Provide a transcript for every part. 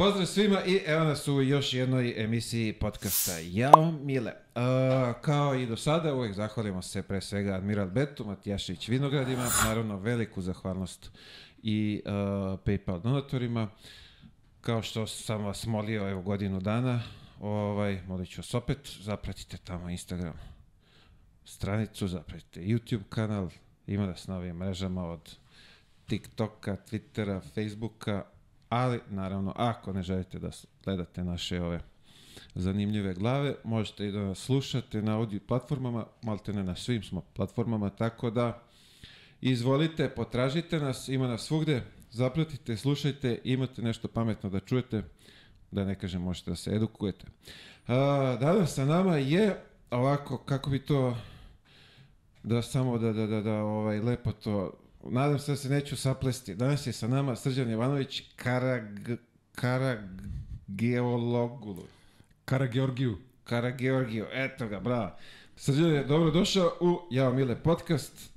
Pozdrav svima i evo nas u još jednoj emisiji podcasta Jao Mile. Uh, kao i do sada uvijek zahvalimo se pre svega Admiral Betu, Matijašić Vinogradima, naravno veliku zahvalnost i uh, PayPal donatorima. Kao što sam vas molio evo godinu dana, ovaj, molit ću vas opet, zapratite tamo Instagram stranicu, zapratite YouTube kanal, ima nas na ovim mrežama od TikToka, Twittera, Facebooka, ali naravno ako ne želite da gledate naše ove zanimljive glave, možete i da nas slušate na audio platformama, malte ne na svim smo platformama, tako da izvolite, potražite nas, ima nas svugde, zapratite, slušajte, imate nešto pametno da čujete, da ne kažem možete da se edukujete. A, danas sa nama je ovako, kako bi to da samo da, da, da, da ovaj, lepo to nadam se da se neću saplesti. Danas je sa nama Srđan Jovanović Karag, Karageologulu. Karageorgiju. Karageorgiju, eto ga, bravo. Srđan je dobro došao u Jao Mile podcast.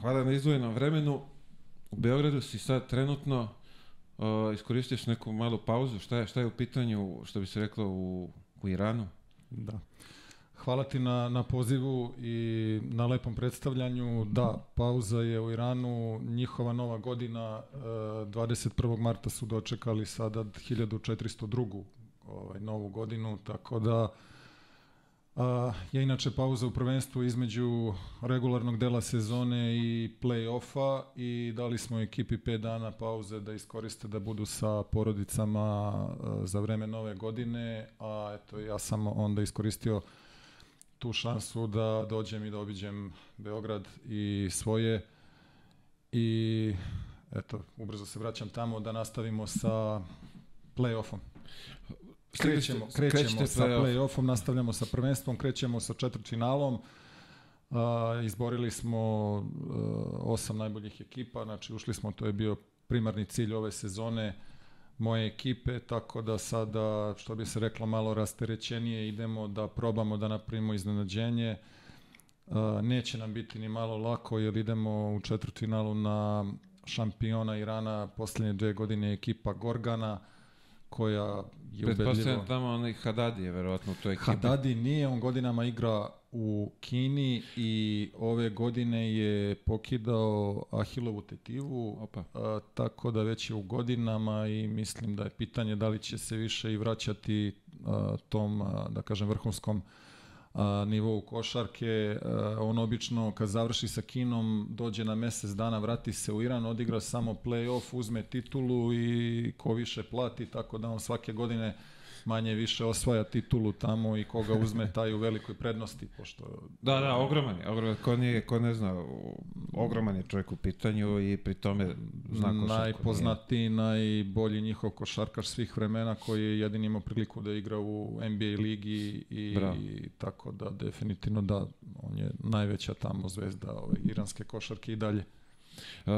Hvala na izvojenom vremenu. U Beogradu si sad trenutno uh, iskoristiš neku malu pauzu. Šta je, šta je u pitanju, što bi se reklo, u, u Iranu? Da. Hvala ti na, na pozivu i na lepom predstavljanju. Da, pauza je u Iranu, njihova nova godina, 21. marta su dočekali sada 1402. Ovaj, novu godinu, tako da a, je inače pauza u prvenstvu između regularnog dela sezone i play-offa i dali smo ekipi 5 dana pauze da iskoriste da budu sa porodicama a, za vreme nove godine, a eto ja sam onda iskoristio tu šansu da dođem i da obiđem Beograd i svoje i eto, ubrzo se vraćam tamo da nastavimo sa play-offom. Krećemo, krećemo sa play-offom, nastavljamo sa prvenstvom, krećemo sa četvrtfinalom. Uh, izborili smo uh, osam najboljih ekipa, znači ušli smo, to je bio primarni cilj ove sezone moje ekipe, tako da sada, što bi se reklo, malo rasterećenije idemo da probamo da napravimo iznenađenje. Neće nam biti ni malo lako jer idemo u četvrtfinalu na šampiona Irana poslednje dve godine ekipa Gorgana koja je ubedljivo... Pretpostavljam tamo onaj Hadadi je verovatno u toj ekipi. Hadadi nije, on godinama igra u Kini i ove godine je pokidao Ahilovu tetivu, Opa. A, tako da već je u godinama i mislim da je pitanje da li će se više i vraćati a, tom, a, da kažem, vrhunskom a, nivou košarke. A, on obično kad završi sa Kinom dođe na mesec dana, vrati se u Iran, odigra samo play-off, uzme titulu i ko više plati, tako da on svake godine manje više osvaja titulu tamo i koga uzme taj u velikoj prednosti. Pošto, da, da, ogroman je. Ogroman, ko, nije, ko ne zna, ogroman je čovjek u pitanju i pri tome zna košarku. Najpoznatiji, najbolji njihov košarkaš svih vremena koji je jedin imao priliku da igra u NBA ligi i, Bravo. i tako da definitivno da, on je najveća tamo zvezda ove iranske košarke i dalje. Uh,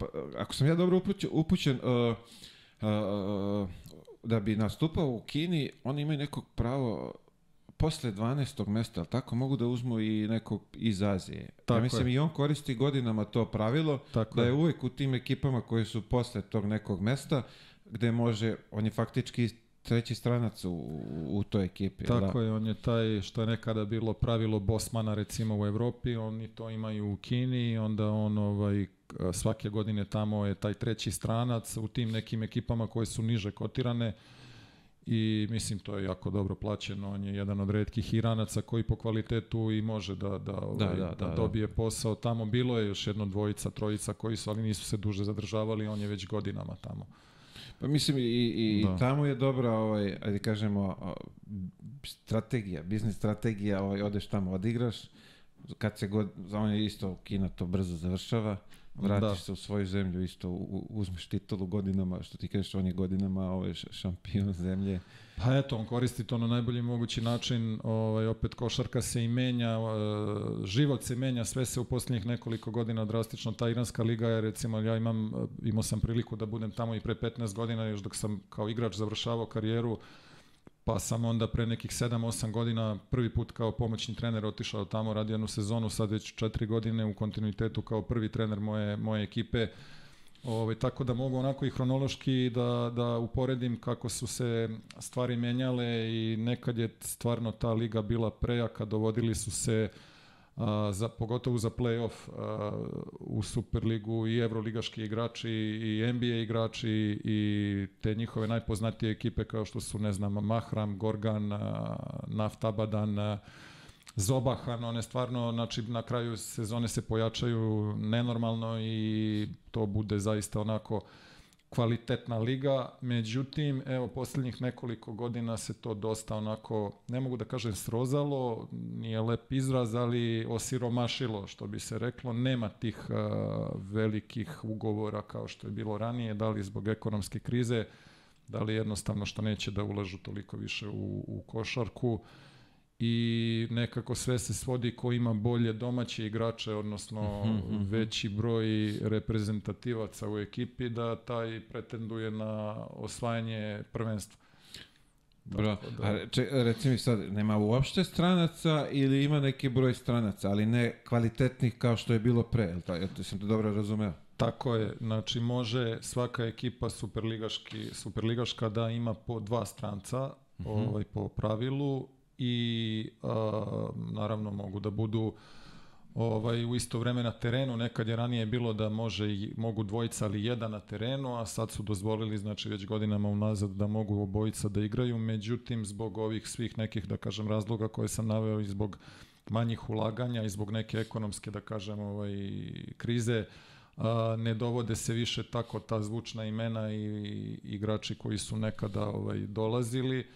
pa, ako sam ja dobro upućen, upućen uh, uh, da bi nastupao u Kini, oni imaju nekog pravo posle 12. mesta, ali tako mogu da uzmu i nekog iz Azije. Tako ja mislim je. i on koristi godinama to pravilo, tako da je, je uvek u tim ekipama koji su posle tog nekog mesta, gde može, on je faktički treći stranac u, u toj ekipi. Tako da? je, on je taj što je nekada bilo pravilo Bosmana recimo u Evropi, oni to imaju u Kini, onda on ovaj svake godine tamo je taj treći stranac u tim nekim ekipama koje su niže kotirane i mislim to je jako dobro plaćeno. On je jedan od redkih Iranaca koji po kvalitetu i može da, da, ovaj, da, da, da, da dobije posao. Tamo bilo je još jedno dvojica, trojica koji su, ali nisu se duže zadržavali, on je već godinama tamo. Pa mislim i, i da. tamo je dobra, ovaj, ajde kažemo, strategija, biznis strategija, ovaj, odeš tamo, odigraš, kad se god, za on je isto Kina to brzo završava, vratiš da. se u svoju zemlju, isto uzmeš titulu godinama, što ti kažeš, on je godinama ovaj šampion zemlje. Pa eto, on koristi to na najbolji mogući način, ovaj, opet košarka se i menja, e, život se menja, sve se u posljednjih nekoliko godina drastično, ta iranska liga je, recimo, ja imam, imao sam priliku da budem tamo i pre 15 godina, još dok sam kao igrač završavao karijeru, pa sam onda pre nekih 7-8 godina prvi put kao pomoćni trener otišao tamo, radio jednu sezonu, sad već 4 godine u kontinuitetu kao prvi trener moje, moje ekipe. Ovaj, tako da mogu onako i hronološki da, da uporedim kako su se stvari menjale i nekad je stvarno ta liga bila prejaka, dovodili su se a, za, pogotovo za play-off a, u Superligu i evroligaški igrači i NBA igrači i te njihove najpoznatije ekipe kao što su, ne znam, Mahram, Gorgan, a, Naftabadan, a, Zobahan, one stvarno, znači na kraju sezone se pojačaju nenormalno i to bude zaista onako kvalitetna liga, međutim, evo, poslednjih nekoliko godina se to dosta onako, ne mogu da kažem srozalo, nije lep izraz, ali osiromašilo, što bi se reklo, nema tih uh, velikih ugovora kao što je bilo ranije, da li zbog ekonomske krize, da li jednostavno što neće da ulažu toliko više u, u košarku, i nekako sve se svodi ko ima bolje domaće igrače, odnosno mm -hmm. veći broj reprezentativaca u ekipi, da taj pretenduje na osvajanje prvenstva. Bro, da... a reci mi sad, nema uopšte stranaca ili ima neki broj stranaca, ali ne kvalitetnih kao što je bilo pre, jel to, jel to sam to dobro razumeo? Tako je, znači može svaka ekipa superligaški, superligaška da ima po dva stranca, mm -hmm. ovaj, po pravilu, i a, naravno mogu da budu ovaj u isto vreme na terenu. Nekad je ranije bilo da može i mogu dvojica ali jedan na terenu, a sad su dozvolili znači već godinama unazad da mogu obojica da igraju. Međutim zbog ovih svih nekih da kažem razloga koje sam naveo i zbog manjih ulaganja i zbog neke ekonomske da kažem ovaj krize a, ne dovode se više tako ta zvučna imena i, i igrači koji su nekada ovaj dolazili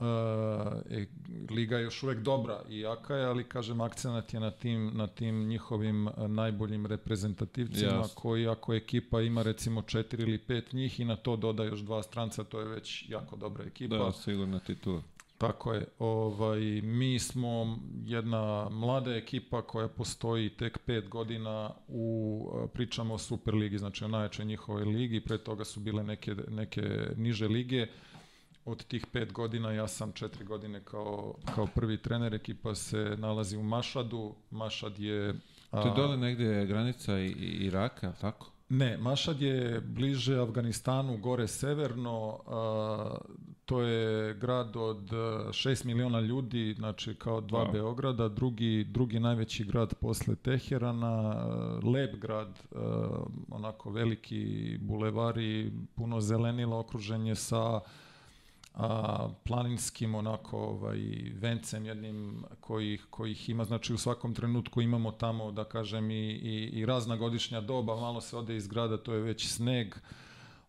e, liga je još uvek dobra i jaka je, ali kažem akcenat je na tim, na tim njihovim najboljim reprezentativcima yes. koji ako ekipa ima recimo četiri ili pet njih i na to doda još dva stranca, to je već jako dobra ekipa. Da, sigurno titula. Tako je. Ovaj, mi smo jedna mlada ekipa koja postoji tek pet godina u, pričamo o Superligi, znači o najjačoj njihovoj ligi, pre toga su bile neke, neke niže lige. Uh, od tih pet godina ja sam četiri godine kao, kao prvi trener, ekipa se nalazi u Mašadu, Mašad je... A, to je dole negde granica i, i Iraka, tako? Ne, Mašad je bliže Afganistanu, gore severno, a, to je grad od 6 miliona ljudi, znači kao dva wow. Beograda, drugi, drugi najveći grad posle Teherana, lep grad, a, onako veliki bulevari, puno zelenila, okruženje sa a, planinskim onako ovaj, vencem jednim kojih, kojih ima, znači u svakom trenutku imamo tamo da kažem i, i, i razna godišnja doba, malo se ode iz grada, to je već sneg,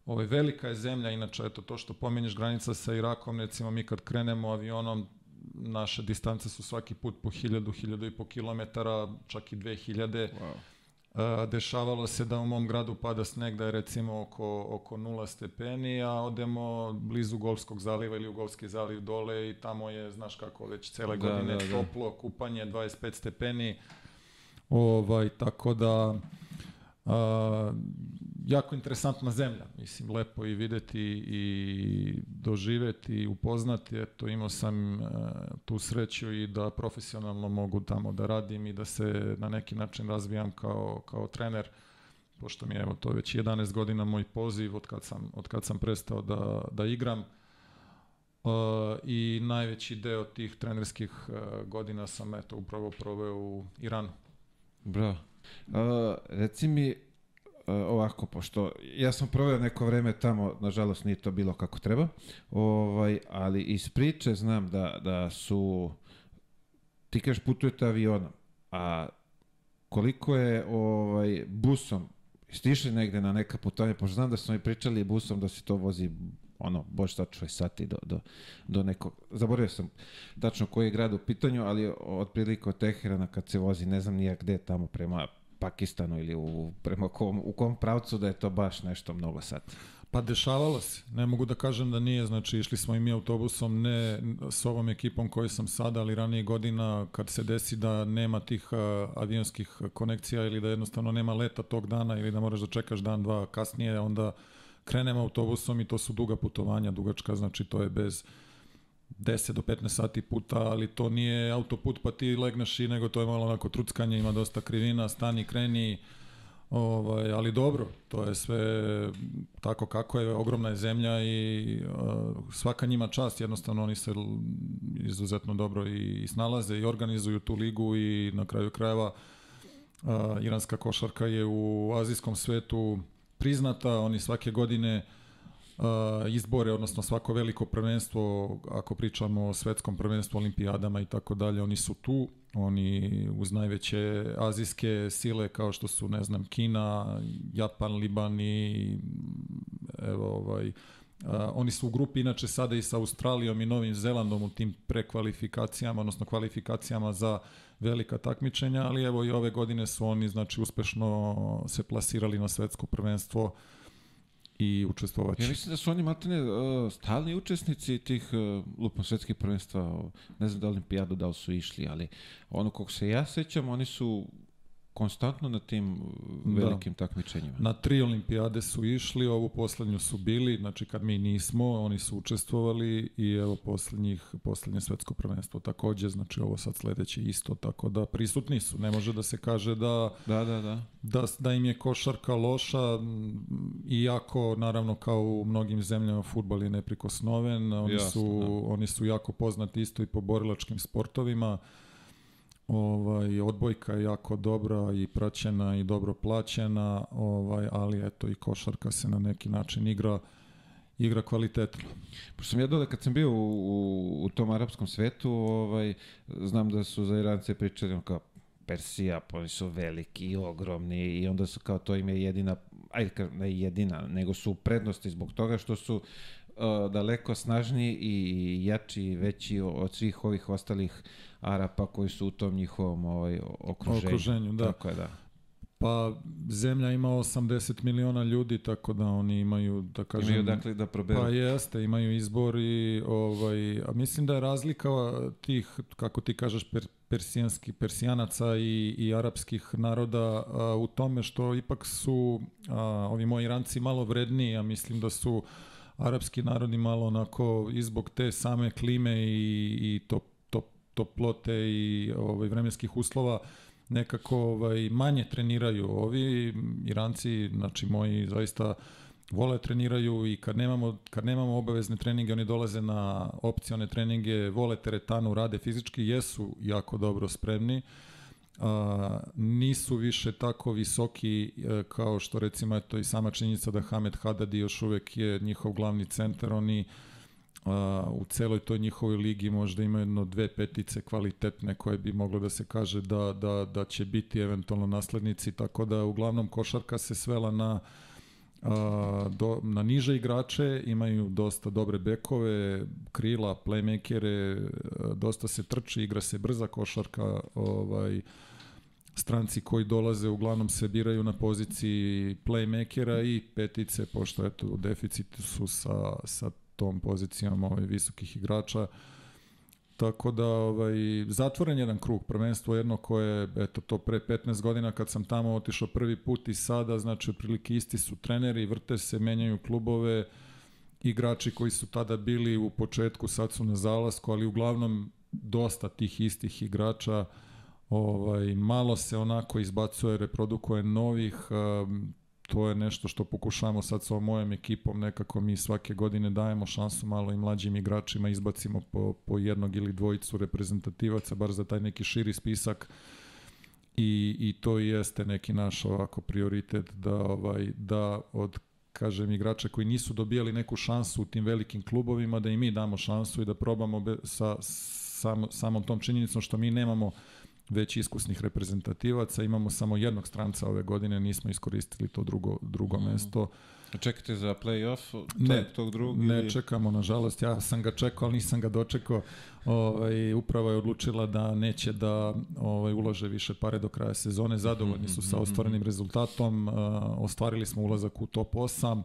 Ovaj, velika je zemlja, inače eto to što pomenješ granica sa Irakom, recimo mi kad krenemo avionom, naše distance su svaki put po 1000, 1000 i po kilometara, čak i 2000. Wow dešavalo se da u mom gradu pada sneg da je recimo oko, oko 0 stepeni, a odemo blizu Golskog zaliva ili u Golski zaliv dole i tamo je, znaš kako, već cele da, godine da, da. toplo, kupanje 25 stepeni, ovaj, tako da a, jako interesantna zemlja, mislim, lepo i videti i doživeti i upoznati, eto, imao sam uh, tu sreću i da profesionalno mogu tamo da radim i da se na neki način razvijam kao, kao trener, pošto mi je, evo, to već 11 godina moj poziv od kad sam, od kad sam prestao da, da igram, Uh, i najveći deo tih trenerskih uh, godina sam eto upravo proveo u Iranu. Bravo. Uh, reci mi, E, ovako, pošto ja sam proveo neko vreme tamo, nažalost nije to bilo kako treba, ovaj, ali iz priče znam da, da su, ti kažeš putujete avionom, a koliko je ovaj, busom, stišli negde na neka putovanja, pošto znam da smo i pričali busom da se to vozi ono, boš tačno sati do, do, do nekog, zaboravio sam tačno koji je grad u pitanju, ali otprilike od Teherana kad se vozi, ne znam nijak gde tamo prema Pakistanu ili u, prema kom, u kom pravcu da je to baš nešto mnogo sad. Pa dešavalo se. Ne mogu da kažem da nije. Znači, išli smo i mi autobusom, ne s ovom ekipom koju sam sada, ali ranije godina kad se desi da nema tih uh, avionskih konekcija ili da jednostavno nema leta tog dana ili da moraš da čekaš dan, dva kasnije, onda krenemo autobusom i to su duga putovanja, dugačka, znači to je bez 10 do 15 sati puta, ali to nije autoput pa ti legneš i nego to je malo onako truckanje, ima dosta krivina, stani, kreni, Ovaj, ali dobro, to je sve tako kako je, ogromna je zemlja i uh, svaka njima čast, jednostavno oni se izuzetno dobro i, i snalaze i organizuju tu ligu i na kraju krajeva uh, iranska košarka je u azijskom svetu priznata, oni svake godine izbore, odnosno svako veliko prvenstvo, ako pričamo o svetskom prvenstvu, olimpijadama i tako dalje, oni su tu, oni uz najveće azijske sile kao što su, ne znam, Kina, Japan, Liban i evo ovaj, Uh, oni su u grupi inače sada i sa Australijom i Novim Zelandom u tim prekvalifikacijama, odnosno kvalifikacijama za velika takmičenja, ali evo i ove godine su oni znači uspešno se plasirali na svetsko prvenstvo i učestvovaće. Ja mislim da su oni matene uh, stalni učesnici tih uh, lupom svetskih prvenstva, ne znam da olimpijadu da li su išli, ali ono kog se ja sećam, oni su konstantno na tim uh, da. velikim da. takmičenjima. Na tri olimpijade su išli, ovu poslednju su bili, znači kad mi nismo, oni su učestvovali i evo poslednjih, poslednje svetsko prvenstvo takođe, znači ovo sad sledeće isto, tako da prisutni su, ne može da se kaže da, da, da, da. da, da im je košarka loša, iako naravno kao u mnogim zemljama futbal je neprikosnoven, oni, Jasno, su, da. oni su jako poznati isto i po borilačkim sportovima, Ovaj, odbojka je jako dobra i praćena i dobro plaćena, ovaj, ali eto i košarka se na neki način igra igra kvalitetno. Pošto sam ja dole kad sam bio u, u, u tom arapskom svetu, ovaj, znam da su za Irance pričali kao Persija, pa oni su veliki i ogromni i onda su kao to im je jedina, ajde ne jedina, nego su prednosti zbog toga što su uh, daleko snažniji i jači i veći od svih ovih ostalih Arapa koji su u tom njihovom ovaj, okruženju. Okruženju, da. Tako je, da. Pa zemlja ima 80 miliona ljudi, tako da oni imaju, da kažem... Imaju dakle da proberu. Pa jeste, imaju izbor i ovaj, a mislim da je razlika tih, kako ti kažeš, per, persijanskih, persijanaca i, i arapskih naroda a, u tome što ipak su a, ovi moji Iranci malo vredniji, a mislim da su arapski narodi malo onako izbog te same klime i, i to toplote i ovaj, vremenskih uslova nekako ovaj, manje treniraju. Ovi Iranci, znači moji zaista vole treniraju i kad nemamo, kad nemamo obavezne treninge, oni dolaze na opcione treninge, vole teretanu, rade fizički, jesu jako dobro spremni, a, nisu više tako visoki e, kao što recimo eto i sama činjenica da Hamed Hadadi još uvek je njihov glavni centar, oni u celoj toj njihovoj ligi možda ima jedno dve petice kvalitetne koje bi moglo da se kaže da, da, da će biti eventualno naslednici, tako da uglavnom košarka se svela na a, do, na niže igrače, imaju dosta dobre bekove, krila, playmakere, dosta se trči, igra se brza košarka, ovaj, stranci koji dolaze uglavnom se biraju na poziciji playmakera i petice, pošto eto u deficitu su sa, sa tom pozicijom ovaj, visokih igrača. Tako da ovaj, zatvoren jedan krug, prvenstvo jedno koje, eto to pre 15 godina kad sam tamo otišao prvi put i sada, znači otprilike isti su treneri, vrte se, menjaju klubove, igrači koji su tada bili u početku sad su na zalasku, ali uglavnom dosta tih istih igrača ovaj, malo se onako izbacuje, reprodukuje novih, um, to je nešto što pokušavamo sad sa mojom ekipom, nekako mi svake godine dajemo šansu malo i mlađim igračima, izbacimo po, po jednog ili dvojicu reprezentativaca, bar za taj neki širi spisak. I, i to jeste neki naš ovako prioritet da, ovaj, da od kažem igrača koji nisu dobijali neku šansu u tim velikim klubovima, da i mi damo šansu i da probamo be, sa sam, samom tom činjenicom što mi nemamo već iskusnih reprezentativaca, imamo samo jednog stranca ove godine, nismo iskoristili to drugo, drugo mm. mesto. A čekate za play-off ne, tog drugog? Ne ili... čekamo, nažalost, ja sam ga čekao, ali nisam ga dočekao. Ovaj, upravo je odlučila da neće da ovaj, ulože više pare do kraja sezone, zadovoljni su sa mhm, mhm, ostvarenim mhm. rezultatom, uh, ostvarili smo ulazak u top 8,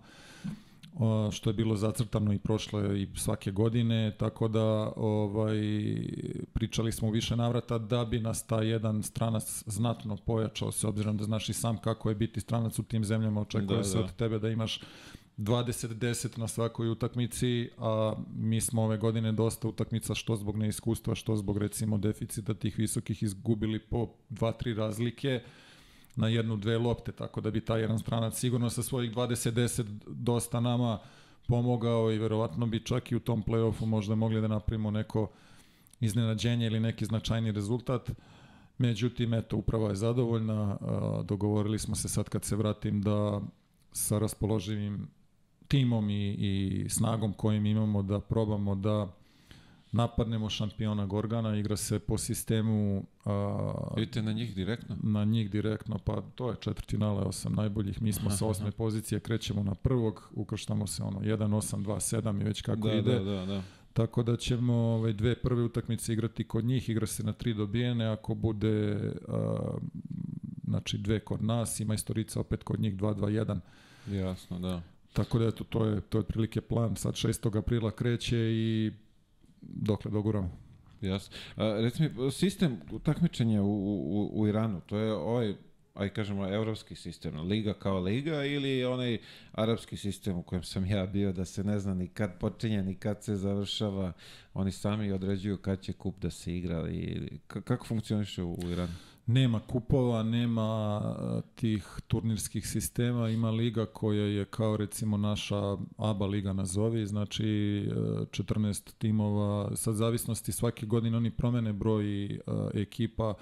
što je bilo zacrtano i prošle i svake godine, tako da ovaj, pričali smo u više navrata da bi nas ta jedan stranac znatno pojačao, se obzirom da znaš i sam kako je biti stranac u tim zemljama, očekuje da, se da. od tebe da imaš 20-10 na svakoj utakmici, a mi smo ove godine dosta utakmica što zbog neiskustva, što zbog recimo deficita tih visokih izgubili po 2-3 razlike, na jednu, dve lopte, tako da bi taj jedan stranac sigurno sa svojih 20-10 dosta nama pomogao i verovatno bi čak i u tom play-offu možda mogli da napravimo neko iznenađenje ili neki značajni rezultat. Međutim, eto, uprava je zadovoljna. Dogovorili smo se sad kad se vratim da sa raspoloživim timom i, i snagom kojim imamo da probamo da napadnemo šampiona Gorgana, igra se po sistemu... A, Idete na njih direktno? Na njih direktno, pa to je četvrtinale osam najboljih, mi smo aha, sa osme aha. pozicije, krećemo na prvog, ukrštamo se ono 1, 8, 2, 7 i već kako da, ide. Da, da, da. Tako da ćemo ovaj, dve prve utakmice igrati kod njih, igra se na tri dobijene, ako bude a, znači dve kod nas, ima istorica opet kod njih 2, 2, 1. Jasno, da. Tako da eto, to je, to je otprilike plan. Sad 6. aprila kreće i dokle doguramo. Jasno. Reci mi, sistem takmičenja u, u, u Iranu, to je ovaj aj kažemo evropski sistem, liga kao liga ili onaj arapski sistem u kojem sam ja bio da se ne zna ni kad počinje ni kad se završava, oni sami određuju kad će kup da se igra i kako funkcioniše u, u Iranu? Nema kupova, nema tih turnirskih sistema, ima liga koja je kao recimo naša ABA liga nazovi, znači 14 timova, sa zavisnosti svake godine oni promene broj ekipa,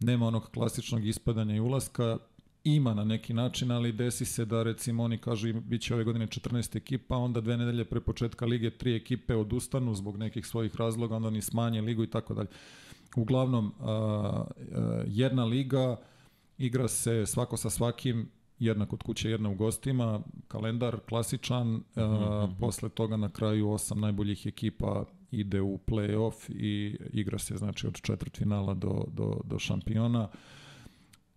nema onog klasičnog ispadanja i ulaska, ima na neki način, ali desi se da recimo oni kažu bit će ove godine 14 ekipa, onda dve nedelje pre početka lige tri ekipe odustanu zbog nekih svojih razloga, onda oni smanje ligu i tako dalje. Uglavnom, jedna liga igra se svako sa svakim, jedna kod kuće, jedna u gostima, kalendar klasičan, uh -huh. posle toga na kraju osam najboljih ekipa ide u play-off i igra se znači od četvrtfinala do, do, do šampiona.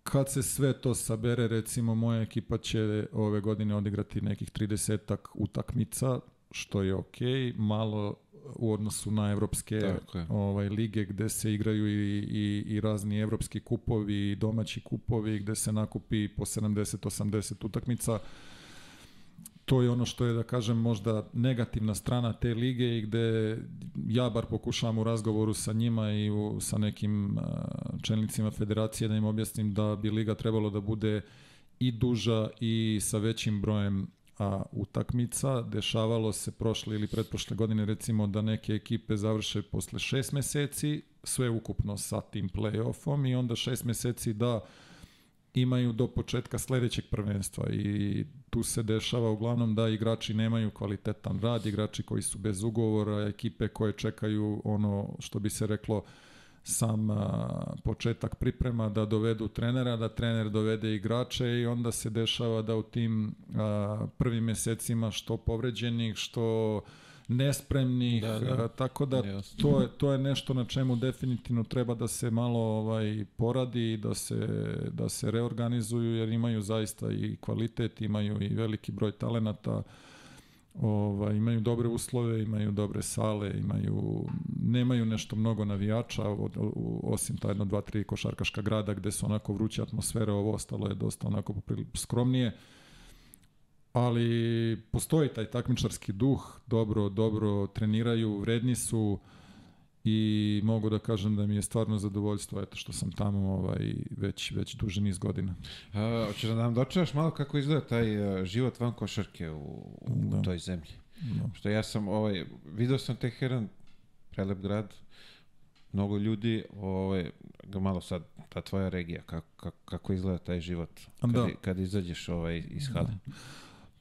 Kad se sve to sabere, recimo moja ekipa će ove godine odigrati nekih 30 utakmica, što je ok, malo u odnosu na evropske ovaj, lige gde se igraju i, i, i razni evropski kupovi i domaći kupovi gde se nakupi po 70-80 utakmica. To je ono što je, da kažem, možda negativna strana te lige i gde ja bar pokušavam u razgovoru sa njima i u, sa nekim uh, čelnicima federacije da im objasnim da bi liga trebalo da bude i duža i sa većim brojem a, utakmica. Dešavalo se prošle ili pretprošle godine recimo da neke ekipe završe posle šest meseci, sve ukupno sa tim play-offom i onda šest meseci da imaju do početka sledećeg prvenstva i tu se dešava uglavnom da igrači nemaju kvalitetan rad, igrači koji su bez ugovora, ekipe koje čekaju ono što bi se reklo sam a, početak priprema da dovedu trenera, da trener dovede igrače i onda se dešava da u tim a, prvim mesecima što povređenih, što nespremnih, da, da. tako da to je, to je nešto na čemu definitivno treba da se malo ovaj poradi, da se, da se reorganizuju jer imaju zaista i kvalitet, imaju i veliki broj talenata, ovaj, imaju dobre uslove, imaju dobre sale, imaju, nemaju nešto mnogo navijača, osim ta jedno, dva, tri košarkaška grada gde su onako vruća atmosfera, ovo ostalo je dosta onako skromnije. Ali postoji taj takmičarski duh, dobro, dobro treniraju, vredni su i mogu da kažem da mi je stvarno zadovoljstvo eto što sam tamo ovaj već već duži niz godina. A, hoćeš da nam dočaraš malo kako izgleda taj uh, život van košarke u, u da. toj zemlji. Da. Što ja sam ovaj video sam Teheran, prelep grad, mnogo ljudi, ovaj malo sad ta tvoja regija kako kako, kako izgleda taj život kad, da. kad izađeš ovaj iz hale. Da.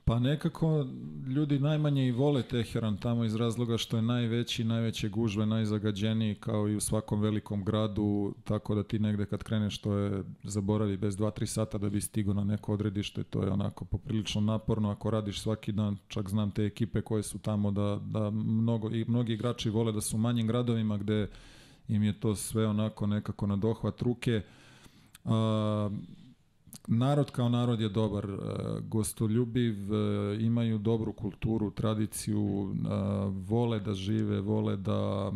Pa nekako ljudi najmanje i vole Teheran tamo iz razloga što je najveći, najveće gužve, najzagađeniji kao i u svakom velikom gradu, tako da ti negde kad kreneš to je zaboravi bez 2-3 sata da bi stigo na neko odredište, to je onako poprilično naporno ako radiš svaki dan, čak znam te ekipe koje su tamo da, da mnogo, i mnogi igrači vole da su u manjim gradovima gde im je to sve onako nekako na dohvat ruke. Narod kao narod je dobar, e, gostoljubiv, e, imaju dobru kulturu, tradiciju, e, vole da žive, vole da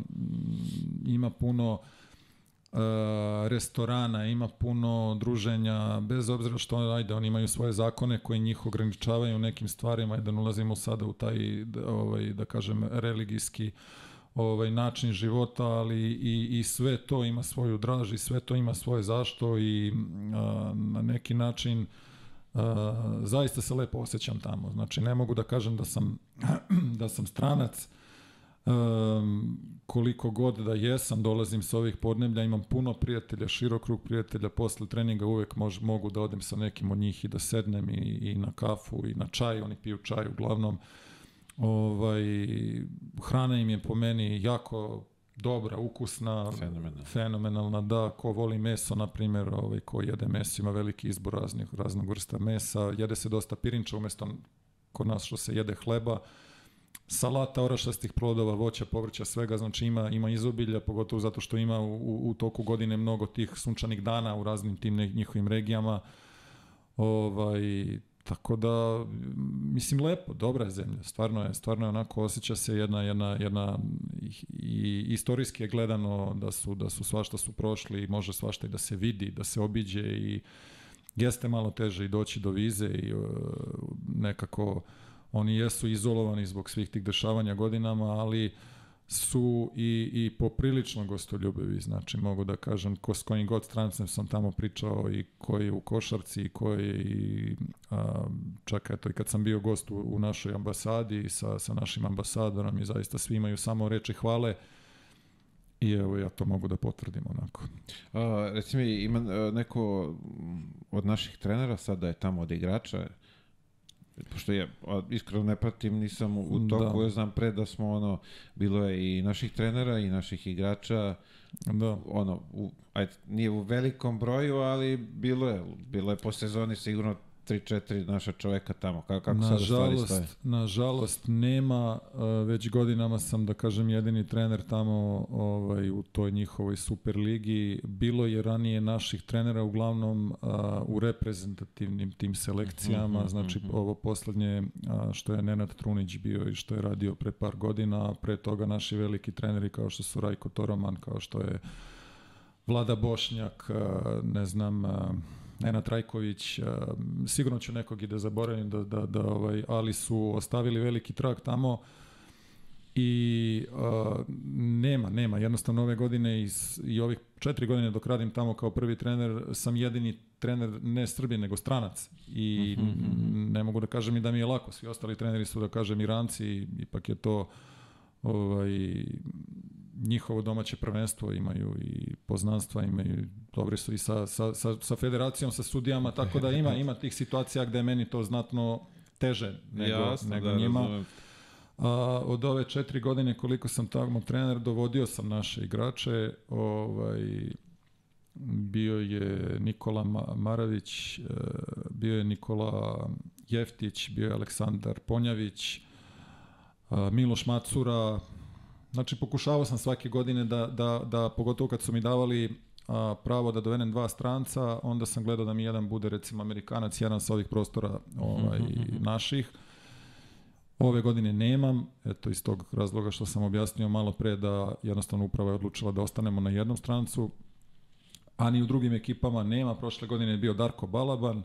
ima puno restorana, ima puno druženja, bez obzira što ajde, oni imaju svoje zakone koji njih ograničavaju u nekim stvarima, da ulazimo sada u taj, ovaj, da kažem, religijski ovaj način života, ali i, i sve to ima svoju draž i sve to ima svoje zašto i a, na neki način a, zaista se lepo osjećam tamo. Znači ne mogu da kažem da sam da sam stranac, um, koliko god da jesam, dolazim sa ovih podneblja, imam puno prijatelja, širok krug prijatelja, posle treninga uvek mož, mogu da odem sa nekim od njih i da sednem i, i na kafu i na čaj, oni piju čaj uglavnom. Ovaj, hrana im je po meni jako dobra, ukusna, Fenomenalno. fenomenalna, da, ko voli meso, na primjer, ovaj, ko jede meso, ima veliki izbor raznih, raznog vrsta mesa, jede se dosta pirinča umesto kod nas što se jede hleba, salata orašastih plodova, voća, povrća, svega, znači ima, ima izobilja, pogotovo zato što ima u, u toku godine mnogo tih sunčanih dana u raznim tim njihovim regijama. Ovaj, tako da, mislim, lepo, dobra je zemlja, stvarno je, stvarno je onako, osjeća se jedna, jedna, jedna i, istorijski je gledano da su, da su svašta su prošli i može svašta i da se vidi, da se obiđe i jeste malo teže i doći do vize i uh, nekako oni jesu izolovani zbog svih tih dešavanja godinama, ali su i, i poprilično gostoljubivi, znači mogu da kažem ko s kojim god strancem sam tamo pričao i koji je u košarci i koji je i a, čak eto i kad sam bio gost u, u našoj ambasadi sa, sa našim ambasadorom i zaista svi imaju samo reči hvale i evo ja to mogu da potvrdim onako. A, reci mi, ima a, neko od naših trenera sada je tamo od igrača, pošto ja iskreno ne pratim, nisam u, u toku, Da. ja znam pre da smo ono, bilo je i naših trenera i naših igrača, Da. ono, u, ajde, nije u velikom broju, ali bilo je, bilo je po sezoni sigurno 3-4 naša čoveka tamo, kako, kako sada stvari stoje? Nažalost, nema, već godinama sam da kažem jedini trener tamo ovaj u toj njihovoj super ligi. Bilo je ranije naših trenera uglavnom u reprezentativnim tim selekcijama, Mhm, znači mhm. ovo poslednje što je Nenad Trunić bio i što je radio pre par godina, a pre toga naši veliki treneri kao što su Rajko Toroman, kao što je Vlada Bošnjak, ne znam, Nenad Trajković, sigurno ću nekog i da zaboravim, da, da, da, ovaj, ali su ostavili veliki trag tamo i uh, nema, nema, jednostavno ove godine i, i ovih četiri godine dok radim tamo kao prvi trener, sam jedini trener ne Srbin, nego stranac. I Mhm, mhm. ne mogu da kažem i da mi je lako, svi ostali treneri su da kažem Iranci, ipak je to ovaj, njihovo domaće prvenstvo imaju i poznanstva imaju dobri su i sa, sa, sa, sa federacijom sa sudijama tako da ima ima tih situacija gde je meni to znatno teže nego, Jasno, nego da, njima razumem. A, od ove četiri godine koliko sam tamo trener, dovodio sam naše igrače, ovaj, bio je Nikola Ma- Maravić, e, bio je Nikola Jeftić, bio je Aleksandar Ponjavić, a, Miloš Macura, znači pokušavao sam svake godine da, da, da pogotovo kad su mi davali a, pravo da dovedem dva stranca, onda sam gledao da mi jedan bude recimo Amerikanac, jedan sa ovih prostora ovaj, Mhm, naših. Ove godine nemam, eto iz tog razloga što sam objasnio malo pre da jednostavno uprava je odlučila da ostanemo na jednom strancu, a ni u drugim ekipama nema. Prošle godine je bio Darko Balaban,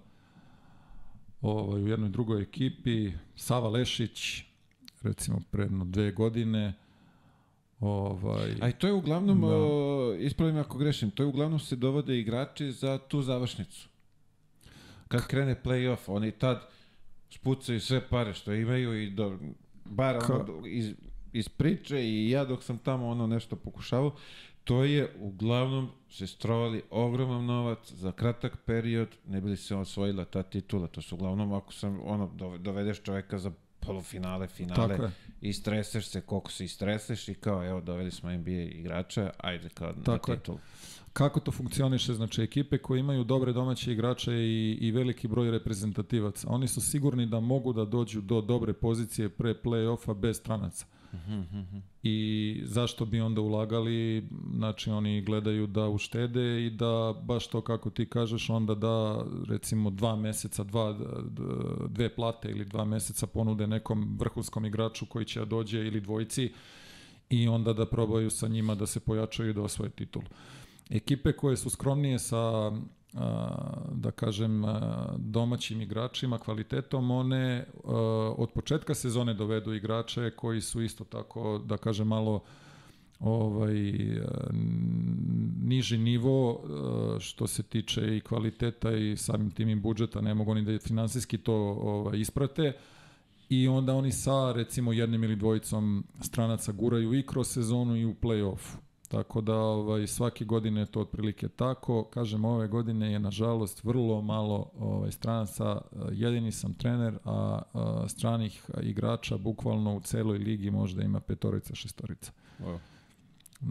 ovaj, u jednoj drugoj ekipi, Sava Lešić, recimo pre dve godine, ovaj, A i to je uglavnom, Da. da. ispravim ako grešim, to je uglavnom se dovode igrači za tu završnicu. Kad krene play-off, oni tad spucaju sve pare što imaju i do, bar Ka- ono, iz, iz priče i ja dok sam tamo ono nešto pokušavao, to je uglavnom se strovali ogroman novac za kratak period, ne bili se osvojila ta titula. To su uglavnom ako sam ono dove- dovedeš čoveka za polufinale, finale tako je. I streseš se koliko se istreseš i kao evo doveli smo NBA igrača, ajde kao Tako na je. titul. Kako to funkcioniše? Znači, ekipe koje imaju dobre domaće igrače i, i veliki broj reprezentativaca, oni su sigurni da mogu da dođu do dobre pozicije pre play-offa bez stranaca. I zašto bi onda ulagali? Znači, oni gledaju da uštede i da, baš to kako ti kažeš, onda da, recimo, dva meseca, dva, dve plate ili dva meseca ponude nekom vrhunskom igraču koji će da dođe ili dvojci i onda da probaju sa njima da se pojačaju i da osvoje titul. Ekipe koje su skromnije sa da kažem domaćim igračima, kvalitetom, one od početka sezone dovedu igrače koji su isto tako, da kažem, malo ovaj niži nivo što se tiče i kvaliteta i samim tim i budžeta, ne mogu oni da finansijski to ovaj, isprate i onda oni sa recimo jednim ili dvojicom stranaca guraju i kroz sezonu i u play-offu. Tako da ovaj, svake godine je to otprilike tako. Kažem, ove godine je nažalost vrlo malo ovaj, stranaca. Jedini sam trener, a, a stranih igrača bukvalno u celoj ligi možda ima petorica, šestorica. Wow.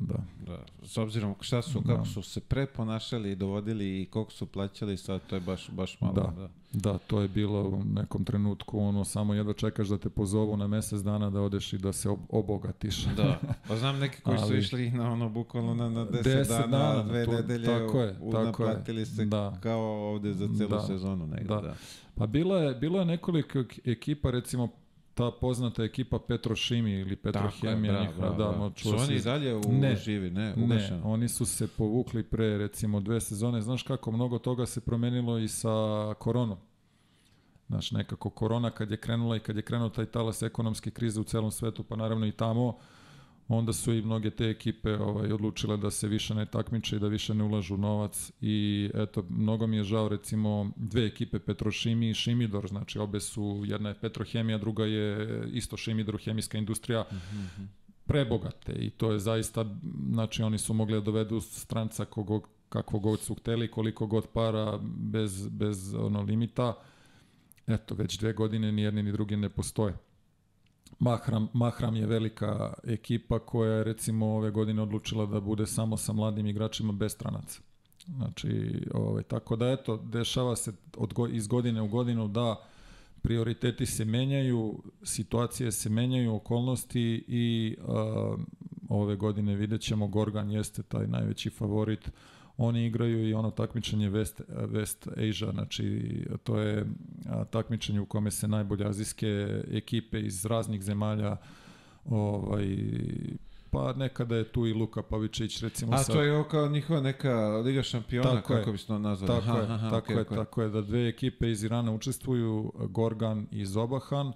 Da. Da. S obzirom šta su, Da. kako su se pre ponašali i dovodili i koliko su plaćali, sad to je baš, baš malo. Da. da. Da, to je bilo u nekom trenutku, ono, samo jedva čekaš da te pozovu na mesec dana da odeš i da se ob obogatiš. Da, pa znam neki koji su Ali- išli na ono bukvalno na, na 10, 10 dana, dana, dve to- nedelje, tako je, u, tako naplatili se Da. kao ovde za celu Da. sezonu negde. Da. Da. Pa bilo je, bilo je nekoliko ek- ekipa, recimo ta poznata ekipa Petrošimi ili Petrohemija, bravo, njihova, da, mo- čuo Su oni i dalje u Ne. živi, ne, Ne, ugašeno. oni su se povukli pre recimo dve sezone. Znaš kako, mnogo toga se promenilo i sa koronom. Znaš, nekako korona kad je krenula i kad je krenuo taj talas ekonomske krize u celom svetu, pa naravno i tamo, onda su i mnoge te ekipe ovaj, odlučile da se više ne takmiče i da više ne ulažu novac i eto, mnogo mi je žao recimo dve ekipe Petrošimi i Šimidor, znači obe su, jedna je Petrohemija, druga je isto Šimidor, hemijska industrija, prebogate i to je zaista, znači oni su mogli da dovedu stranca kogog, kakvog god su hteli, koliko god para bez, bez ono limita. Eto, već dve godine ni jedni ni drugi ne postoje. Mahram, Mahram je velika ekipa koja je recimo ove godine odlučila da bude samo sa mladim igračima bez stranaca. Znači, ovaj, tako da eto, dešava se od, iz godine u godinu da prioriteti se menjaju, situacije se menjaju, okolnosti i a, ove godine vidjet ćemo, Gorgan jeste taj najveći favorit. Oni igraju i ono takmičenje West, West Asia, znači to je takmičenje u kome se najbolje azijske ekipe iz raznih zemalja ovaj, pa nekada je tu i Luka Pavičić recimo A sa... to je ovo kao njihova neka Liga šampiona, Tako kako bi se to nazvali. Tako je, tako okej, je, okej. tako je da dve ekipe iz Irana učestvuju, Gorgan i Zobahan.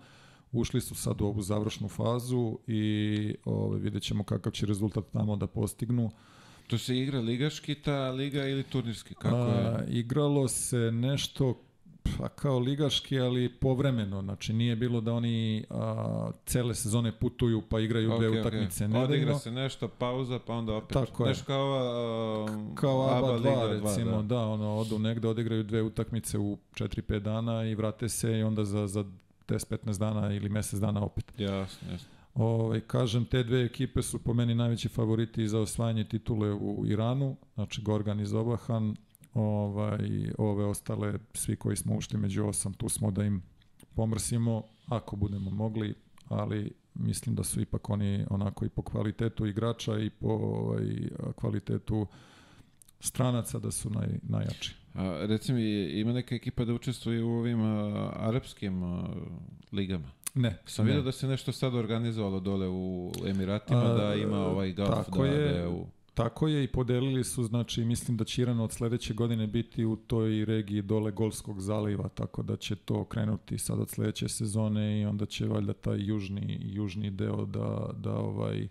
Ušli su sad u ovu završnu fazu i ove, vidjet ćemo kakav će rezultat tamo da postignu. To se igra ligaški ta liga ili turnirski, kako je? A, igralo se nešto pa kao ligaški, ali povremeno. Znači nije bilo da oni a, cele sezone putuju pa igraju dve Okej, utakmice nedeljno. Odigra se nešto, pauza, pa onda opet. Tako je. Nešto kao um, kao ABA 2 Liga recimo, da. ono, odu negde, odigraju dve utakmice u 4-5 dana i vrate se i onda za, za 10-15 dana ili mesec dana opet. Jasno, jasno. Ovaj, kažem, te dve ekipe su po meni najveći favoriti za osvajanje titule u Iranu, znači Gorgan i Zobahan, ovaj, ove ostale, svi koji smo ušli među osam, tu smo da im pomrsimo, ako budemo mogli, ali mislim da su ipak oni onako i po kvalitetu igrača i po ovaj, kvalitetu stranaca da su naj, najjači. A, reci mi, ima neka ekipa da učestvuje u ovim a, arapskim a, ligama? Ne, Sam vidio da se nešto sad organizovalo dole u Emiratima, A, da ima ovaj golf, tako da, je. da je u... Tako je i podelili su, znači mislim da će Iran od sledeće godine biti u toj regiji dole Golskog zaliva, tako da će to krenuti sad od sledeće sezone i onda će valjda taj južni, južni deo da, da ovaj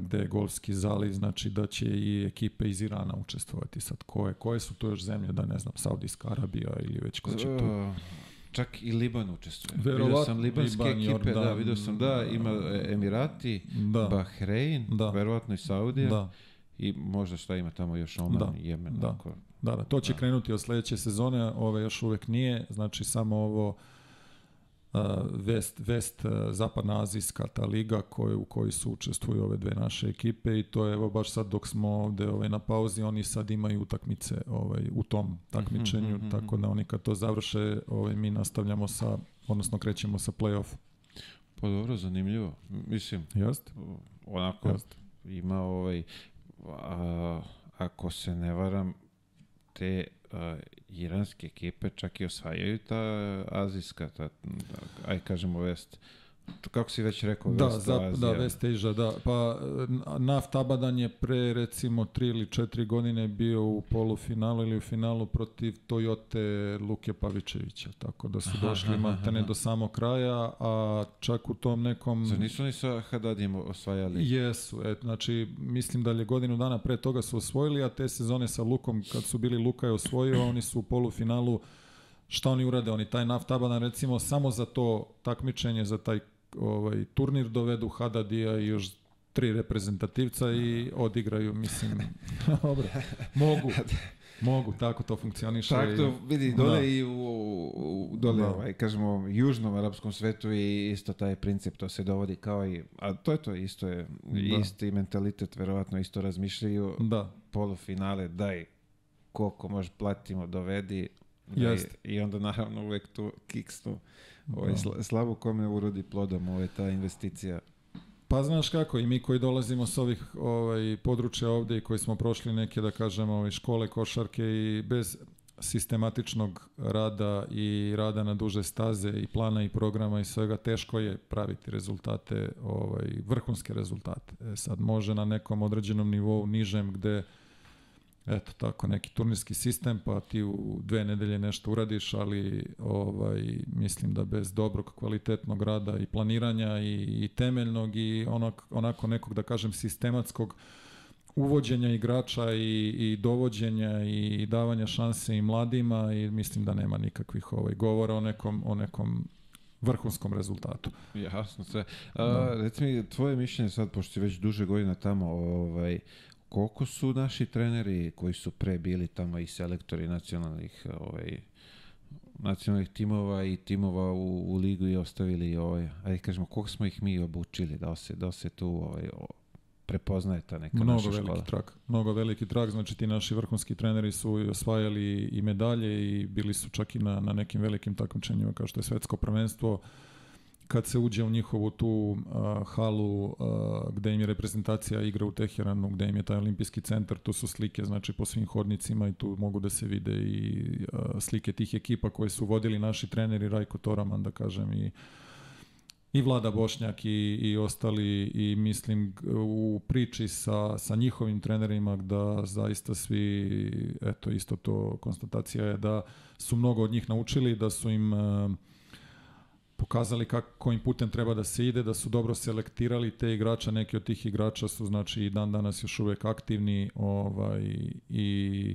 gde je Golski zaliv, znači da će i ekipe iz Irana učestvovati sad. Koje, koje su to još zemlje, da ne znam, Saudijska Arabija ili već ko će tu? Čak i Liban učestvuje. Verovatno, Vidio sam libanske Liban, ekipe, da, Jordan, vidio sam da, ima e, Emirati, Da, Bahrein, Da. verovatno i Saudija da. i možda šta ima tamo još Oman, Da, Jemen. da. ako- Da, da, to će Da. krenuti od sledeće sezone, ove još uvek nije, znači samo ovo Vest, Vest uh, zapadna azijska ta liga koje, u kojoj su učestvuju ove dve naše ekipe i to je evo baš sad dok smo ovde ovaj, na pauzi, oni sad imaju utakmice ovaj, u tom takmičenju, Mhm, mhm, tako da oni kad to završe, ovaj, mi nastavljamo sa, odnosno krećemo sa play-off. Pa dobro, zanimljivo. Mislim, Jeste? onako Jeste. ima ovaj, a, ako se ne varam, te a, iranske ekipe čak i osvajaju ta azijska, ta, aj kažemo vest, kako si već rekao, Da, West za, Azija. da, West Asia, da. Pa Naft Abadan je pre recimo 3 ili 4 godine bio u polufinalu ili u finalu protiv Toyote Luke Pavičevića, tako da su Aha, došli aha, matene aha. do samog kraja, a čak u tom nekom... Zar nisu oni sa Hadadim osvajali? Jesu, et, znači mislim da je godinu dana pre toga su osvojili, a te sezone sa Lukom, kad su bili Luka je osvojio, oni su u polufinalu, šta oni urade? Oni taj Naft Abadan recimo samo za to takmičenje, za taj ovaj, turnir dovedu Hadadija i još tri reprezentativca i odigraju, mislim, dobro, mogu, mogu, tako to funkcioniše. Tako to vidi dole Da. i u, u dole, Da. ovaj, kažemo, južnom arapskom svetu i isto taj princip, to se dovodi kao i, a to je to, isto je, Da. isti mentalitet, verovatno isto razmišljaju, Da, polufinale, daj, koliko možeš platimo, dovedi, daj, i onda naravno uvek tu kiksnu, ovaj, Da. sla, slabu kome urodi plodom, ovo je ta investicija. Pa znaš kako, i mi koji dolazimo s ovih ovaj, područja ovde i koji smo prošli neke, da kažemo, ovaj, škole košarke i bez sistematičnog rada i rada na duže staze i plana i programa i svega, teško je praviti rezultate, ovaj, vrhunske rezultate. E, sad može na nekom određenom nivou nižem gde eto tako neki turnirski sistem pa ti u dve nedelje nešto uradiš ali ovaj mislim da bez dobrog kvalitetnog rada i planiranja i, i temeljnog i onog, onako nekog da kažem sistematskog uvođenja igrača i, i dovođenja i davanja šanse i mladima i mislim da nema nikakvih ovaj govora o nekom o nekom vrhunskom rezultatu. Jasno sve. A, Da. Reci mi, tvoje mišljenje sad, pošto si već duže godina tamo, ovaj, koliko su naši treneri koji su pre bili tamo i selektori nacionalnih ovaj, nacionalnih timova i timova u, u ligu i ostavili ovaj, ajde kažemo, koliko smo ih mi obučili, da se, da se tu ovaj, o, prepoznaje ta neka Mnogo naša veliki škola? trak. Mnogo veliki trak, znači ti naši vrhunski treneri su osvajali i medalje i bili su čak i na, na nekim velikim takmičenjima kao što je svetsko prvenstvo. Kad se uđe u njihovu tu uh, halu uh, gde im je reprezentacija igra u Teheranu, gde im je taj olimpijski centar, tu su slike znači po svim hodnicima i tu mogu da se vide i uh, slike tih ekipa koje su vodili naši treneri Rajko Toraman, da kažem, i i Vlada Bošnjak i, i ostali i mislim u priči sa, sa njihovim trenerima da zaista svi, eto isto to konstatacija je da su mnogo od njih naučili, da su im pokazali kako, kojim putem treba da se ide, da su dobro selektirali te igrača, neki od tih igrača su znači i dan danas još uvek aktivni ovaj, i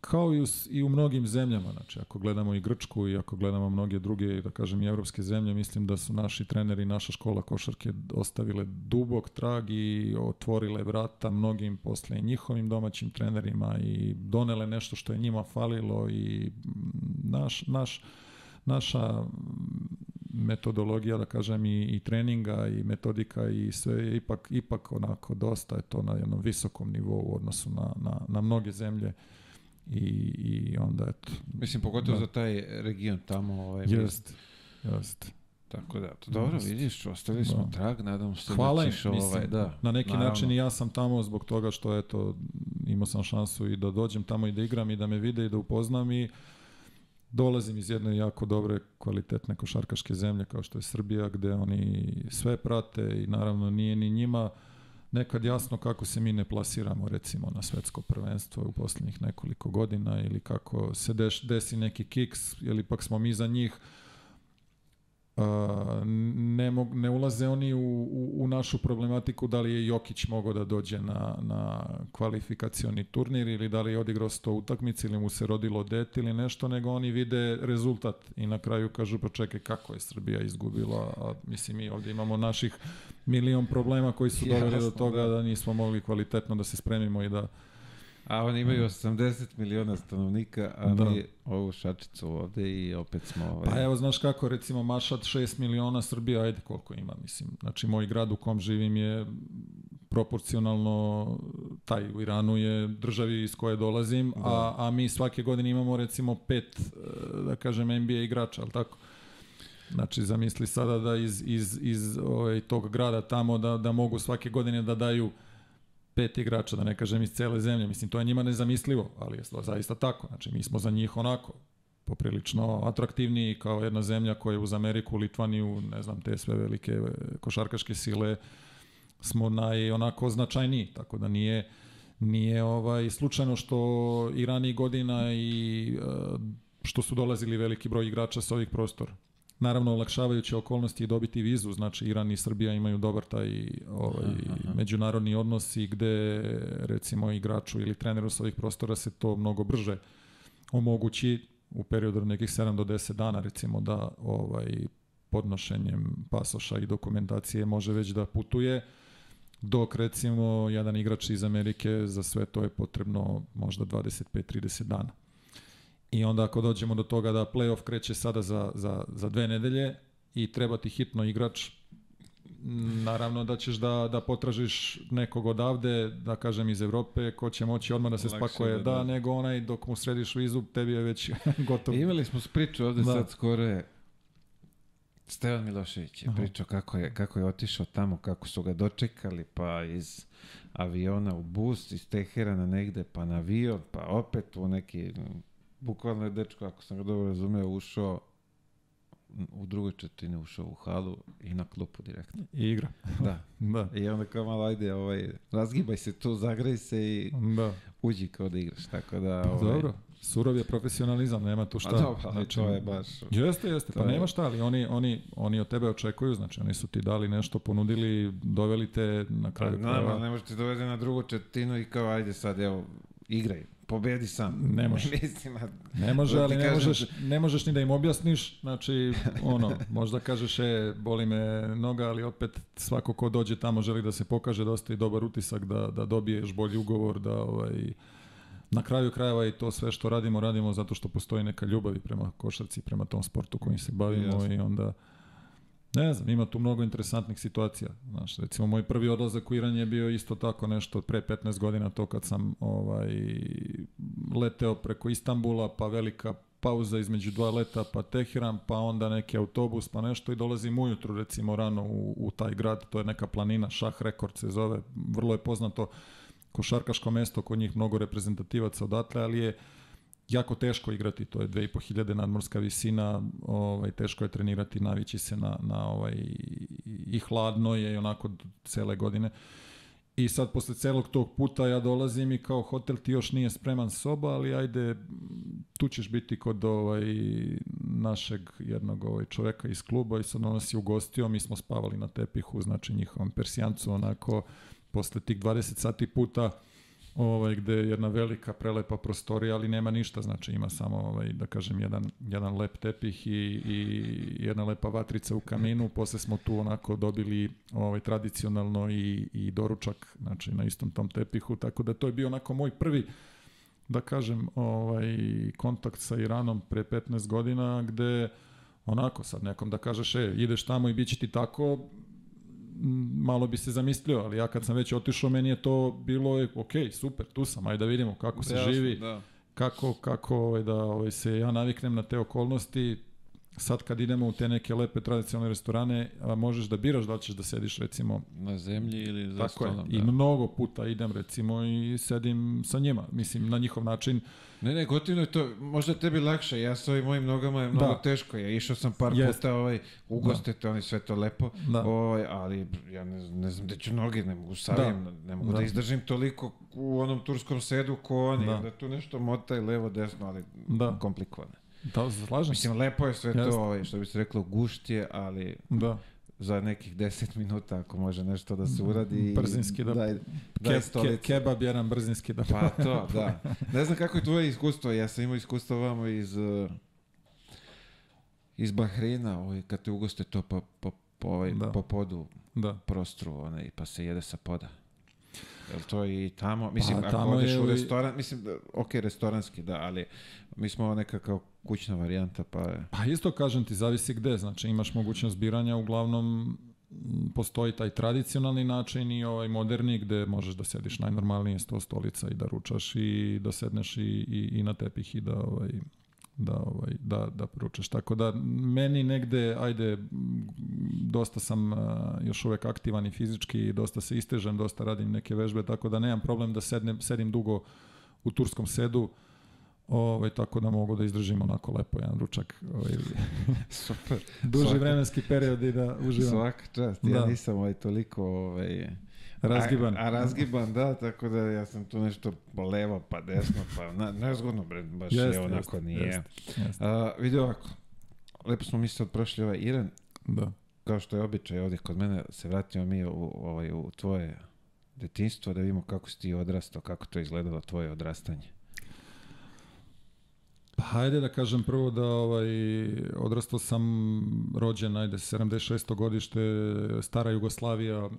kao i u, i u mnogim zemljama, znači ako gledamo i Grčku i ako gledamo mnoge druge, da kažem i evropske zemlje, mislim da su naši treneri, naša škola košarke ostavile dubok trag i otvorile vrata mnogim posle njihovim domaćim trenerima i donele nešto što je njima falilo i naš, naš, naša mm, metodologija, da kažem, i, i treninga i metodika i sve je ipak, ipak onako dosta je to na jednom visokom nivou u odnosu na, na, na mnoge zemlje i, i onda eto, Mislim, pogotovo Da. za taj region tamo. Ovaj, jest, jest. Tako da, to dobro, Jest. vidiš, ostavili smo Da. trag, nadam se Hvala da im, ćeš mislim, ovaj, da, na neki naravno. način i ja sam tamo zbog toga što eto, imao sam šansu i da dođem tamo i da igram i da me vide i da upoznam i dolazim iz jedne jako dobre, kvalitetne košarkaške zemlje kao što je Srbija, gde oni sve prate i naravno nije ni njima nekad jasno kako se mi ne plasiramo recimo na svetsko prvenstvo u posljednjih nekoliko godina ili kako se deš, desi neki kiks ili pak smo mi za njih ne, mog, ne ulaze oni u, u, u našu problematiku da li je Jokić mogao da dođe na, na kvalifikacioni turnir ili da li je odigrao 100 utakmica ili mu se rodilo dete ili nešto, nego oni vide rezultat i na kraju kažu pa čekaj kako je Srbija izgubila, a mislim mi ovdje imamo naših milion problema koji su doveli do toga da. da. nismo mogli kvalitetno da se spremimo i da A oni imaju 80 miliona stanovnika, a Da. mi ovu šačicu ovde i opet smo... Ovaj, Pa evo, znaš kako, recimo Mašat 6 miliona, Srbija, ajde koliko ima, mislim. Znači, moj grad u kom živim je proporcionalno, taj u Iranu je državi iz koje dolazim, Da. a, a mi svake godine imamo recimo pet, e, da kažem, NBA igrača, ali tako? Znači, zamisli sada da iz, iz, iz ovaj, tog grada tamo da, da mogu svake godine da daju pet igrača, da ne kažem iz cele zemlje. Mislim, to je njima nezamislivo, ali je zaista tako. Znači, mi smo za njih onako poprilično atraktivniji kao jedna zemlja koja uz Ameriku, Litvaniju, ne znam, te sve velike e, košarkaške sile smo naj onako značajniji, tako da nije nije ovaj slučajno što i ranijih godina i e, što su dolazili veliki broj igrača sa ovih prostora. Naravno, olakšavajuće okolnosti je dobiti vizu, znači Iran i Srbija imaju dobar taj ovaj, aha. međunarodni odnos i gde recimo igraču ili treneru sa ovih prostora se to mnogo brže omogući u periodu nekih 7 do 10 dana recimo da ovaj podnošenjem pasoša i dokumentacije može već da putuje dok recimo jedan igrač iz Amerike za sve to je potrebno možda 25-30 dana. I onda ako dođemo do toga da playoff kreće sada za, za, za dve nedelje i treba ti hitno igrač, naravno da ćeš da, da potražiš nekog odavde, da kažem iz Evrope, ko će moći odmah da se Lakše spakuje, da, da, da, nego onaj dok mu središ vizu, tebi je već gotovo. Imali smo priču ovde da. sad skoro Stevan Milošević je pričao kako je, kako je otišao tamo, kako su ga dočekali, pa iz aviona u bus, iz Teherana negde, pa na avion, pa opet u neki bukvalno je dečko, ako sam ga dobro razumeo, ušao u drugoj četvrtini ušao u halu i na klupu direktno. I igra. Da. da. I onda kao malo ajde, ovaj, razgibaj se tu, zagrej se i da. uđi kao da igraš. Tako da, pa ovaj, Dobro. Surov je profesionalizam, nema tu šta. A dobro, znači, to je baš... Jeste, jeste, pa je... nema šta, ali oni, oni, oni od tebe očekuju, znači oni su ti dali nešto, ponudili, doveli te na kraju pa. Ne, ne možete dovede na drugu četinu i kao ajde sad, evo, igraj pobedi sam. Ne može. Mislim, ne može, ali ne kažem... možeš, ne možeš ni da im objasniš, znači, ono, možda kažeš, e, boli me noga, ali opet svako ko dođe tamo želi da se pokaže, da ostaje dobar utisak, da, da dobiješ bolji ugovor, da, ovaj, na kraju krajeva i to sve što radimo, radimo zato što postoji neka ljubav i prema košarci, prema tom sportu kojim se bavimo Jasne. i onda Ne znam, ima tu mnogo interesantnih situacija. Znaš, recimo, moj prvi odlazak u Iran je bio isto tako nešto pre 15 godina, to kad sam ovaj, leteo preko Istambula, pa velika pauza između dva leta, pa Teheran, pa onda neki autobus, pa nešto i dolazim ujutru, recimo, rano u, u taj grad, to je neka planina, Šah Rekord se zove, vrlo je poznato košarkaško mesto, kod njih mnogo reprezentativaca odatle, ali je jako teško igrati, to je 2500 nadmorska visina, ovaj teško je trenirati, navići se na na ovaj i hladno je i onako cele godine. I sad posle celog tog puta ja dolazim i kao hotel ti još nije spreman soba, ali ajde tu ćeš biti kod ovaj našeg jednog ovaj čoveka iz kluba i sad on nas je ugostio, mi smo spavali na tepihu, znači njihovom persijancu onako posle tih 20 sati puta ovaj, gde je jedna velika prelepa prostorija, ali nema ništa, znači ima samo, ovaj, da kažem, jedan, jedan lep tepih i, i jedna lepa vatrica u kaminu, posle smo tu onako dobili ovaj, tradicionalno i, i doručak, znači na istom tom tepihu, tako da to je bio onako moj prvi da kažem, ovaj, kontakt sa Iranom pre 15 godina, gde onako sad nekom da kažeš, e, ideš tamo i bit će ti tako, malo bi se zamislio, ali ja kad sam već otišao, meni je to bilo, ok, super, tu sam, ajde da vidimo kako se Jasno, živi, da. kako, kako ovaj, da ovaj, se ja naviknem na te okolnosti, sad kad idemo u te neke lepe tradicionalne restorane, a možeš da biraš da li ćeš da sediš recimo na zemlji ili za Tako stolom. Je. Da. I mnogo puta idem recimo i sedim sa njima, mislim na njihov način. Ne, ne, gotivno je to, možda tebi lakše, ja sa ovim mojim nogama je mnogo da. teško, ja išao sam par Jest. puta, ovaj, ugostite, da. oni sve to lepo, da. ovaj, ali ja ne, ne znam da ću noge, ne mogu savim, da. ne mogu da. da izdržim toliko u onom turskom sedu ko oni, da, da tu nešto motaj levo, desno, ali da. komplikovano. Da, slažem Mislim, lepo je sve Jasne. to, ovaj, što bi se reklo, guštje, ali da. za nekih 10 minuta ako može nešto da se uradi. Brzinski da, daj, daj ke, ke, kebab jedan brzinski da... Pa to, da. Ne znam kako je tvoje iskustvo, ja sam imao iskustvo vamo iz iz Bahreina, ovaj, kad te ugoste to po, po, po, ovaj, da. po podu da. prostru, onaj, pa se jede sa poda. Jel to i tamo, mislim, pa, ako odeš u restoran, mislim, ok, restoranski, da, ali mi smo neka kao kućna varijanta, pa... Pa isto kažem ti, zavisi gde, znači imaš mogućnost biranja, uglavnom postoji taj tradicionalni način i ovaj moderni gde možeš da sediš najnormalnije sto stolica i da ručaš i da sedneš i, i, i na tepih i da ovaj, da, ovaj, da, da pručaš. Tako da meni negde, ajde, dosta sam uh, još uvek aktivan i fizički, dosta se istežem, dosta radim neke vežbe, tako da nemam problem da sednem, sedim dugo u turskom sedu. Ovaj, tako da mogu da izdržim onako lepo jedan ručak. Ovaj, Super. duži Svaka- vremenski period i da uživam. Svaka čast. Ja Da. nisam ovaj toliko ovaj, Razgiban. A, a razgiban, da, tako da ja sam tu nešto levo pa desno, pa na, nezgodno, bre, baš Jeste, je onako jeste, nije. jeste, jeste. A, vidi ovako, lepo smo mi sad prošli ovaj Iran, Da. kao što je običaj ovdje kod mene, se vratimo mi u, ovaj, u tvoje detinstvo da vidimo kako si ti odrastao, kako to izgledalo tvoje odrastanje. Pa hajde da kažem prvo da ovaj, odrastao sam rođen, ajde, 76. godište, stara Jugoslavija,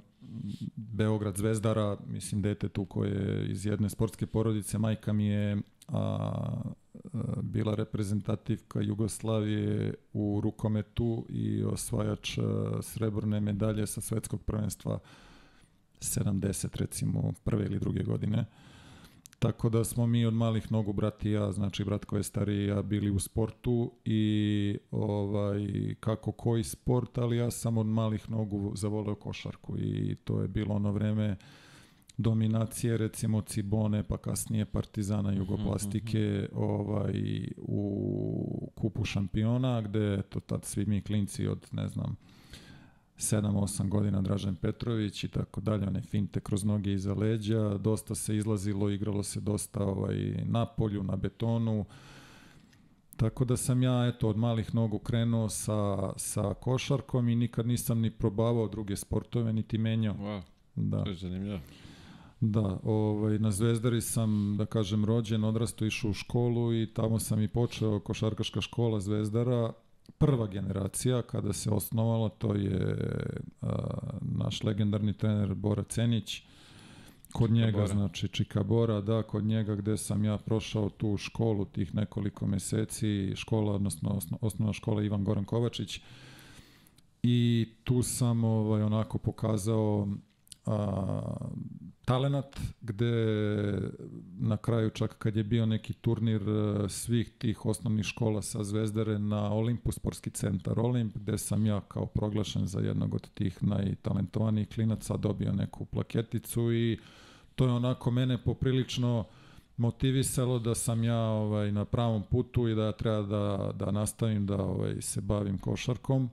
Beograd Zvezdara, mislim dete tu koje je iz jedne sportske porodice, majka mi je a, a, bila reprezentativka Jugoslavije u rukometu i osvajač a, srebrne medalje sa svetskog prvenstva 70 recimo prve ili druge godine. Tako da smo mi od malih nogu brat i ja, znači brat koji je stariji ja bili u sportu i ovaj kako koji sport, ali ja sam od malih nogu zavoleo košarku i to je bilo ono vreme dominacije recimo Cibone pa kasnije Partizana Jugoplastike ovaj u kupu šampiona gde to tad svi mi klinci od ne znam 7-8 godina Dražen Petrović i tako dalje, one finte kroz noge iza leđa, dosta se izlazilo, igralo se dosta ovaj, na polju, na betonu, tako da sam ja eto od malih nogu krenuo sa, sa košarkom i nikad nisam ni probavao druge sportove, niti menjao. Wow, Da. to je zanimljivo. Da, ovaj, na Zvezdari sam, da kažem, rođen, odrastao, išao u školu i tamo sam i počeo košarkaška škola Zvezdara, prva generacija kada se osnovala, to je a, naš legendarni trener Bora Cenić, kod njega, Bora. znači Čika Bora, da, kod njega gde sam ja prošao tu školu tih nekoliko meseci, škola, odnosno osno, osnovna škola Ivan Goran Kovačić, i tu sam ovaj, onako pokazao a, talenat gde na kraju čak kad je bio neki turnir e, svih tih osnovnih škola sa Zvezdare na Olimpu, sportski centar Olimp, gde sam ja kao proglašen za jednog od tih najtalentovanijih klinaca dobio neku plaketicu i to je onako mene poprilično motivisalo da sam ja ovaj na pravom putu i da treba da, da nastavim da ovaj se bavim košarkom.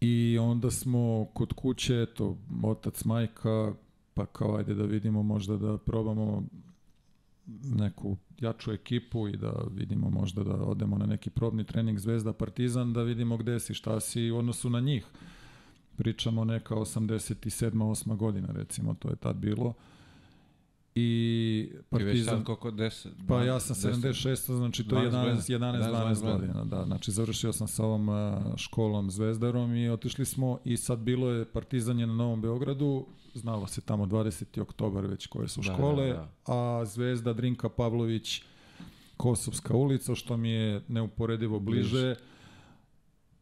I onda smo kod kuće, eto, otac, majka, pa kao ajde da vidimo možda da probamo neku jaču ekipu i da vidimo možda da odemo na neki probni trening Zvezda Partizan, da vidimo gde si, šta si u odnosu na njih. Pričamo neka 87. 8. godina recimo, to je tad bilo. I Ti već sad Partizan... koliko, 10? Pa ja sam 76, znači to je 12 11, 11 12 godina. da. Znači završio sam sa ovom školom Zvezdarom i otišli smo i sad bilo je Partizan je na Novom Beogradu, znalo se tamo 20. oktobar već koje su Da, škole, da, da. a Zvezda Drinka Pavlović Kosovska ulica, što mi je neuporedivo bliže.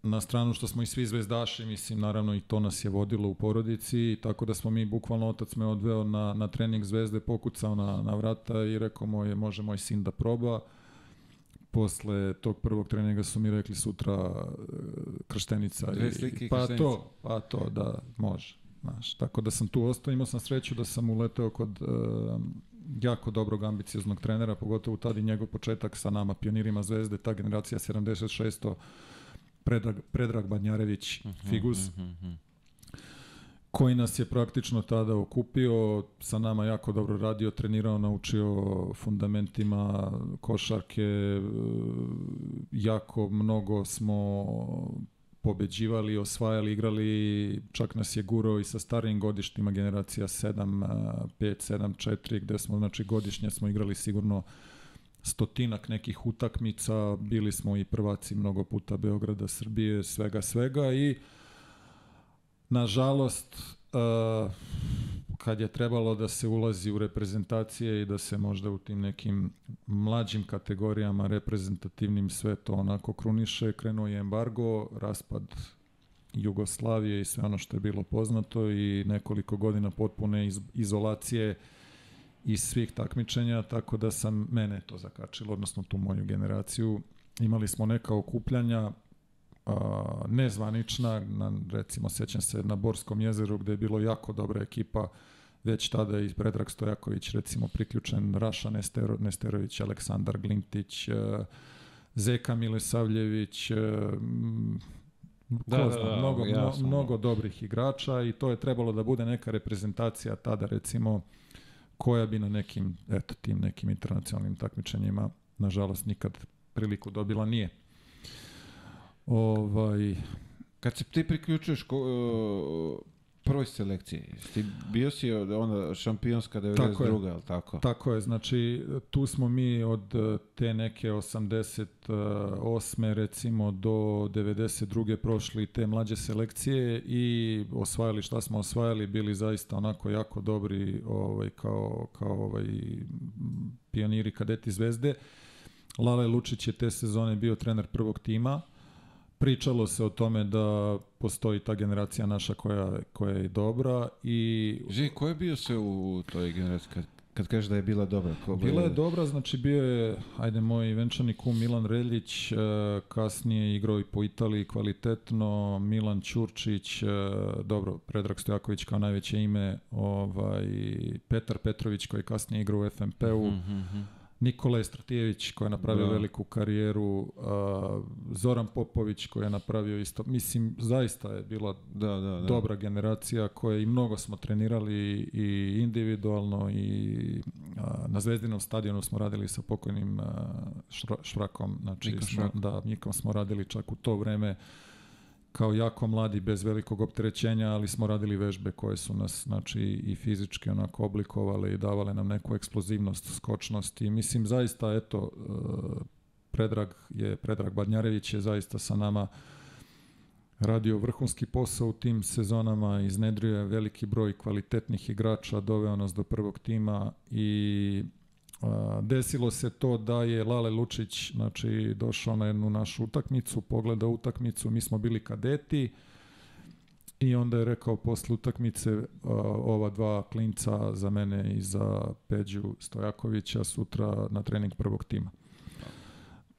Na stranu što smo i svi zvezdaši, mislim, naravno i to nas je vodilo u porodici, tako da smo mi, bukvalno otac me odveo na, na trening zvezde, pokucao na, na vrata i rekao moj, može moj sin da proba. Posle tog prvog treninga su mi rekli sutra e, krštenica. Dve i- slike i pa krštenica. to, pa to, da, može. Znaš, tako da sam tu ostao, imao sam sreću da sam uleteo kod e, jako dobrog ambicioznog trenera, pogotovo tad i njegov početak sa nama, pionirima Zvezde, ta generacija 76. Predrag, Predrag Badnjarević, Figus, Mhm, koji nas je praktično tada okupio, sa nama jako dobro radio, trenirao, naučio fundamentima košarke, jako mnogo smo pobeđivali, osvajali, igrali, čak nas je gurao i sa starijim godištima generacija 7, 5, 7, 4, gde smo, znači godišnje smo igrali sigurno stotinak nekih utakmica, bili smo i prvaci mnogo puta Beograda, Srbije, svega, svega i nažalost uh, kad je trebalo da se ulazi u reprezentacije i da se možda u tim nekim mlađim kategorijama reprezentativnim sve to onako kruniše, krenuo je embargo, raspad Jugoslavije i sve ono što je bilo poznato i nekoliko godina potpune iz, izolacije iz svih takmičenja, tako da sam mene to zakačilo, odnosno tu moju generaciju. Imali smo neka okupljanja, a, nezvanična, na, recimo sećam se na Borskom jezeru gde je bilo jako dobra ekipa već tada i Predrag Stojaković recimo priključen, Raša Nestero, Nesterović, Aleksandar Glintić, uh, Zeka Milesavljević, uh, Da, da, da, mnogo, jasno. mno- mnogo dobrih igrača i to je trebalo da bude neka reprezentacija tada recimo koja bi na nekim eto tim nekim internacionalnim takmičenjima nažalost nikad priliku dobila nije. Ovaj Kad se ti priključuješ ko, uh, prvoj selekciji, ti bio si od ona šampionska 92. Tako je. ali tako? Tako je, znači tu smo mi od eh, te neke 88. recimo do 92. prošli te mlađe selekcije i osvajali šta smo osvajali, bili zaista onako jako dobri ovaj, kao, kao ovaj, pioniri kadeti zvezde. Lale Lučić je te sezone bio trener prvog tima. Pričalo se o tome da postoji ta generacija naša koja, koja je dobra i Živi, ko je bio sve u toj generaciji kad, kad kažeš da je bila dobra? Ko Bila je dobra, znači bio je, ajde, moj venčani kum Milan Reljić, e, kasnije je igrao i po Italiji kvalitetno, Milan Ćurčić, e, dobro, Predrag Stojaković kao najveće ime, ovaj, Petar Petrović koji je kasnije igrao u FMP-u, Mhm, mhm. Nikola Stratijević koji je napravio Da. veliku karijeru, a, Zoran Popović koji je napravio isto, mislim, zaista je bila Da, da, da. dobra generacija koje i mnogo smo trenirali i individualno i a, na Zvezdinom stadionu smo radili sa pokojnim a, šra, Šrakom, znači Mikom smo, da, Mikom smo radili čak u to vreme kao jako mladi bez velikog opterećenja, ali smo radili vežbe koje su nas znači i fizički onako oblikovale i davale nam neku eksplozivnost, skočnost i mislim zaista eto e, Predrag je Predrag Badnjarević je zaista sa nama radio vrhunski posao u tim sezonama, iznedrio je veliki broj kvalitetnih igrača, doveo nas do prvog tima i desilo se to da je Lale Lučić znači, došao na jednu našu utakmicu, pogledao utakmicu, mi smo bili kadeti i onda je rekao posle utakmice ova dva klinca za mene i za Peđu Stojakovića sutra na trening prvog tima.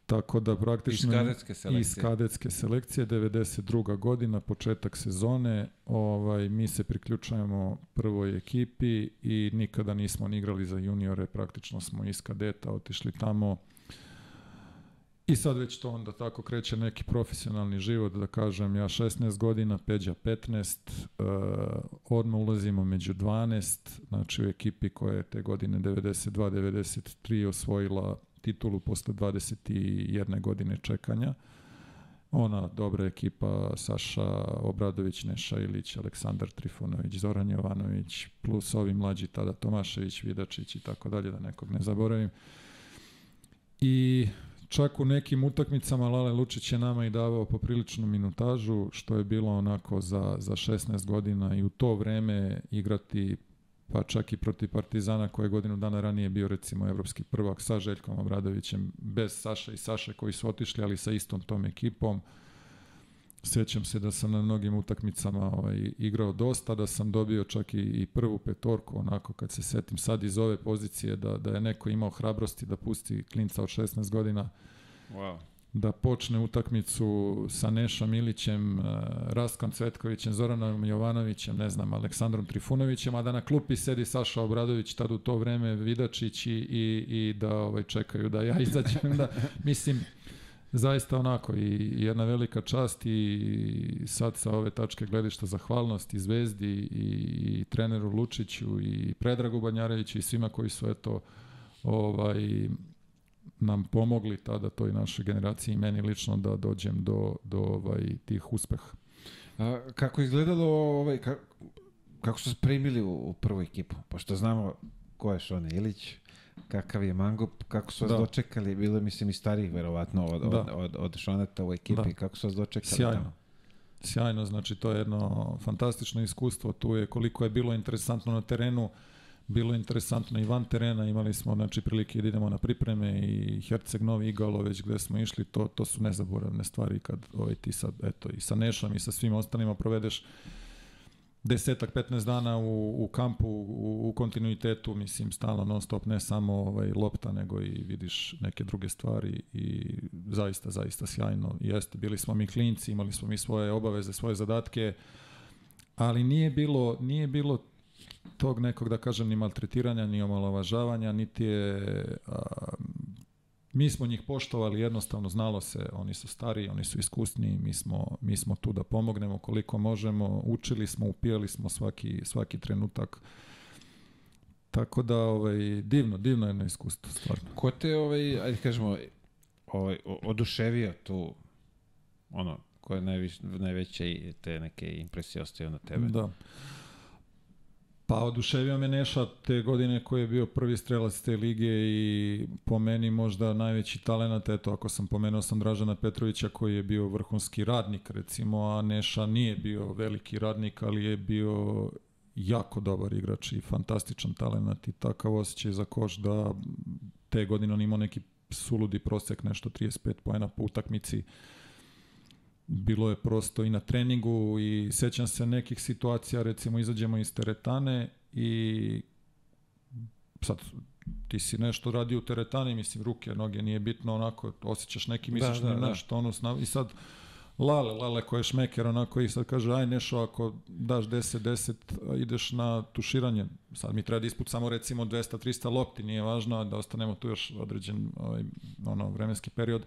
Tako da Iz praktično... kadetske selekcije. Iz kadetske selekcije, 92. godina, početak sezone, ovaj, mi se priključujemo prvoj ekipi i nikada nismo ni igrali za juniore, praktično smo iz kadeta otišli tamo i sad već to onda tako kreće neki profesionalni život, da kažem, ja 16 godina, Peđa 15, uh, odmah ulazimo među 12, znači u ekipi koja je te godine 92-93 osvojila titulu posle 21 godine čekanja. Ona dobra ekipa Saša Obradović, Neša Ilić, Aleksandar Trifunović, Zoran Jovanović, plus ovi mlađi tada Tomašević, Vidačić i tako dalje, da nekog ne zaboravim. I čak u nekim utakmicama Lale Lučić je nama i davao popriličnu minutažu, što je bilo onako za, za 16 godina i u to vreme igrati pa čak i protiv Partizana koji je godinu dana ranije bio recimo evropski prvak sa Željkom Obradovićem, bez Saše i Saše koji su otišli, ali sa istom tom ekipom. Sjećam se da sam na mnogim utakmicama ovaj, igrao dosta, da sam dobio čak i, i prvu petorku, onako kad se setim sad iz ove pozicije, da, da je neko imao hrabrosti da pusti klinca od 16 godina Wow. Da počne utakmicu sa Nešom Ilićem, eh, Raskom Cvetkovićem, Zoranom Jovanovićem, ne znam, Aleksandrom Trifunovićem, a da na klupi sedi Saša Obradović, tad u to vreme Vidačić i, i, i da ovaj, čekaju da ja izađem. Da, mislim, zaista onako i jedna velika čast i sad sa ove tačke gledišta zahvalnost i Zvezdi i, i treneru Lučiću i Predragu Banjareviću i svima koji su eto ovaj nam pomogli tada toj našoj generaciji i meni lično da dođem do, do ovaj, tih uspeha. A, kako izgledalo, ovaj, ka, kako su se primili u, u prvu ekipu? Pošto znamo ko je Šone Ilić, kakav je Mangup, kako su vas Da. dočekali, bilo je, mislim i starih verovatno od, Da. od, od, od Šoneta u ekipi, Da. kako su vas dočekali Sjajno. tamo? Sjajno, znači to je jedno fantastično iskustvo. Tu je koliko je bilo interesantno na terenu, bilo interesantno i van terena, imali smo znači prilike da idemo na pripreme i Herceg Novi Igalo već gde smo išli, to, to su nezaboravne stvari kad ovaj, ti sad, eto, i sa Nešom i sa svim ostalima provedeš desetak, 15 dana u, u kampu, u, u kontinuitetu, mislim, stalno non stop, ne samo ovaj, lopta, nego i vidiš neke druge stvari i zaista, zaista sjajno. Jeste, bili smo mi klinci, imali smo mi svoje obaveze, svoje zadatke, ali nije bilo, nije bilo tog nekog, da kažem, ni maltretiranja, ni omalovažavanja, niti je... A, mi smo njih poštovali, jednostavno znalo se, oni su stari, oni su iskusni, mi smo, mi smo tu da pomognemo koliko možemo, učili smo, upijali smo svaki, svaki trenutak. Tako da, ovaj, divno, divno jedno iskustvo, stvarno. Ko te, ovaj, ajde kažemo, ovaj, oduševio tu, ono, koje najviš, najveće te neke impresije ostavio na tebe? Da. Pa oduševio me Neša te godine koji je bio prvi strelac te lige i po meni možda najveći talent, eto ako sam pomenuo sam Dražana Petrovića koji je bio vrhunski radnik recimo, a Neša nije bio veliki radnik, ali je bio jako dobar igrač i fantastičan talent i takav osjećaj za koš da te godine on imao neki suludi prosek, nešto 35 poena po utakmici. Bilo je prosto i na treningu i sećam se nekih situacija, recimo izađemo iz teretane i sad ti si nešto radio u teretani, mislim ruke, noge, nije bitno onako, osjećaš neki, misliš da, da, da. nešto, ono, i sad Lale, Lale koji je šmeker, onako i sad kaže, aj Nešo, ako daš 10-10, ideš na tuširanje. Sad mi treba da isput samo recimo 200-300 lopti, nije važno da ostanemo tu još određen ovaj, ono, vremenski period.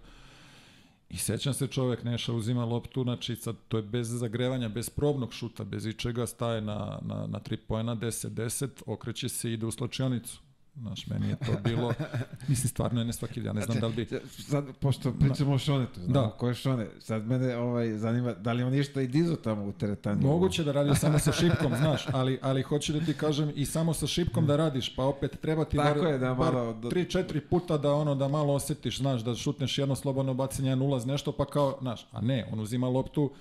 I sećam se čovek Neša uzima loptu, znači sad to je bez zagrevanja, bez probnog šuta, bez ičega, staje na, na, na 3 pojena, 10-10, okreće se i ide u slačionicu. Znaš, meni je to bilo, mislim, stvarno je ne svaki, ja ne znam da li bi... Sad, pošto pričamo da. o Šonetu, znamo da. ko je Šone, sad mene ovaj, zanima, da li on ništa i dizo tamo u teretani? Moguće da radi samo sa šipkom, znaš, ali, ali hoću da ti kažem i samo sa šipkom da radiš, pa opet treba ti Tako bar, je, da malo, bar 3-4 puta da ono, da malo osetiš, znaš, da šutneš jedno slobodno bacanje, jedan ulaz, nešto, pa kao, znaš, a ne, on uzima loptu,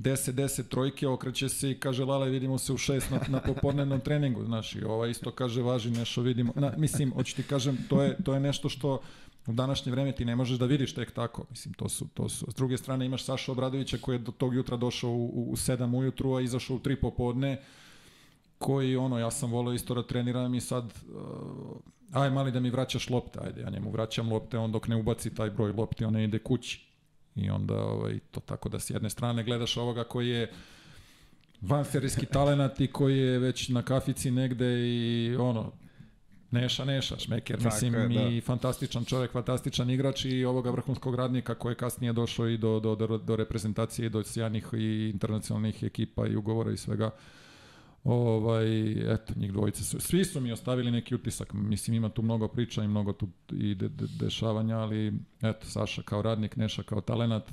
10-10 trojke, okreće se i kaže Lale vidimo se u 6 na, na popodnevnom treningu, znaš, i ova isto kaže važi nešto vidimo, na, mislim, hoću ti kažem, to je, to je nešto što u današnje vreme ti ne možeš da vidiš tek tako, mislim, to su, to su, s druge strane imaš Saša Obradovića koji je do tog jutra došao u, u 7 ujutru, a izašao u 3 popodne, koji, ono, ja sam volio isto da treniram i sad, uh, aj mali da mi vraćaš lopte, ajde, ja njemu vraćam lopte, on dok ne ubaci taj broj lopti, on ne ide kući I onda ovaj, to tako da s jedne strane gledaš ovoga koji je vanserijski talenat i koji je već na kafici negde i ono, Neša, Neša, Šmeker, tako mislim, je, da. i fantastičan čovjek, fantastičan igrač i ovoga vrhunskog radnika koji je kasnije došao i do, do, do, do reprezentacije, do sjajnih i internacionalnih ekipa i ugovora i svega. Ovaj, eto, njih dvojice su, svi su mi ostavili neki utisak, mislim ima tu mnogo priča i mnogo tu i de, de, dešavanja, ali eto, Saša kao radnik, Neša kao talenat,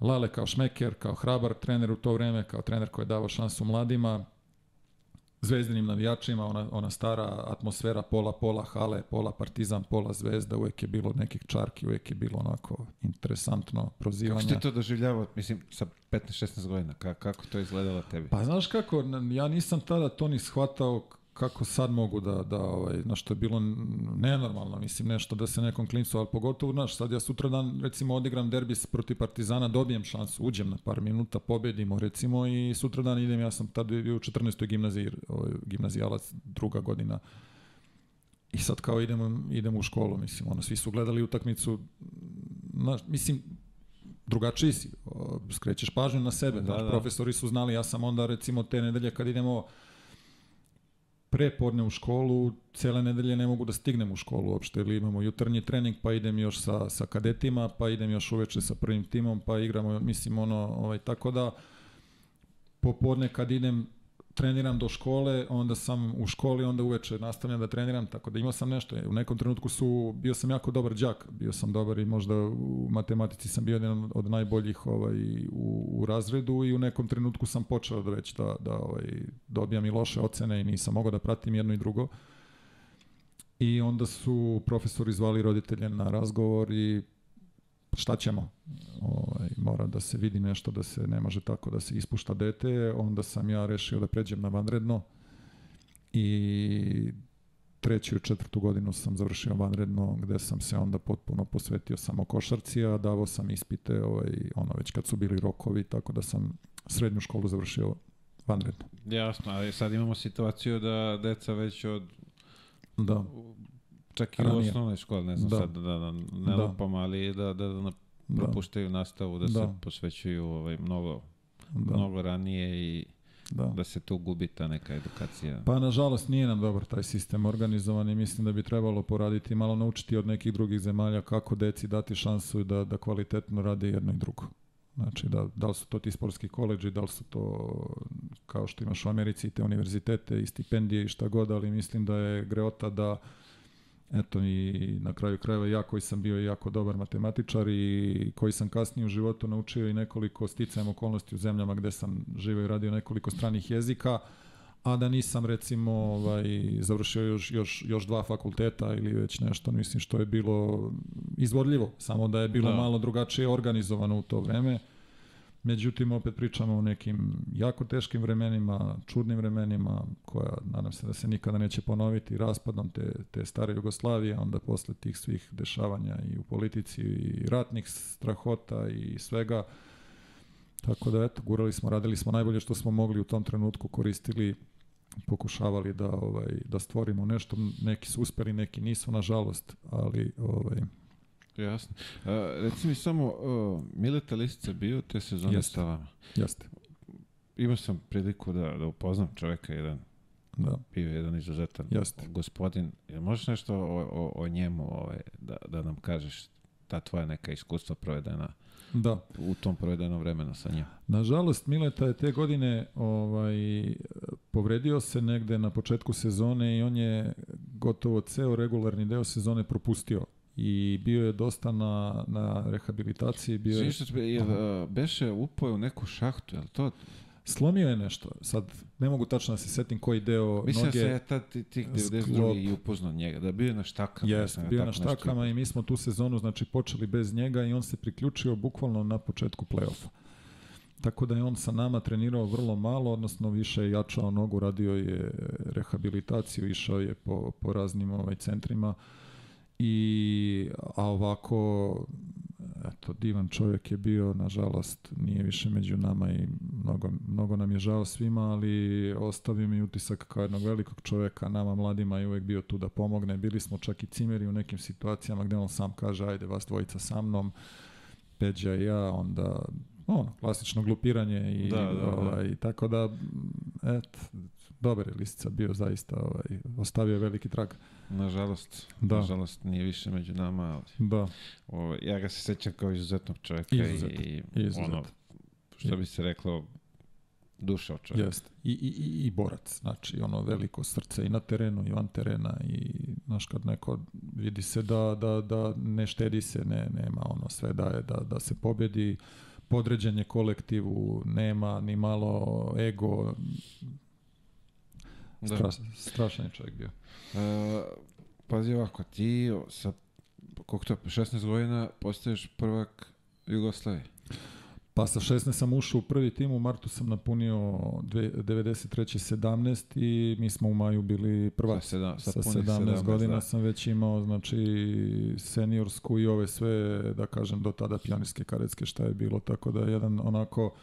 Lale kao šmeker, kao hrabar trener u to vreme, kao trener koji je davao šansu mladima, zvezdinim navijačima, ona, ona stara atmosfera pola, pola hale, pola partizan, pola zvezda, uvek je bilo nekih čarki, uvek je bilo onako interesantno prozivanje. Kako ste to doživljavao, mislim, sa 15-16 godina, kako, kako to izgledalo tebi? Pa znaš kako, ja nisam tada to ni shvatao kako sad mogu da, da ovaj, na što je bilo nenormalno, mislim, nešto da se nekom klincu, ali pogotovo, znaš, sad ja sutra dan, recimo, odigram derbis protiv Partizana, dobijem šansu, uđem na par minuta, pobedimo, recimo, i sutra dan idem, ja sam tad bio u 14. gimnaziji, ovaj, gimnazijalac, druga godina, i sad kao idemo, idemo u školu, mislim, ono, svi su gledali utakmicu, znaš, mislim, drugačiji si, skrećeš pažnju na sebe, da, da. profesori su znali, ja sam onda, recimo, te nedelje kad idemo, pre podne u školu, cele nedelje ne mogu da stignem u školu uopšte, ili imamo jutarnji trening, pa idem još sa, sa kadetima, pa idem još uveče sa prvim timom, pa igramo, mislim, ono, ovaj, tako da, popodne kad idem treniram do škole, onda sam u školi, onda uveče nastavljam da treniram, tako da imao sam nešto. U nekom trenutku su, bio sam jako dobar đak, bio sam dobar i možda u matematici sam bio jedan od najboljih ovaj, u, u razredu i u nekom trenutku sam počeo da već da, da ovaj, dobijam i loše ocene i nisam mogao da pratim jedno i drugo. I onda su profesori zvali roditelje na razgovor i šta ćemo? Ovaj, mora da se vidi nešto, da se ne može tako da se ispušta dete. Onda sam ja rešio da pređem na vanredno i treću i četvrtu godinu sam završio vanredno gde sam se onda potpuno posvetio samo košarci, a davao sam ispite ovaj, ono već kad su bili rokovi, tako da sam srednju školu završio vanredno. Jasno, ali sad imamo situaciju da deca već od da čak i u osnovnoj školi, ne znam da. sad da, da ne da. lupam, ali da, da, da propuštaju nastavu, da, da se posvećuju ovaj, mnogo, da. mnogo ranije i Da. da se tu gubi ta neka edukacija. Pa nažalost nije nam dobar taj sistem organizovan i mislim da bi trebalo poraditi malo naučiti od nekih drugih zemalja kako deci dati šansu da, da kvalitetno rade jedno i drugo. Znači, da, da li su to ti sportski koleđi, da li su to, kao što imaš u Americi, te univerzitete i stipendije i šta god, ali mislim da je greota da eto i na kraju krajeva ja koji sam bio jako dobar matematičar i koji sam kasnije u životu naučio i nekoliko sticajem okolnosti u zemljama gde sam živio i radio nekoliko stranih jezika, a da nisam recimo ovaj, završio još, još, još dva fakulteta ili već nešto, mislim što je bilo izvodljivo, samo da je bilo Da. malo drugačije organizovano u to vreme. Međutim, opet pričamo o nekim jako teškim vremenima, čudnim vremenima, koja nadam se da se nikada neće ponoviti, raspadom te, te stare Jugoslavije, onda posle tih svih dešavanja i u politici i ratnih strahota i svega. Tako da, eto, gurali smo, radili smo najbolje što smo mogli u tom trenutku, koristili pokušavali da ovaj da stvorimo nešto neki su uspeli neki nisu nažalost ali ovaj Jasno. Uh, reci mi samo, uh, Mileta Lisica bio te sezone Jeste. sa vama. jeste Imao sam priliku da, da upoznam čoveka, jedan, da bio je jedan izuzetan Jeste. gospodin. Jel možeš nešto o, o, o njemu ovaj, da, da nam kažeš ta tvoja neka iskustva provedena da u tom provedenom vremenu sa njim? Nažalost, Mileta je te godine ovaj, povredio se negde na početku sezone i on je gotovo ceo regularni deo sezone propustio i bio je dosta na, na rehabilitaciji, bio je, što je, uh, beše upao u neku šahtu, je li to? slomio je nešto. Sad, ne mogu tačno da se setim koji deo Mislim da noge... se je tad ti- tih 92. sklop. i upoznao njega, da bio je na štakama. Mislim, bio je na nešto. štakama i mi smo tu sezonu znači počeli bez njega i on se priključio bukvalno na početku play-offa. Tako da je on sa nama trenirao vrlo malo, odnosno više je jačao nogu, radio je rehabilitaciju, išao je po, po raznim ovaj centrima i a ovako eto divan čovjek je bio nažalost nije više među nama i mnogo, mnogo nam je žao svima ali ostavio mi utisak kao jednog velikog čovjeka nama mladima je uvek bio tu da pomogne bili smo čak i cimeri u nekim situacijama gde on sam kaže ajde vas dvojica sa mnom Peđa i ja onda ono klasično glupiranje i Da, da, da. ovaj tako da et dobar je Lisica bio zaista ovaj ostavio je veliki trag Nažalost, Da. nažalost nije više među nama, ali da ovaj, ja ga se sećam kao izuzetnog čovjeka Izuzetan, i izuzetan. ono, što bi se reklo, duša od čovjeka. Jeste. I, i, i, I borac, znači ono veliko srce i na terenu i van terena i znaš kad neko vidi se da, da, da ne štedi se, ne, nema ono sve daje da, da se pobedi, podređenje kolektivu, nema ni malo ego, Da. Straš, strašan je čovjek bio. E, pazi ovako, ti sa koliko to, 16 godina postaješ prvak Jugoslavije. Pa sa 16 sam ušao u prvi tim, u martu sam napunio dve- 93. 17 i mi smo u maju bili prvaci. Sa, sedam, sa, sa punih 17, godina da. sam već imao znači seniorsku i ove sve da kažem do tada pionirske karetske šta je bilo tako da je jedan onako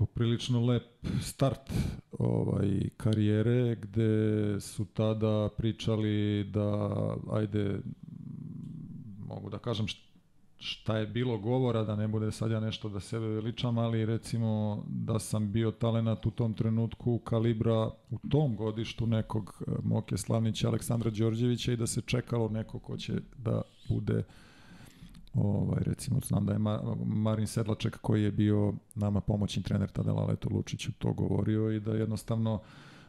poprilično lep start ovaj karijere gde su tada pričali da ajde mogu da kažem št- šta je bilo govora, da ne bude sad ja nešto da sebe veličam, ali recimo da sam bio talenat u tom trenutku kalibra u tom godištu nekog eh, Moke Slavnića, Aleksandra Đorđevića i da se čekalo neko ko će da bude ovaj, recimo znam da je Ma- Marin Sedlaček koji je bio nama pomoćni trener tada Laletu Lučiću to govorio i da jednostavno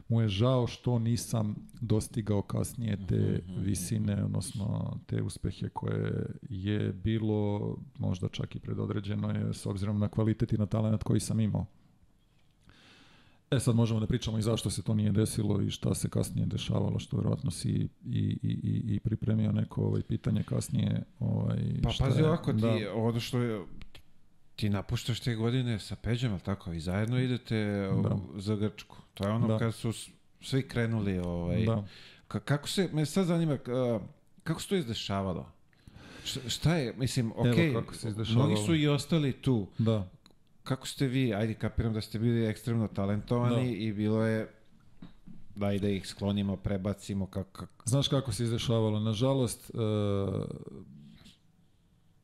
mu je žao što nisam dostigao kasnije te visine, odnosno te uspehe koje je bilo možda čak i predodređeno je s obzirom na kvalitet i na talent koji sam imao. E sad možemo da pričamo i zašto se to nije desilo i šta se kasnije dešavalo, što verovatno si i, i, i, i pripremio neko ovaj pitanje kasnije. Ovaj, Pa šta pazi je- ovako, ti, da. ono što je, ti napuštaš te godine sa Peđom, ali tako, i zajedno idete u- Da. za Grčku. To je ono Da. kad su svi krenuli, ovaj, Da. Ka- kako se, me sad zanima, ka- kako se to izdešavalo? Šta, šta je, mislim, okej, izdešavalo. mnogi su i ostali tu. Da. Kako ste vi, ajde kapiram da ste bili ekstremno talentovani Da. i bilo je daj da ih sklonimo, prebacimo, kako, kako Znaš kako se izdešavalo? Nažalost, e,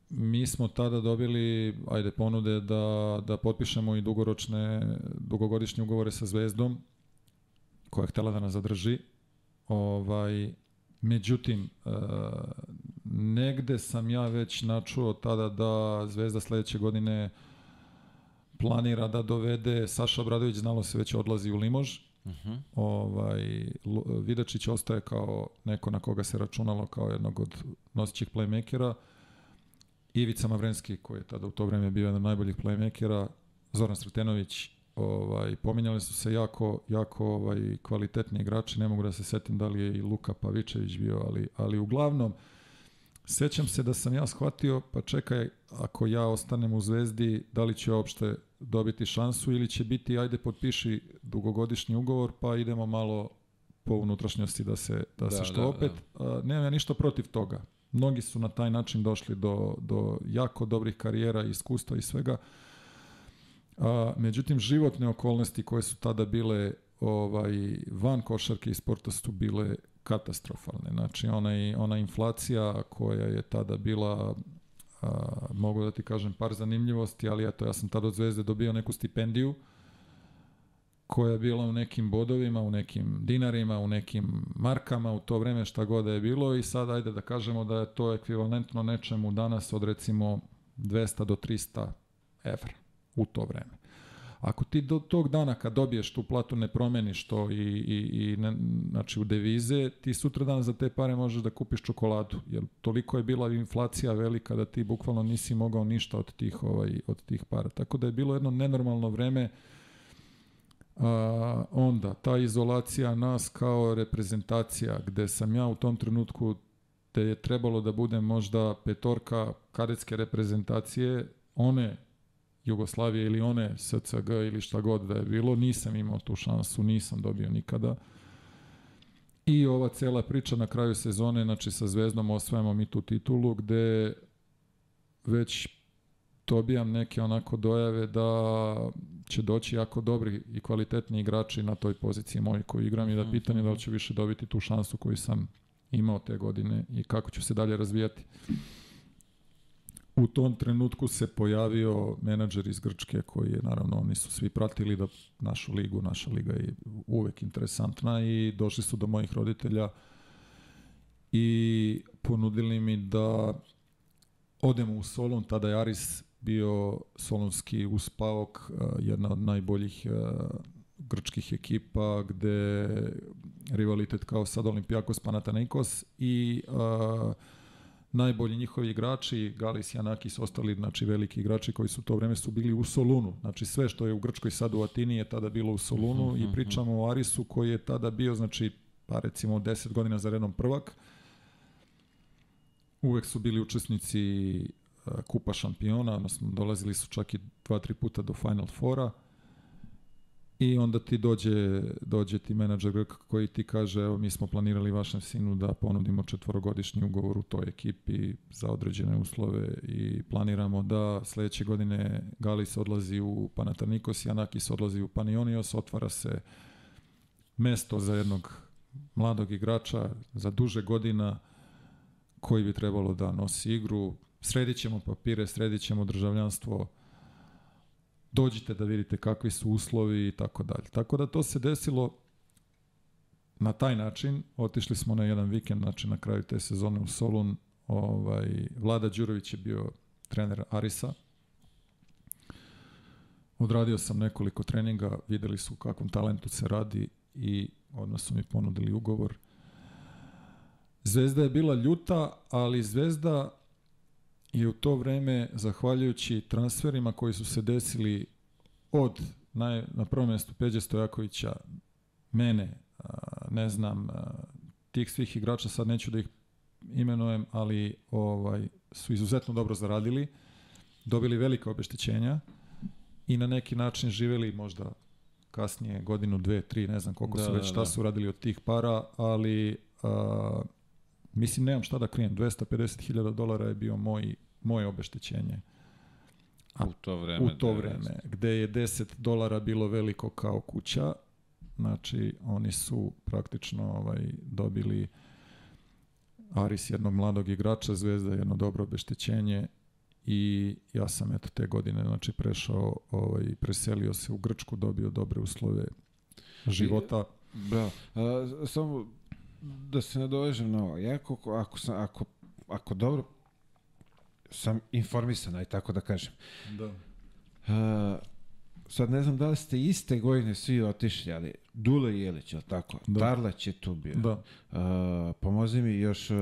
mi smo tada dobili, ajde, ponude da, da potpišemo i dugoročne, dugogodišnje ugovore sa Zvezdom, koja je htela da nas zadrži. Ovaj, međutim, e, negde sam ja već načuo tada da Zvezda sledeće godine planira da dovede Saša Obradović, znalo se već odlazi u Limož, Uh mhm. -huh. ovaj, Vidačić ostaje kao neko na koga se računalo kao jednog od nosićih playmakera. Ivica Mavrenski, koji je tada u to vreme bio jedan od najboljih playmakera, Zoran Sretenović, ovaj, pominjali su se jako, jako ovaj, kvalitetni igrači, ne mogu da se setim da li je i Luka Pavičević bio, ali, ali uglavnom, sećam se da sam ja shvatio, pa čekaj, ako ja ostanem u Zvezdi, da li će uopšte dobiti šansu ili će biti, ajde potpiši dugogodišnji ugovor, pa idemo malo po unutrašnjosti da se, da, da se što da, opet. Da. nemam ja ništa protiv toga. Mnogi su na taj način došli do, do jako dobrih karijera, iskustva i svega. A, međutim, životne okolnosti koje su tada bile ovaj, van košarke i sporta su bile katastrofalne. Znači, ona, ona inflacija koja je tada bila a, mogu da ti kažem par zanimljivosti, ali eto, ja sam tada od Zvezde dobio neku stipendiju koja je bila u nekim bodovima, u nekim dinarima, u nekim markama, u to vreme šta god da je bilo i sad ajde da kažemo da je to ekvivalentno nečemu danas od recimo 200 do 300 evra u to vreme. Ako ti do tog dana kad dobiješ tu platu ne promeniš to i, i, i ne, znači u devize, ti sutra dan za te pare možeš da kupiš čokoladu, jer toliko je bila inflacija velika da ti bukvalno nisi mogao ništa od tih, ovaj, od tih para. Tako da je bilo jedno nenormalno vreme a, onda ta izolacija nas kao reprezentacija gde sam ja u tom trenutku te je trebalo da bude možda petorka kadetske reprezentacije, one Jugoslavije ili one SCG ili šta god da je bilo, nisam imao tu šansu, nisam dobio nikada. I ova cela priča na kraju sezone, znači sa Zvezdom osvajamo mi tu titulu, gde već dobijam neke onako dojave da će doći jako dobri i kvalitetni igrači na toj poziciji moji koji igram i da mhm, pitanje da li mhm. ću više dobiti tu šansu koju sam imao te godine i kako ću se dalje razvijati. U tom trenutku se pojavio menadžer iz Grčke koji je, naravno, oni su svi pratili da našu ligu, naša liga je uvek interesantna i došli su do mojih roditelja i ponudili mi da odemo u Solun, tada je Aris bio solunski uspaok, jedna od najboljih grčkih ekipa gde rivalitet kao sad Olimpijakos Panathinaikos i uh, najbolji njihovi igrači, Galis, Janakis, ostali znači, veliki igrači koji su to vreme su bili u Solunu. Znači sve što je u Grčkoj sad u Atini je tada bilo u Solunu uh -huh, i mhm, pričamo o Arisu koji je tada bio, znači, pa recimo 10 godina za redom prvak. Uvek su bili učesnici uh, Kupa šampiona, odnosno dolazili su čak i dva, tri puta do Final Fora. I onda ti dođe, dođe ti menadžer koji ti kaže evo mi smo planirali vašem sinu da ponudimo četvorogodišnji ugovor u toj ekipi za određene uslove i planiramo da sledeće godine Galis odlazi u Panathinaikos, Janakis odlazi u Panionios, otvara se mesto za jednog mladog igrača za duže godina koji bi trebalo da nosi igru. Sredit ćemo papire, sredit ćemo državljanstvo, dođite da vidite kakvi su uslovi i tako dalje. Tako da to se desilo na taj način. Otišli smo na jedan vikend, znači na kraju te sezone u Solun. Ovaj, Vlada Đurović je bio trener Arisa. Odradio sam nekoliko treninga, videli su kakvom talentu se radi i odmah su mi ponudili ugovor. Zvezda je bila ljuta, ali Zvezda je u to vreme, zahvaljujući transferima koji su se desili od naj, na prvom mjestu Peđe Stojakovića, mene, ne znam, tih svih igrača, sad neću da ih imenujem, ali ovaj su izuzetno dobro zaradili, dobili velike obeštećenja i na neki način živeli možda kasnije godinu, dve, tri, ne znam koliko da, su već šta da, da. su radili od tih para, ali a, Mislim, nemam šta da krijem. 250.000 dolara je bio moj, moje obeštećenje. A u to vreme. U to vreme, gde je 10 dolara bilo veliko kao kuća. Znači, oni su praktično ovaj, dobili Aris jednog mladog igrača, Zvezda jedno dobro obeštećenje i ja sam eto te godine znači prešao ovaj preselio se u Grčku dobio dobre uslove života Da. A, samo da se nadovežem na ovo. Ja ako, ako, sam, ako, ako dobro sam informisan, aj tako da kažem. da A, sad ne znam da li ste iste godine svi otišli, ali Dule Jelić, je tako? Da. Darlać je tu bio. da A, pomozi mi još... A,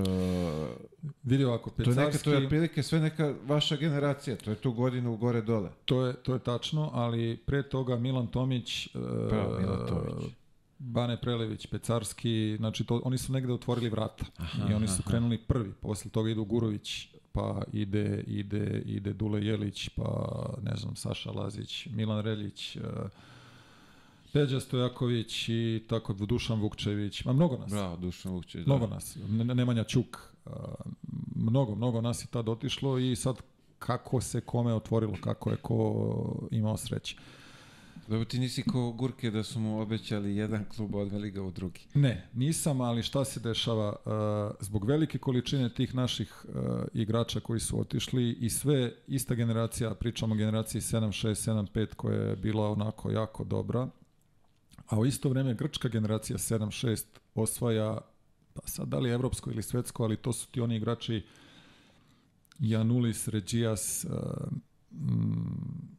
vidi ovako to je neka, Pecarski to je otprilike sve neka vaša generacija, to je tu godinu gore dole. To je, to je tačno, ali pre toga Milan Tomić, e, Pa, Milan Tomić. Bane Prelević, Pecarski, znači to, oni su negde otvorili vrata Aha, i oni su aha. krenuli prvi. Posle toga idu Gurović, pa ide, ide, ide Dule Jelić, pa ne znam, Saša Lazić, Milan Reljić, e, Peđa Stojaković i tako Dušan Vukčević, ma mnogo nas. Bravo, Dušan Vukčević. Mnogo nas. Ne- Nemanja Ćuk. a, Mnogo, mnogo nas je tad otišlo i sad kako se kome otvorilo, kako je ko imao sreće. Dobro, ti nisi ko Gurke da su mu obećali jedan klub, odveli ga u drugi. Ne, nisam, ali šta se dešava? Uh, zbog velike količine tih naših uh, igrača koji su otišli i sve ista generacija, pričamo o generaciji 7-6, 7-5 koja je bila onako jako dobra, a u isto vreme grčka generacija 7-6 osvaja, pa sad da li evropsko ili svetsko, ali to su ti oni igrači Janulis, Regijas, mm,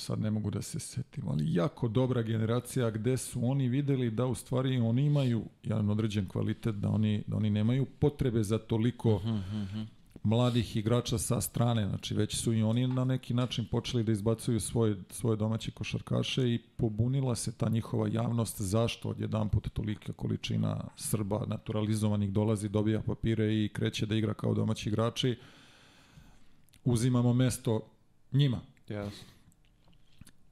sad ne mogu da se setim, ali jako dobra generacija gde su oni videli da u stvari oni imaju jedan određen kvalitet, da oni, da oni nemaju potrebe za toliko mladih igrača sa strane, znači već su i oni na neki način počeli da izbacuju svoje, svoje domaće košarkaše i pobunila se ta njihova javnost zašto odjedan put tolika količina Srba naturalizovanih dolazi, dobija papire i kreće da igra kao domaći igrači. Uzimamo mesto njima. Jasno.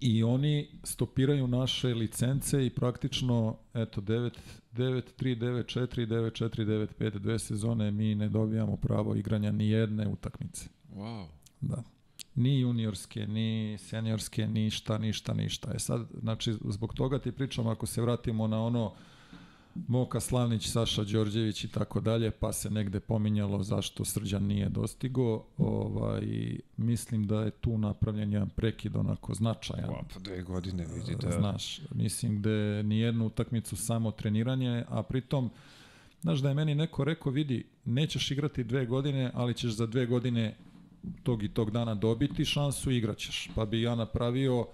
I oni stopiraju naše licence i praktično, eto, 9, 9, 3, 9, 4, 9, 4, 9, 5, dve sezone mi ne dobijamo pravo igranja ni jedne utakmice. Wow. Da. Ni juniorske, ni seniorske, ništa, ništa, ništa. E sad, znači, zbog toga ti pričam, ako se vratimo na ono Moka Slavnić, Saša Đorđević i tako dalje, pa se negde pominjalo zašto Srđan nije dostigo. Ovaj, mislim da je tu napravljen jedan prekid onako značajan. Wow, pa dve godine vidi da... Znaš, mislim da je nijednu utakmicu samo treniranje, a pritom, znaš da je meni neko rekao, vidi, nećeš igrati dve godine, ali ćeš za dve godine tog i tog dana dobiti šansu i igraćeš. Pa bi ja napravio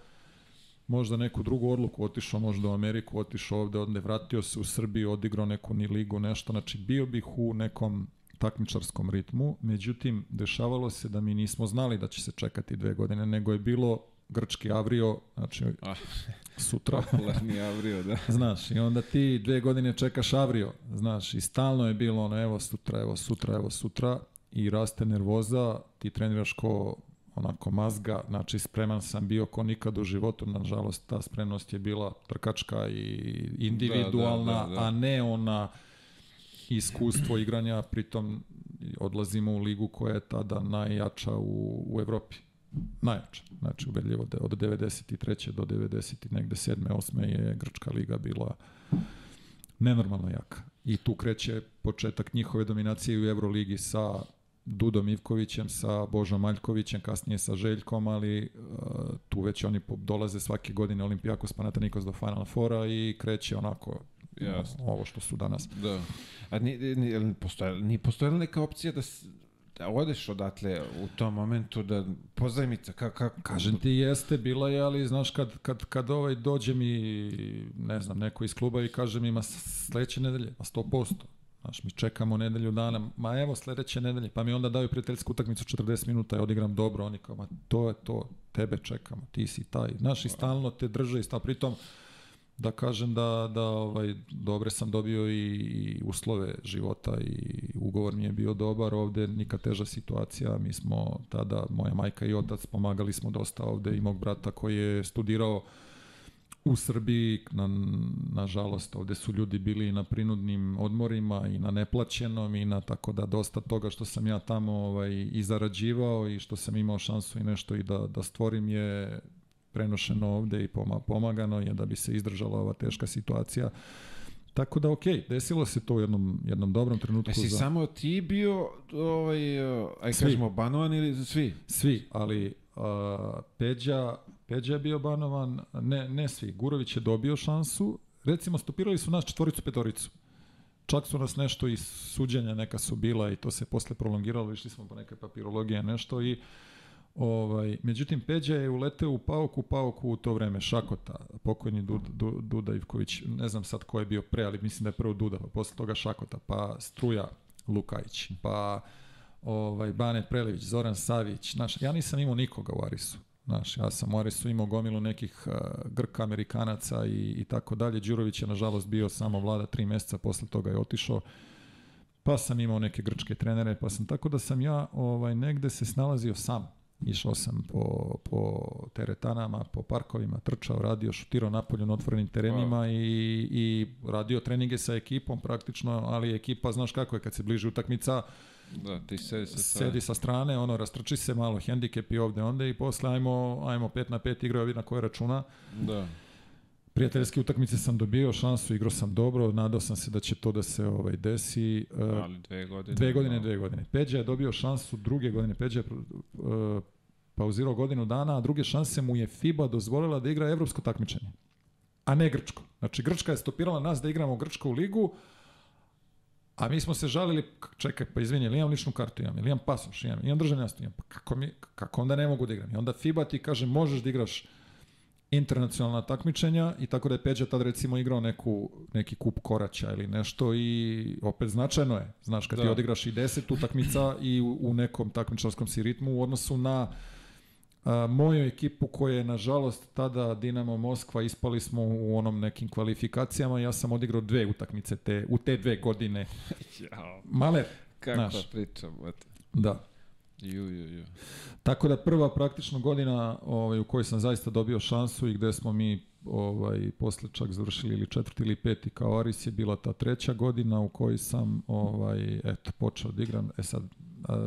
možda neku drugu odluku, otišao možda u Ameriku, otišao ovde, onda vratio se u Srbiju, odigrao neku ni ligu, nešto, znači bio bih u nekom takmičarskom ritmu, međutim, dešavalo se da mi nismo znali da će se čekati dve godine, nego je bilo grčki avrio, znači Ah. sutra, Popularni Avrio, da. znaš, i onda ti dve godine čekaš avrio, znaš, i stalno je bilo ono, evo sutra, evo sutra, evo sutra, i raste nervoza, ti treniraš ko onako mazga, znači spreman sam bio ko nikad u životu, nažalost ta spremnost je bila trkačka i individualna, Da, da, da, da. a ne ona iskustvo igranja, pritom odlazimo u ligu koja je tada najjača u, u Evropi. Najjača. Znači, ubedljivo da od 93. do 90. i negde 7. 8. je Grčka liga bila nenormalno jaka. I tu kreće početak njihove dominacije u Euroligi sa Dudom Ivkovićem, sa Božom Maljkovićem, kasnije sa Željkom, ali uh, tu već oni dolaze svake godine Olimpijakos Panathinaikos do Final Fora i kreće onako Jasno. ovo što su danas. Da. A ni, ni, postoje, ni postojala neka opcija da, da odeš odatle u tom momentu, da pozajmica, kako... Ka, Kažem ti jeste, bila je, ali znaš kad, kad, kad ovaj dođe mi, ne znam, neko iz kluba i kaže mi, ma sledeće nedelje, ma 100%. Znaš, mi čekamo nedelju dana, ma evo sledeće nedelje, pa mi onda daju prijateljsku utakmicu 40 minuta, ja odigram dobro, oni kao, ma to je to, tebe čekamo, ti si taj. Znaš, i stalno te drže i stalno, pritom, da kažem da, da ovaj, dobre sam dobio i, i uslove života i ugovor mi je bio dobar, ovde nikad teža situacija, mi smo tada, moja majka i otac, pomagali smo dosta ovde i mog brata koji je studirao u Srbiji, na, nažalost, ovde su ljudi bili na prinudnim odmorima i na neplaćenom i na tako da dosta toga što sam ja tamo ovaj, i zarađivao i što sam imao šansu i nešto i da, da stvorim je prenošeno ovde i poma, pomagano je da bi se izdržala ova teška situacija. Tako da, ok, desilo se to u jednom, jednom dobrom trenutku. Jesi za... samo ti bio, ovaj, aj Svi. kažemo, banovan ili svi? Svi, ali uh, Peđa, Peđa je bio banovan, ne, ne svi. Gurović je dobio šansu. Recimo, stopirali su nas četvoricu, petoricu. Čak su nas nešto i suđenja neka su bila i to se posle prolongiralo, išli smo po neke papirologije nešto i Ovaj, međutim, Peđa je uleteo u Pauku, Pauku u to vreme Šakota, pokojni Duda, Du- Duda Ivković, ne znam sad ko je bio pre, ali mislim da je prvo Duda, pa posle toga Šakota, pa Struja Lukajić, pa ovaj, Bane Prelević, Zoran Savić, znaš, ja nisam imao nikoga u Arisu. Znaš, ja sam u Arisu imao gomilu nekih uh, Grka, Amerikanaca i, i tako dalje. Đurović je, nažalost, bio samo vlada tri meseca, posle toga je otišao. Pa sam imao neke grčke trenere, pa sam tako da sam ja ovaj negde se snalazio sam. Išao sam po, po teretanama, po parkovima, trčao, radio, šutirao napolju na otvorenim terenima i, i radio treninge sa ekipom praktično, ali ekipa, znaš kako je, kad se bliži utakmica, Da, ti sedi sa sedi sa strane, ono, rastrči se malo, hendikep i ovde, onda i posle ajmo, ajmo 5 na 5 igraju na koje računa. Da. Prijateljske utakmice sam dobio šansu, igrao sam dobro, nadao sam se da će to da se ovaj desi. E, Ali dve godine. Dve godine, dve godine. Peđa je dobio šansu druge godine. Peđa je uh, pauzirao godinu dana, a druge šanse mu je FIBA dozvolila da igra evropsko takmičenje, a ne grčko. Znači, Grčka je stopirala nas da igramo grčku ligu, a mi smo se žalili, čekaj, pa izvini, ili imam ličnu kartu, imam, ili imam pasoš, imam, imam državljanstvo, imam, pa kako, mi, kako onda ne mogu da igram? I onda FIBA ti kaže, možeš da igraš internacionalna takmičenja i tako da je Peđa tad recimo igrao neku, neki kup koraća ili nešto i opet značajno je. Znaš, kad da. ti odigraš i deset utakmica i u, u nekom takmičarskom si ritmu u odnosu na a, moju ekipu koja je nažalost tada Dinamo Moskva ispali smo u onom nekim kvalifikacijama ja sam odigrao dve utakmice te, u te dve godine. Maler, Kakva Znaš. priča, brate. da. Ju, ju, ju. Tako da prva praktično godina ovaj, u kojoj sam zaista dobio šansu i gde smo mi ovaj, posle čak završili ili četvrti ili peti kao Aris je bila ta treća godina u kojoj sam ovaj, eto, počeo da igram. E sad,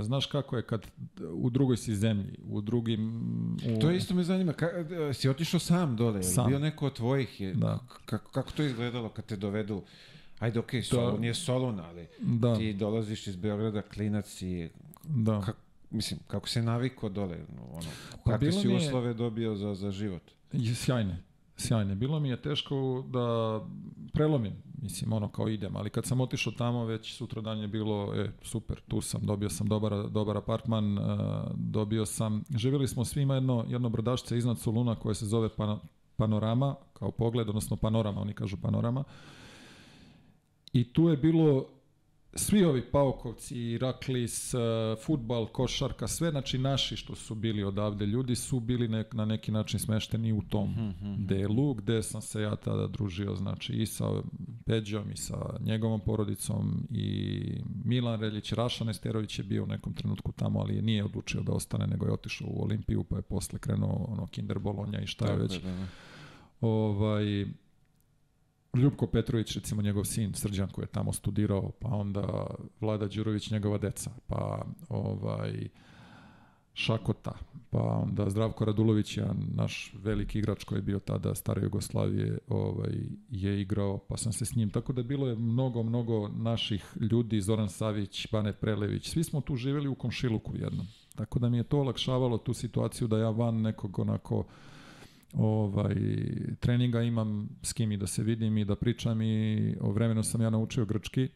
znaš kako je kad u drugoj si zemlji, u drugim... U, To isto me zanima, ka, e, si otišao sam dole, Sam. bio neko od tvojih? Je, Da. kako, kako to izgledalo kad te dovedu? Ajde, okej, okay, Solun je Solun, ali Da, ti dolaziš iz Beograda, klinac i da. kak, mislim, kako se naviko dole, ono, Pa kakve si je- uslove dobio za, za život? Sjajne, sjajne. Bilo mi je teško da prelomim, mislim, ono kao idem, ali kad sam otišao tamo, već sutra dan je bilo, e, super, tu sam, dobio sam dobar, dobar apartman, uh, dobio sam, živjeli smo svi, ima jedno, jedno brdašce iznad Soluna koje se zove pano, Panorama, kao pogled, odnosno Panorama, oni kažu Panorama. I tu je bilo svi ovi Paukovci, Iraklis, uh, futbal, košarka, sve znači naši što su bili odavde ljudi su bili nek, na neki način smešteni u tom Mhm. delu gde sam se ja tada družio znači i sa Peđom i sa njegovom porodicom i Milan Reljić, Raša Nesterović je bio u nekom trenutku tamo, ali je nije odlučio da ostane, nego je otišao u Olimpiju, pa je posle krenuo ono Kinder Bolonja i šta je već. je, da, da. Ovaj, Ljubko Petrović, recimo njegov sin Srđan koji je tamo studirao, pa onda Vlada Đurović, njegova deca, pa ovaj Šakota, pa onda Zdravko Radulović, jedan naš veliki igrač koji je bio tada stare Jugoslavije, ovaj, je igrao, pa sam se s njim, tako da bilo je mnogo, mnogo naših ljudi, Zoran Savić, Bane Prelević, svi smo tu živjeli u komšiluku jednom. Tako da mi je to olakšavalo tu situaciju da ja van nekog onako ovaj, treninga imam s kim i da se vidim i da pričam i o vremenu sam ja naučio grčki.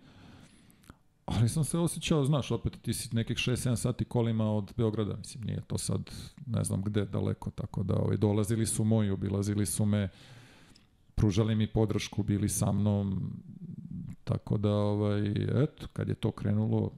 Ali sam se osjećao, znaš, opet ti si nekih 6-7 sati kolima od Beograda, mislim, nije to sad ne znam gde daleko, tako da ovaj, dolazili su moji, obilazili su me, pružali mi podršku, bili sa mnom, tako da, ovaj, eto, kad je to krenulo,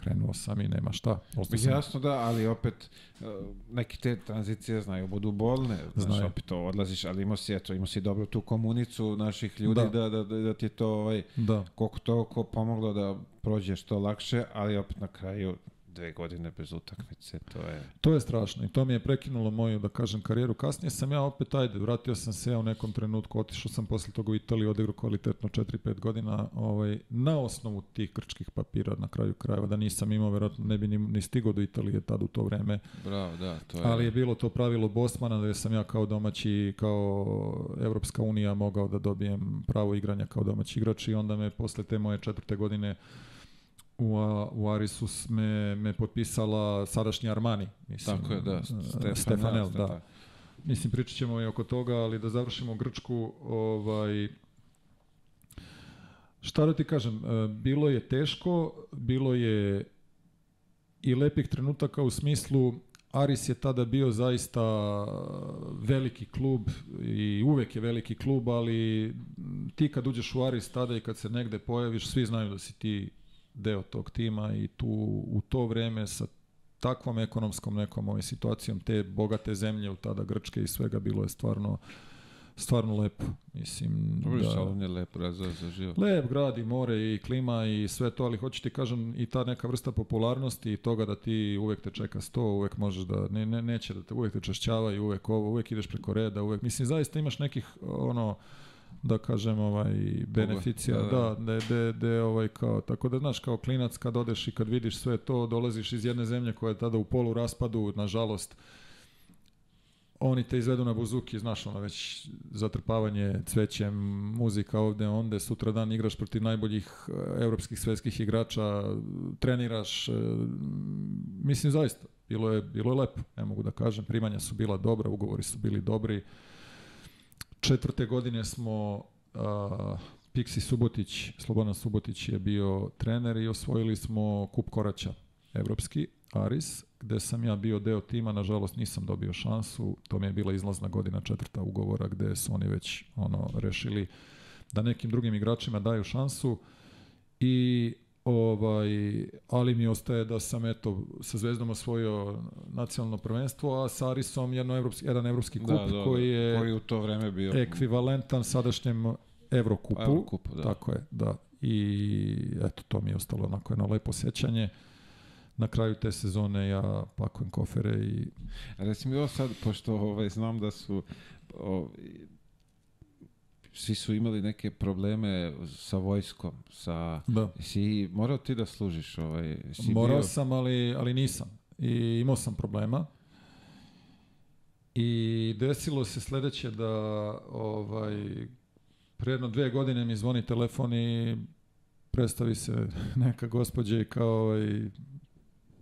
krenuo sam i nema šta. Ostao sam, Jasno da, ali opet uh, neke te tranzicije znaju budu bolne, znaš, Znaju. opet to odlaziš, ali imao si, eto, imao si dobro tu komunicu naših ljudi Da. da, da, da, da ti je to ovaj, da, koliko toliko pomoglo da prođeš to lakše, ali opet na kraju dve godine bez utakmice, to je... To je strašno i to mi je prekinulo moju, da kažem, karijeru. Kasnije sam ja opet, ajde, vratio sam se ja u nekom trenutku, otišao sam posle toga u Italiju, odigrao kvalitetno 4-5 godina, ovaj, na osnovu tih krčkih papira na kraju krajeva, da nisam imao, verovatno ne bi ni, ni stigao do Italije tad u to vreme. Bravo, da, to je... Ali je bilo to pravilo Bosmana da sam ja kao domaći, kao Evropska unija mogao da dobijem pravo igranja kao domaći igrač i onda me posle te moje četvrte godine u, u Arisus me, me potpisala sadašnji Armani. Mislim, Tako je, da. Stefan, Stefanel, da. da. Mislim, pričat ćemo i oko toga, ali da završimo Grčku, ovaj, šta da ti kažem, e, bilo je teško, bilo je i lepih trenutaka u smislu Aris je tada bio zaista veliki klub i uvek je veliki klub, ali ti kad uđeš u Aris tada i kad se negde pojaviš, svi znaju da si ti deo tog tima i tu u to vreme sa takvom ekonomskom nekom ovaj, situacijom te bogate zemlje u tada Grčke i svega bilo je stvarno stvarno lepo. Mislim, Dobro, da, je lep za, za život. Lep grad i more i klima i sve to, ali hoću ti kažem i ta neka vrsta popularnosti i toga da ti uvek te čeka sto, uvek možeš da, ne, ne, neće da te, uvek te čašćava i uvek ovo, uvek ideš preko reda, uvek, mislim, zaista imaš nekih, ono, da kažem ovaj beneficija da, da, da, da, da, ovaj kao tako da znaš kao klinac kad odeš i kad vidiš sve to dolaziš iz jedne zemlje koja je tada u polu raspadu nažalost oni te izvedu na buzuki, znaš, ono već zatrpavanje cvećem, muzika ovde, onda sutra dan igraš protiv najboljih eh, evropskih svetskih igrača, treniraš, eh, mislim zaista, bilo je, bilo je lepo, ne mogu da kažem, primanja su bila dobra, ugovori su bili dobri, četvrte godine smo uh, Pixi Subotić, Slobodan Subotić je bio trener i osvojili smo kup koraća evropski, Aris, gde sam ja bio deo tima, nažalost nisam dobio šansu, to mi je bila izlazna godina četvrta ugovora gde su oni već ono rešili da nekim drugim igračima daju šansu. I Ovaj, ali mi ostaje da sam eto sa Zvezdom osvojio nacionalno prvenstvo, a sa Arisom jedno evropski, jedan evropski da, kup da, da, koji je koji u to vreme bio ekvivalentan sadašnjem Evrokupu. Evrokupu da. Tako je, da. I eto, to mi je ostalo onako jedno lepo sećanje. Na kraju te sezone ja pakujem kofere i... Reci mi ovo sad, pošto ovaj, znam da su o, svi su imali neke probleme sa vojskom, sa... Da. Si morao ti da služiš ovaj... Si morao bio... sam, ali, ali nisam. I imao sam problema. I desilo se sledeće da ovaj, pre jedno dve godine mi zvoni telefon i predstavi se neka gospođa i kao ovaj,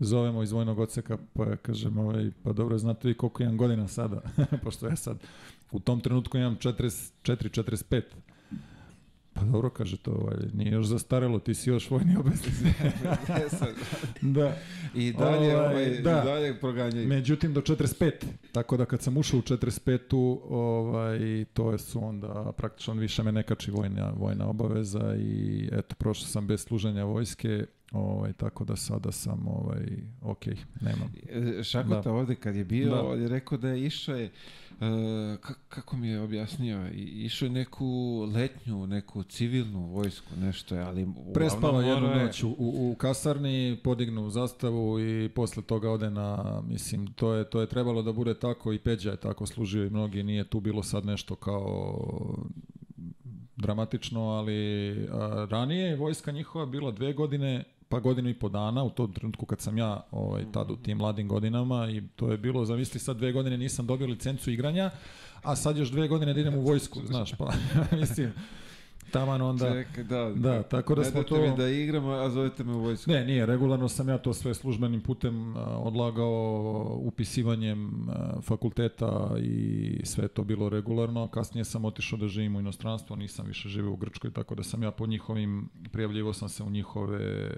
zovemo iz vojnog odseka, pa ja kažem, ovaj, pa dobro, znate vi koliko imam godina sada, pošto ja sad u tom trenutku imam 44-45. Pa dobro, kaže to, ovaj, nije još zastarelo, ti si još vojni obveznik. da. I dalje, ovaj, ovaj, da. dalje proganjaju. Međutim, do 45. Tako da kad sam ušao u 45. Ovaj, to je su onda praktično više me nekači vojna, vojna obaveza i eto, prošao sam bez služenja vojske Ovaj, tako da sada sam ovaj, ok, nemam. E, Šakota da. ovde kad je bio, da. on je rekao da je išao je, kako mi je objasnio, išao je neku letnju, neku civilnu vojsku, nešto je, ali... Prespava jednu je... noć u, u, kasarni, podignu zastavu i posle toga ode na, mislim, to je, to je trebalo da bude tako i Peđa je tako služio i mnogi, nije tu bilo sad nešto kao dramatično, ali a, ranije je vojska njihova bila dve godine pa godinu i po dana u tom trenutku kad sam ja ovaj, tad u tim mladim godinama i to je bilo, zamisli sad dve godine nisam dobio licencu igranja, a sad još dve godine da idem u vojsku, znaš, pa mislim, taman onda... Ček, da, da, tako da smo to... mi da igramo, a zovete me u vojsku. Ne, nije, regularno sam ja to sve službenim putem odlagao upisivanjem fakulteta i sve to bilo regularno. Kasnije sam otišao da živim u inostranstvu, nisam više živio u Grčkoj, tako da sam ja po njihovim, prijavljivo sam se u njihove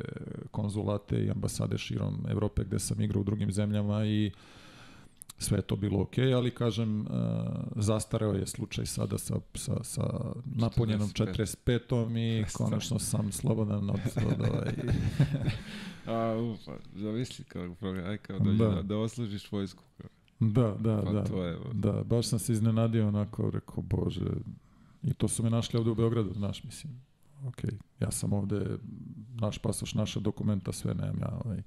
konzulate i ambasade širom Evrope gde sam igrao u drugim zemljama i sve je to bilo ok, ali kažem, uh, zastareo je slučaj sada sa, sa, sa napunjenom 45. i konačno sam slobodan od, od ovaj... A, ufa, zamisli kao program, aj kao da, da. da oslužiš vojsku. Da, da, pa da. To je, da, baš sam se iznenadio onako, rekao, bože, i to su me našli ovde u Beogradu, znaš, mislim, ok, ja sam ovde naš pasoš, naša dokumenta, sve nemam ja. Ovaj,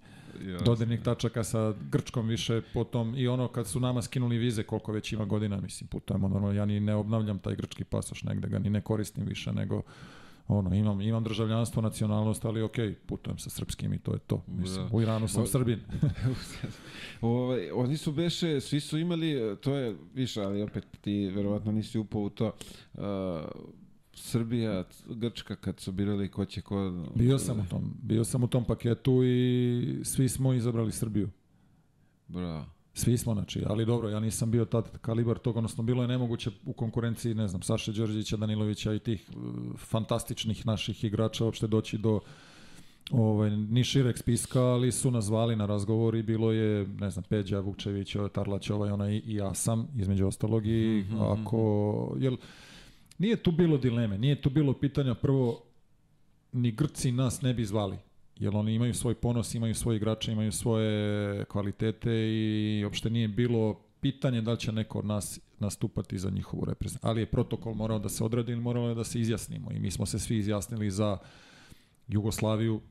dodirnih tačaka sa Grčkom više potom i ono kad su nama skinuli vize koliko već ima godina, mislim, putujemo normalno, ja ni ne obnavljam taj grčki pasoš negde, ga ni ne koristim više, nego ono, imam, imam državljanstvo, nacionalnost, ali ok, putujem sa srpskim i to je to. Mislim, Da. u Iranu sam O- Srbin. ovaj, oni su beše, svi su imali, to je više, ali opet ti verovatno nisi upao u to. Uh, Srbija, Grčka, kad su birali ko će ko... Bio sam u tom, bio sam u tom paketu i svi smo izabrali Srbiju. Bravo. Svi smo, znači, ali dobro, ja nisam bio tad kalibar tog, odnosno bilo je nemoguće u konkurenciji, ne znam, Saše Đorđevića, Danilovića i tih uh, fantastičnih naših igrača uopšte doći do ovaj, ni šireg spiska, ali su nas zvali na razgovor i bilo je, ne znam, Peđa, Vukčević, Tarlać, ovaj, onaj i ja sam, između ostalog, i Mhm, ako, jel, nije tu bilo dileme, nije tu bilo pitanja, prvo, ni Grci nas ne bi zvali, jer oni imaju svoj ponos, imaju svoje igrače, imaju svoje kvalitete i uopšte nije bilo pitanje da li će neko od nas nastupati za njihovu reprezentaciju. Ali je protokol morao da se odradi ili moralo je da se izjasnimo i mi smo se svi izjasnili za Jugoslaviju,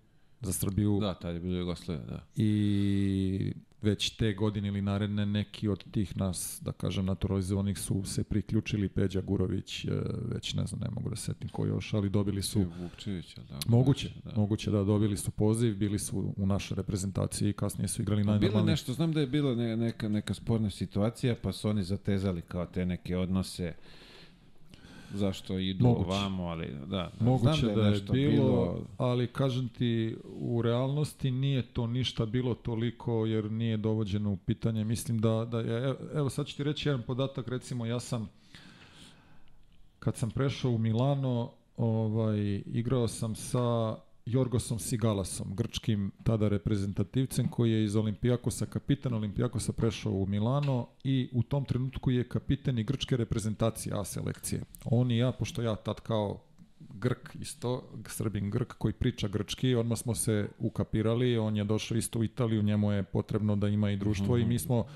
za Srbiju Da, tad je bilo Jugoslavija, da. i već te godine ili naredne neki od tih nas, da kažem, naturalizovanih su se priključili Peđa Gurović, e, već ne znam, ne mogu da se setim ko još, ali dobili su Vukčević, jel da? Moguće, Da. moguće da dobili su poziv, bili su u našoj reprezentaciji i kasnije su igrali Bilo je najnormalnije. nešto, znam da je bila ne, neka, neka sporna situacija, pa su oni zatezali kao te neke odnose zašto idu Moguće. ovamo, ali da, da Moguće znam da je, nešto bilo, ali kažem ti, u realnosti nije to ništa bilo toliko jer nije dovođeno u pitanje. Mislim da, da je, evo- evo sad ću ti reći jedan podatak, recimo ja sam, kad sam prešao u Milano, ovaj, igrao sam sa Jorgosom Sigalasom, grčkim tada reprezentativcem koji je iz Olimpijakosa, kapitan Olimpijakosa prešao u Milano i u tom trenutku je kapitan i grčke reprezentacije A selekcije. On i ja, pošto ja tad kao Grk isto, Srbin Grk koji priča grčki, odmah smo se ukapirali, on je došao isto u Italiju, njemu je potrebno da ima i društvo i mi smo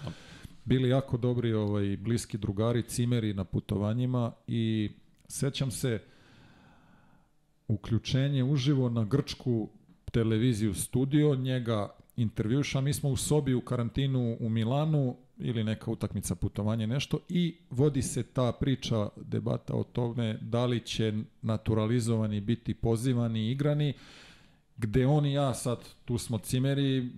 bili jako dobri ovaj, bliski drugari, cimeri na putovanjima i sećam se uključenje uživo na grčku televiziju studio, njega intervjuša, mi smo u sobi u karantinu u Milanu ili neka utakmica putovanje nešto i vodi se ta priča, debata o tome da li će naturalizovani biti pozivani igrani, gde on i ja sad, tu smo cimeri,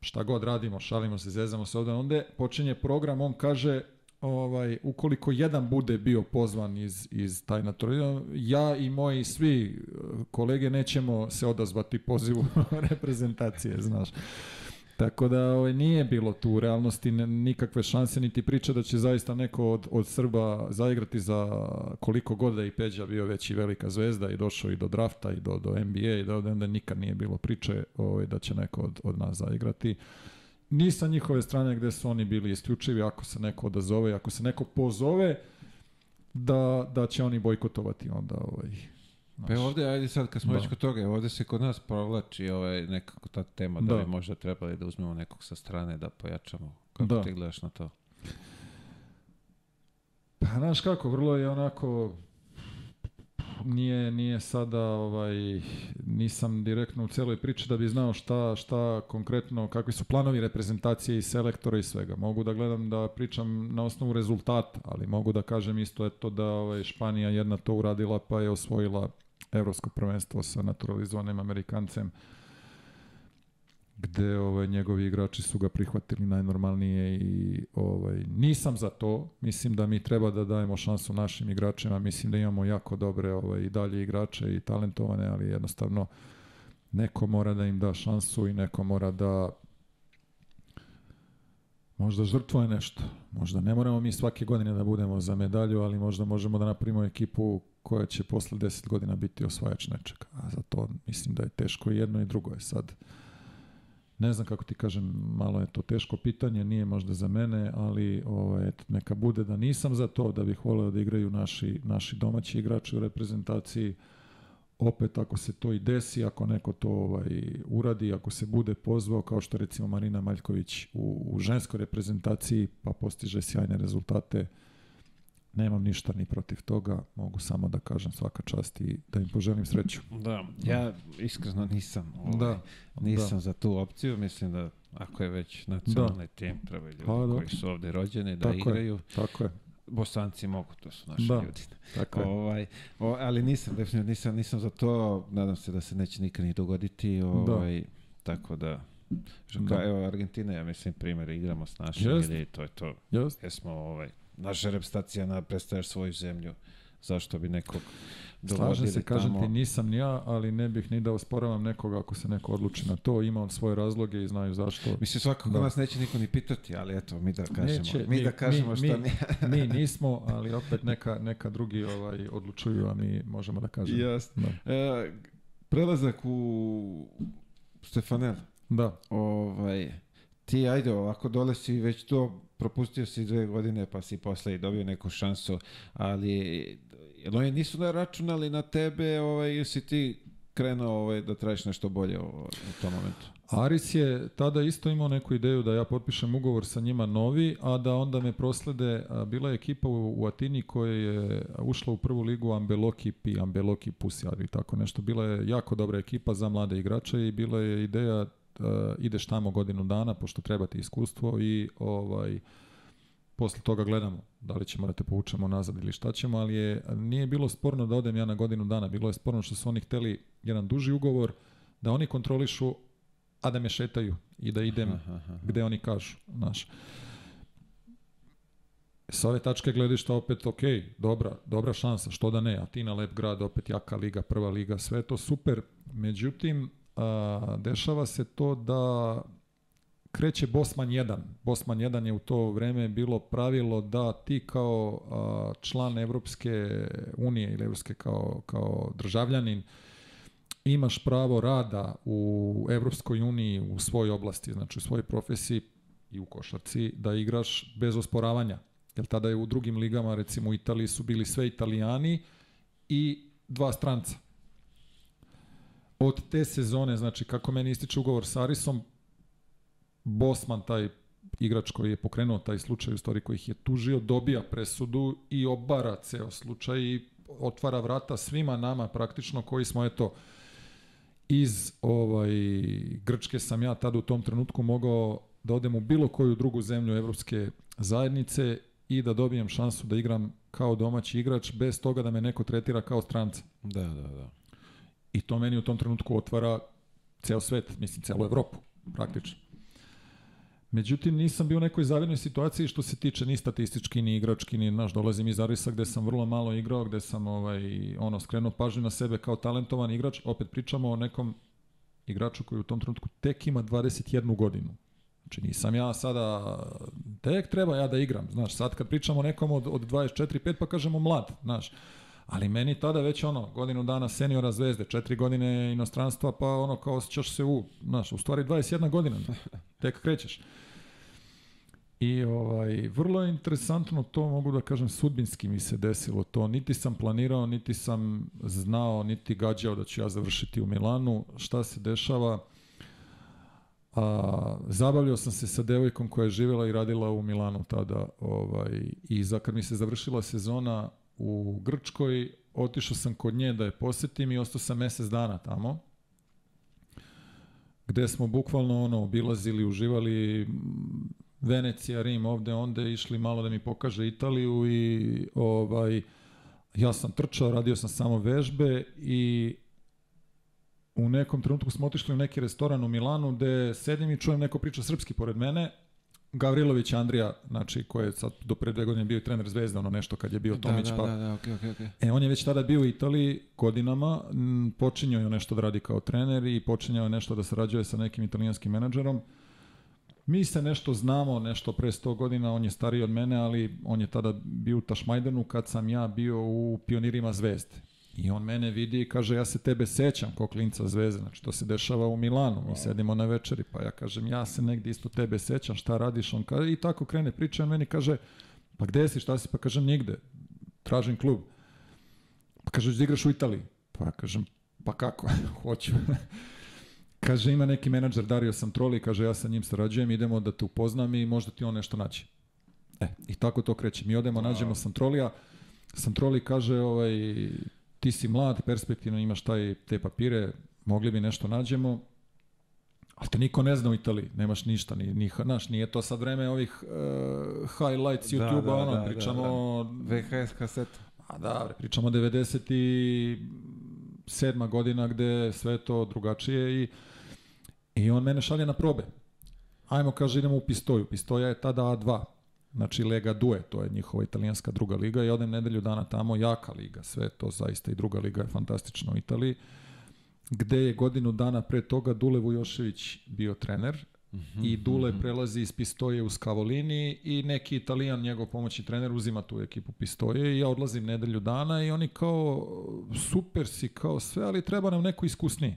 šta god radimo, šalimo se, zezamo se ovde, onda počinje program, on kaže ovaj, ukoliko jedan bude bio pozvan iz, iz taj naturalizovan, ja i moji svi eh, kolege nećemo se odazvati pozivu reprezentacije, znaš. Tako da ovaj, nije bilo tu u realnosti nikakve šanse, niti priče da će zaista neko od, od Srba zaigrati za koliko god da i Peđa bio već i velika zvezda i došao i do drafta i do, do NBA i do, onda nikad nije bilo priče ovaj, da će neko od, od nas zaigrati. Ni sa njihove strane gde su oni bili isključivi, ako se neko odazove, ako se neko pozove, da, da će oni bojkotovati onda ovaj, Pa evo ovde, ajde sad kad smo Da. već kod toga, ovde se kod nas provlači ovaj, nekako ta tema da, Da. bi možda trebali da uzmemo nekog sa strane da pojačamo. Kako Da. ti gledaš na to? Pa znaš kako, vrlo je onako nije nije sada ovaj nisam direktno u celoj priči da bi znao šta šta konkretno kakvi su planovi reprezentacije i selektora i svega. Mogu da gledam da pričam na osnovu rezultata, ali mogu da kažem isto eto da ovaj Španija jedna to uradila pa je osvojila evropsko prvenstvo sa naturalizovanim Amerikancem gde ovaj njegovi igrači su ga prihvatili najnormalnije i ovaj nisam za to. Mislim da mi treba da dajemo šansu našim igračima. Mislim da imamo jako dobre ovaj i dalje igrače i talentovane ali jednostavno neko mora da im da šansu i neko mora da možda žrtvuje nešto. Možda ne moramo mi svake godine da budemo za medalju ali možda možemo da napravimo ekipu koja će posle 10 godina biti osvajač nečega. A za to mislim da je teško i jedno i drugo je sad Ne znam kako ti kažem, malo je to teško pitanje, nije možda za mene, ali ovaj, neka bude da nisam za to, da bih voleo da igraju naši, naši domaći igrači u reprezentaciji. Opet, ako se to i desi, ako neko to ovaj, uradi, ako se bude pozvao, kao što recimo Marina Maljković u, u ženskoj reprezentaciji, pa postiže sjajne rezultate, nemam ništa ni protiv toga, mogu samo da kažem svaka čast i da im poželim sreću. Da, ja iskreno nisam, ovaj, Da, nisam za tu opciju, mislim da ako je već nacionalni tim, treba ljudi Pa, dobro. koji su ovde rođeni da Tako je. igraju. Tako je, Bosanci mogu, to su naši Da. ljudi. tako je. Ovaj, o, ali nisam, definitivno nisam, nisam za to, nadam se da se neće nikad ni dogoditi, ovaj, tako da, što Da. evo Argentina, ja mislim, primjer, igramo s našim Jeste. ili to je to, Jeste? jesmo, ovaj, naša repstacija na predstavljaš svoju zemlju, zašto bi nekog Slažem dovodili se, kažem tamo. ti, nisam ni ja, ali ne bih ni da osporavam nekoga ako se neko odluči na to, ima on svoje razloge i znaju zašto. Mislim, svakako Da. nas neće niko ni pitati, ali eto, mi da kažemo, Neće, mi, da kažemo mi, što mi, mi nismo, ali opet neka, neka drugi ovaj, odlučuju, a mi možemo da kažemo. Jasno. Da. E, prelazak u Stefanel, da, ovaj, ti ajde ovako dole si već to propustio si dve godine pa si posle i dobio neku šansu, ali oni nisu da računali na tebe ovaj, ili si ti krenuo ovaj, da tražiš nešto bolje u, u tom momentu? Aris je tada isto imao neku ideju da ja potpišem ugovor sa njima novi, a da onda me proslede, bila je ekipa u, u Atini koja je ušla u prvu ligu Ambeloki Pi, Ambeloki Pusjad i tako nešto. Bila je jako dobra ekipa za mlade igrače i bila je ideja a, ideš tamo godinu dana pošto treba ti iskustvo i ovaj posle toga gledamo da li ćemo da te povučemo nazad ili šta ćemo, ali je, nije bilo sporno da odem ja na godinu dana, bilo je sporno što su oni hteli jedan duži ugovor, da oni kontrolišu a da me šetaju i da idem Aha, aha. gde oni kažu, znaš. Sa ove tačke gledišta opet, ok, dobra, dobra šansa, što da ne, Atina, lep grad, opet jaka liga, prva liga, sve to super. Međutim, a, dešava se to da kreće Bosman 1. Bosman 1 je u to vreme bilo pravilo da ti kao a, član Evropske unije ili Evropske kao, kao državljanin imaš pravo rada u Evropskoj uniji u svojoj oblasti, znači u svojoj profesiji i u košarci, da igraš bez osporavanja. Jer tada je u drugim ligama, recimo u Italiji su bili sve italijani i dva stranca. Od te sezone, znači kako meni ističe ugovor sa Arisom, Bosman, taj igrač koji je pokrenuo taj slučaj, u stvari koji ih je tužio, dobija presudu i obara ceo slučaj i otvara vrata svima nama praktično koji smo eto iz ovaj Grčke sam ja tada u tom trenutku mogao da odem u bilo koju drugu zemlju evropske zajednice i da dobijem šansu da igram kao domaći igrač bez toga da me neko tretira kao stranca. Da, da, da. I to meni u tom trenutku otvara ceo svet, mislim celu Evropu, praktično. Međutim, nisam bio u nekoj zavidnoj situaciji što se tiče ni statistički, ni igrački, ni naš dolazim iz Arisa gde sam vrlo malo igrao, gde sam ovaj, ono, skrenuo pažnju na sebe kao talentovan igrač. Opet pričamo o nekom igraču koji u tom trenutku tek ima 21 godinu. Znači nisam ja sada, tek treba ja da igram. Znaš, sad kad pričamo o nekom od, od 24-5 pa kažemo mlad, znaš. Ali meni tada već ono, godinu dana seniora zvezde, četiri godine inostranstva, pa ono kao osjećaš se u, znaš, u stvari 21 godina, tek krećeš. I ovaj, vrlo je interesantno to, mogu da kažem, sudbinski mi se desilo to. Niti sam planirao, niti sam znao, niti gađao da ću ja završiti u Milanu. Šta se dešava? A, zabavljao sam se sa devojkom koja je živjela i radila u Milanu tada. Ovaj, I za, kad mi se završila sezona u Grčkoj, otišao sam kod nje da je posetim i ostao sam mesec dana tamo gde smo bukvalno ono obilazili, uživali Venecija, Rim, ovde, onde, išli malo da mi pokaže Italiju i ovaj, ja sam trčao, radio sam samo vežbe i u nekom trenutku smo otišli u neki restoran u Milanu gde sedim i čujem neko priča srpski pored mene. Gavrilović Andrija, znači, koji je sad do pre dve godine bio i trener Zvezde, ono nešto kad je bio Tomić, da, pa da, da, okej, okej, okej. E, on je već tada bio u Italiji godinama, m, počinjao je nešto da radi kao trener i počinjao je nešto da sarađuje sa nekim italijanskim menadžerom. Mi se nešto znamo, nešto pre 100 godina, on je stariji od mene, ali on je tada bio u Tašmajdanu kad sam ja bio u pionirima Zvezde. I on mene vidi i kaže, ja se tebe sećam kao klinca zvezde, znači to se dešava u Milanu, mi sedimo na večeri, pa ja kažem, ja se negdje isto tebe sećam, šta radiš, on kaže, i tako krene priča, on meni kaže, pa gde si, šta si, pa kažem, nigde, tražim klub. Pa kaže, da igraš u Italiji. Pa ja kažem, pa kako, hoću. kaže, ima neki menadžer Dario Santroli, kaže, ja sa njim sarađujem, idemo da te upoznam i možda ti on nešto naći. E, i tako to kreće. Mi odemo, nađemo Santrolija, Santroli kaže, ovaj, ti si mlad, perspektivno imaš taj, te papire, mogli bi nešto nađemo, ali te niko ne zna u Italiji, nemaš ništa, ni, ni, naš, nije to sad vreme ovih uh, highlights Da, YouTube-a, da, ono, da, pričamo da, da. VHS kaseta. A da, bre, pričamo 97. godina gde sve to drugačije i, i on mene šalje na probe. Ajmo, kaže, idemo u Pistoju. Pistoja je tada A2, znači Lega Due, to je njihova italijanska druga liga i odem nedelju dana tamo, jaka liga, sve to zaista i druga liga je fantastična u Italiji, gde je godinu dana pre toga Dule Vujošević bio trener i Dule prelazi iz Pistoje u Skavolini i neki italijan, njegov pomoćni trener, uzima tu ekipu Pistoje i ja odlazim nedelju dana i oni kao, super si, kao sve, ali treba nam neko iskusniji.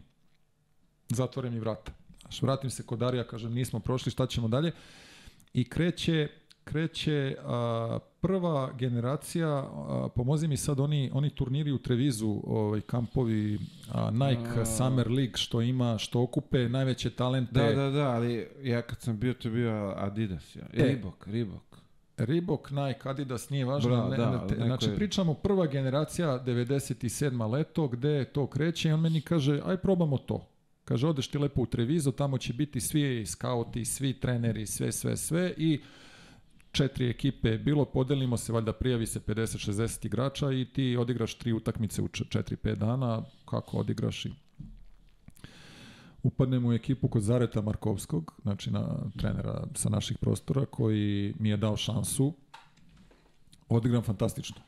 Zatvore mi vrata. Znaš, vratim se kod Darija, kažem, nismo prošli, šta ćemo dalje? I kreće, kreće a, prva generacija, a, pomozi mi sad oni, oni turniri u Trevizu, ovaj, kampovi a, Nike A. Summer League, što ima, što okupe najveće talente. Da, da, da, ali ja kad sam bio, to je bio Adidas. Ja. E. Reebok, Reebok. Reebok, Nike, Adidas, nije važno. Bravo, ne, da, ne, te, znači, je- pričamo prva generacija, 97. leto, gde to kreće i on meni kaže, aj probamo to. Kaže, odeš ti lepo u Trevizo, tamo će biti svi skauti, svi treneri, sve, sve, sve i četiri ekipe bilo, podelimo se, valjda prijavi se 50-60 igrača i ti odigraš tri utakmice u 4-5 dana, kako odigraš i upadnem u ekipu kod Zareta Markovskog, znači na trenera sa naših prostora, koji mi je dao šansu. Odigram fantastično.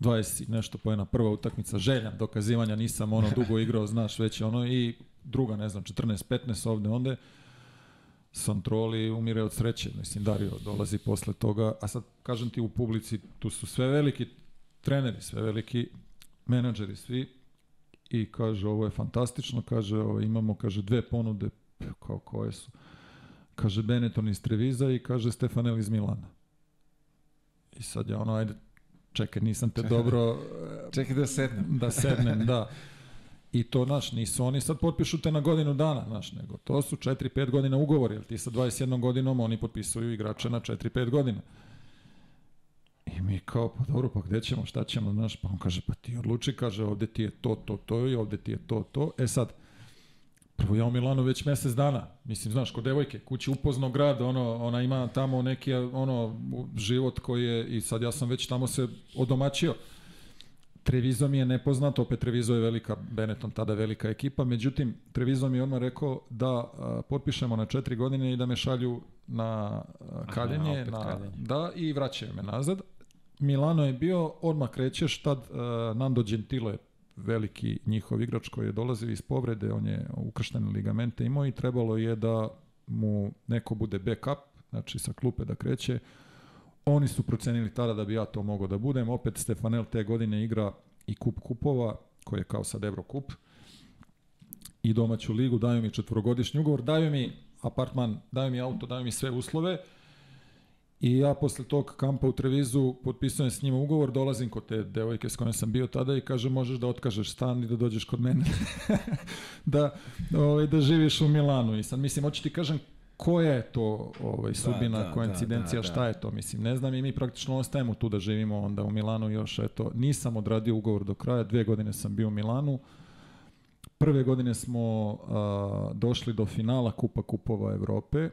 20 i nešto pojena prva utakmica, željan dokazivanja, nisam ono dugo igrao, znaš već ono i druga, ne znam, 14-15 ovde onde. Santroli umire od sreće, mislim Dario dolazi posle toga, a sad kažem ti u publici, tu su sve veliki treneri, sve veliki menadžeri, svi i kaže ovo je fantastično, kaže ovo, imamo kaže dve ponude, kao koje su. Kaže Benetton iz Treviza i kaže Stefanel iz Milana. I sad ja ono, ajde, čekaj, nisam te dobro Čekaj da sednem. da sednem, da. I to, znaš, nisu oni sad potpišu te na godinu dana, znaš, nego to su 4-5 godina ugovori, jer ti sa 21 godinom oni potpisuju igrače na 4-5 godina. I mi kao, pa dobro, pa gde ćemo, šta ćemo, znaš, pa on kaže, pa ti odluči, kaže, ovde ti je to, to, to i ovde ti je to, to. E sad, prvo ja u Milanu već mesec dana, mislim, znaš, kod devojke, kući upozno grad, ono, ona ima tamo neki, ono, život koji je, i sad ja sam već tamo se odomaćio. Trevizo mi je nepoznato, opet Trevizo je velika, Benetton tada velika ekipa, međutim, Trevizo mi je odmah rekao da a, potpišemo na četiri godine i da me šalju na a, kaljenje, opet na, kaljenje. da, i vraćaju me nazad. Milano je bio, odmah krećeš, tad a, Nando Gentile, veliki njihov igrač koji je dolazio iz povrede, on je ukrštene ligamente imao i trebalo je da mu neko bude backup, znači sa klupe da kreće, Oni su procenili tada da bi ja to mogao da budem. Opet Stefanel te godine igra i kup kupova, koji je kao sad Eurokup, i domaću ligu, daju mi četvorogodišnji ugovor, daju mi apartman, daju mi auto, daju mi sve uslove. I ja posle tog kampa u Trevizu potpisujem s njima ugovor, dolazim kod te devojke s kojom sam bio tada i kaže možeš da otkažeš stan i da dođeš kod mene da, ovaj, da živiš u Milanu. I sad mislim, hoću ti kažem koja je to ovaj, sudbina, da, da, koincidencija, da, da. šta je to, mislim, ne znam i mi praktično ostajemo tu da živimo onda u Milanu još, eto, nisam odradio ugovor do kraja, dve godine sam bio u Milanu, prve godine smo a, došli do finala Kupa Kupova Evrope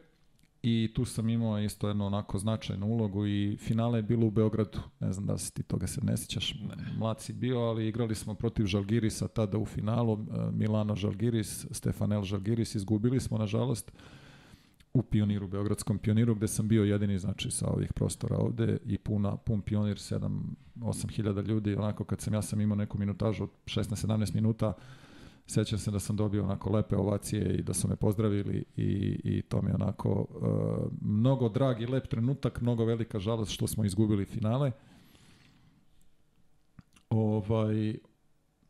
i tu sam imao isto jednu onako značajnu ulogu i finale je bilo u Beogradu, ne znam da se ti toga se ne sjećaš, mlad si bio, ali igrali smo protiv Žalgirisa tada u finalu, Milano Žalgiris, Stefanel Žalgiris, izgubili smo nažalost, u pioniru, Beogradskom pioniru, gde sam bio jedini, znači, sa ovih prostora ovde i puna, pun pionir, 7-8 hiljada ljudi, onako kad sam, ja sam imao neku minutažu od 16-17 minuta, sećam se da sam dobio onako lepe ovacije i da su me pozdravili i, i to mi je onako uh, mnogo drag i lep trenutak, mnogo velika žalost što smo izgubili finale. Ovaj,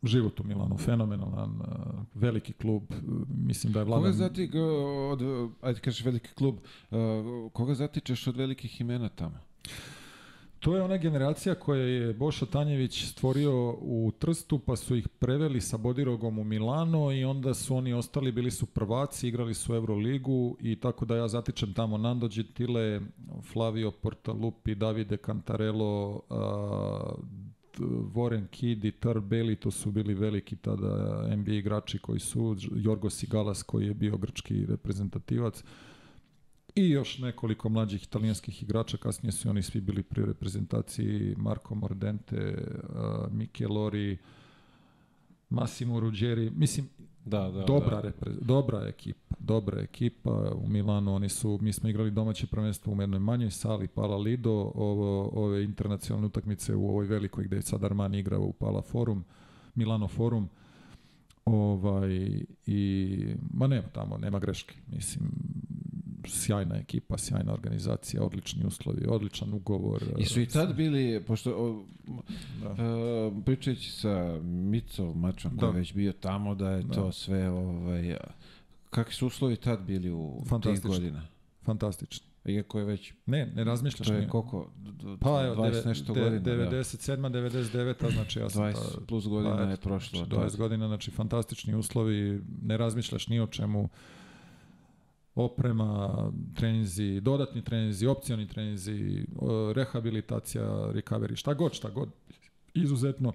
život u Milanu, fenomenalan, uh, veliki klub, uh, mislim da je Vladan... Koga zati g- od, ajde kažeš veliki klub, koga zatičeš od velikih imena tamo? To je ona generacija koja je Boša Tanjević stvorio u Trstu, pa su ih preveli sa Bodirogom u Milano i onda su oni ostali, bili su prvaci, igrali su Euroligu i tako da ja zatičem tamo Nando Gentile, Flavio Portalupi, Davide Cantarello, uh, Warren Kidd i Tar Bailey, to su bili veliki tada NBA igrači koji su, Jorgo Sigalas koji je bio grčki reprezentativac. I još nekoliko mlađih italijanskih igrača, kasnije su oni svi bili pri reprezentaciji Marco Mordente, uh, Mike Lori, Massimo Ruggeri, mislim, Da, da, dobra, da. repre, dobra ekipa, dobra ekipa u Milanu, oni su, mi smo igrali domaće prvenstvo u jednoj manjoj sali, Pala Lido, ovo, ove internacionalne utakmice u ovoj velikoj gde je sad Armani igrao u Pala Forum, Milano Forum, ovaj, i, ma nema tamo, nema greške, mislim, sjajna ekipa, sjajna organizacija, odlični uslovi, odličan ugovor. I su i tad bili, pošto o, Da. uh, pričajući sa Micov mačom koji Da. je već bio tamo, da je Da. to sve, ovaj, kakvi su uslovi tad bili u tih Fantastični. godina? Fantastično. Iako je već, Ne, ne razmišljaš. to je koliko, Pa evo, 20 deve- nešto de- godina, da. 97. 99. znači ja sam... 20 ta- plus godina je prošlo. Znači, od 20 tad. godina, znači fantastični uslovi, ne razmišljaš ni o čemu, oprema, treninzi, dodatni treninzi, opcioni treninzi, o, rehabilitacija, recovery, šta god, šta god, izuzetno.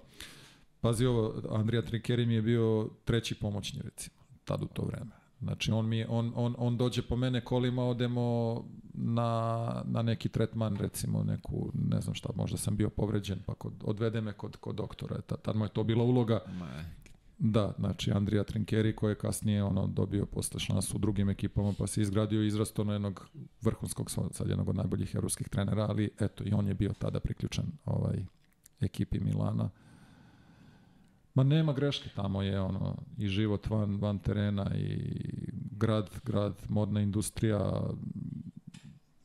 Pazi ovo, Andrija Trinkeri mi je bio treći pomoćni, recimo, tad u to vreme. Znači, on, mi, on, on, on dođe po mene kolima, odemo na, na neki tretman, recimo, neku, ne znam šta, možda sam bio povređen, pa kod, odvede me kod, kod doktora. Tad, tad mu je to bila uloga. Da, znači Andrija Trinkeri koji je kasnije ono dobio posle šansu u drugim ekipama pa se izgradio i izrastao na jednog vrhunskog sad jednog od najboljih evropskih trenera, ali eto i on je bio tada priključen ovaj ekipi Milana. Ma nema greške, tamo je ono i život van, van terena i grad, grad, modna industrija.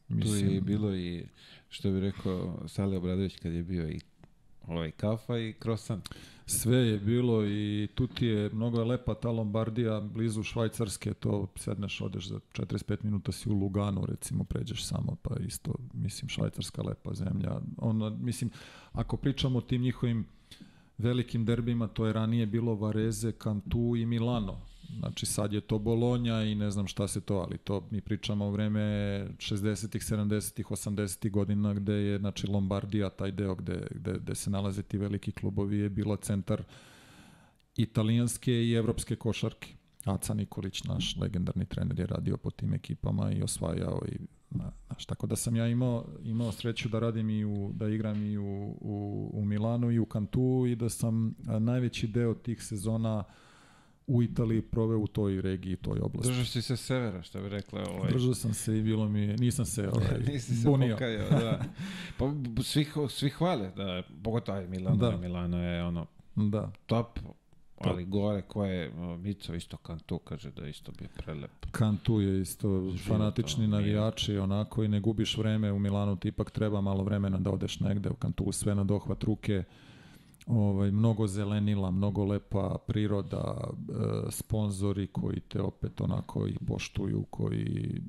Tu je bilo i, što bi rekao Sale Obradović kad je bio i ovaj kafa i krosan. Sve je bilo i tu ti je, mnogo je lepa ta Lombardija, blizu Švajcarske, to sedneš, odeš za 45 minuta si u Luganu, recimo, pređeš samo, pa isto, mislim, Švajcarska lepa zemlja. Ono, mislim, ako pričamo o tim njihovim velikim derbima, to je ranije bilo Vareze, Cantu i Milano. Znači sad je to Bolonja i ne znam šta se to, ali to mi pričamo o vreme 60-ih, 70-ih, 80-ih godina gde je znači Lombardija, taj deo gde, gde, gde se nalaze ti veliki klubovi je bila centar italijanske i evropske košarke. Aca Nikolić, naš legendarni trener, je radio po tim ekipama i osvajao i na, znaš, tako da sam ja imao, imao sreću da radim i u, da igram i u, u, u Milanu i u Kantu i da sam najveći deo tih sezona u Italiji proveo u toj regiji, toj oblasti. Držao si se severa, što bi rekla ovaj. Držao sam se i bilo mi, je- nisam se ovaj, Nisi se bunio. pokajao, da. Pa svi, svi hvale, da, pogotovo aj Milano, Da. Milano je ono Da. top, ali gore koje Mico isto Kantu kaže da isto bio prelep. Kantu je isto Život, fanatični navijači, onako i ne gubiš vreme u Milanu, ti ipak treba malo vremena da odeš negde u Kantu, sve na dohvat ruke. Ovaj, mnogo zelenila, mnogo lepa priroda, e, sponzori koji te opet onako ih poštuju, koji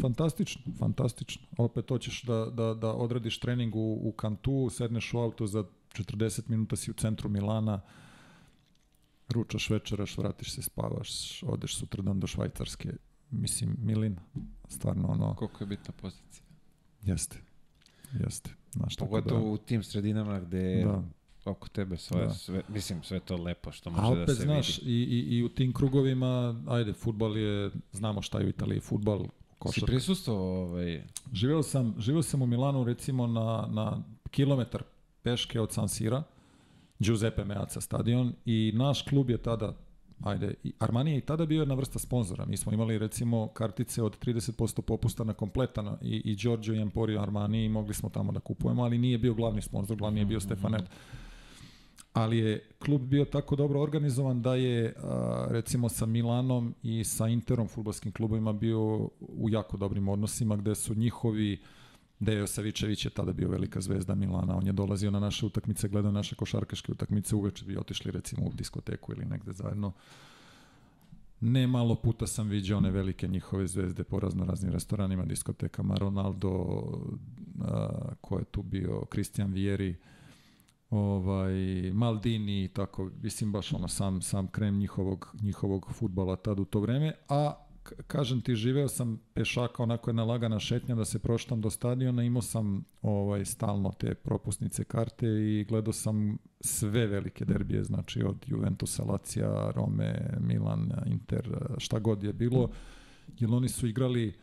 fantastično, fantastično. Opet hoćeš da, da, da odradiš trening u, u Kantu, sedneš u auto za 40 minuta si u centru Milana, ručaš, večeraš, vratiš se, spavaš, odeš sutradan do Švajcarske. Mislim, milina. Stvarno ono, Koliko je bitna pozicija. jeste. Jeste. Znaš, Pogotovo u tim sredinama gde da. Oko tebe sve, Da. sve, mislim, sve to lepo što može opet, da se znaš, vidi. i, i, i u tim krugovima, ajde, futbal je, znamo šta je u Italiji, futbal, Si košarka. prisustvovao ovaj, Živeo sam, živeo sam u Milanu recimo na, na kilometar peške od San Sira, Giuseppe Meazza stadion i naš klub je tada Ajde, i Armani je i tada bio jedna vrsta sponzora. Mi smo imali recimo kartice od 30% popusta na kompletan i, i Giorgio i Emporio Armani i mogli smo tamo da kupujemo, ali nije bio glavni sponzor, glavni je bio Stefanet. Ali je klub bio tako dobro organizovan da je a, recimo sa Milanom i sa Interom futbolskim klubovima bio u jako dobrim odnosima gde su njihovi Dejo Savičević je tada bio velika zvezda Milana, on je dolazio na naše utakmice, gledao naše košarkaške utakmice, uveče bi otišli recimo u diskoteku ili negde zajedno. Ne malo puta sam viđao one velike njihove zvezde po razno raznim restoranima, diskotekama, Ronaldo, a, ko je tu bio, Christian Vieri, ovaj, Maldini i tako, mislim baš ono sam, sam krem njihovog, njihovog futbala tad u to vreme, a kažem ti, živeo sam pešaka, onako jedna lagana šetnja da se proštam do stadiona, imao sam ovaj, stalno te propusnice karte i gledao sam sve velike derbije, znači od Juventusa, Lacija, Rome, Milan, Inter, šta god je bilo, jer oni su igrali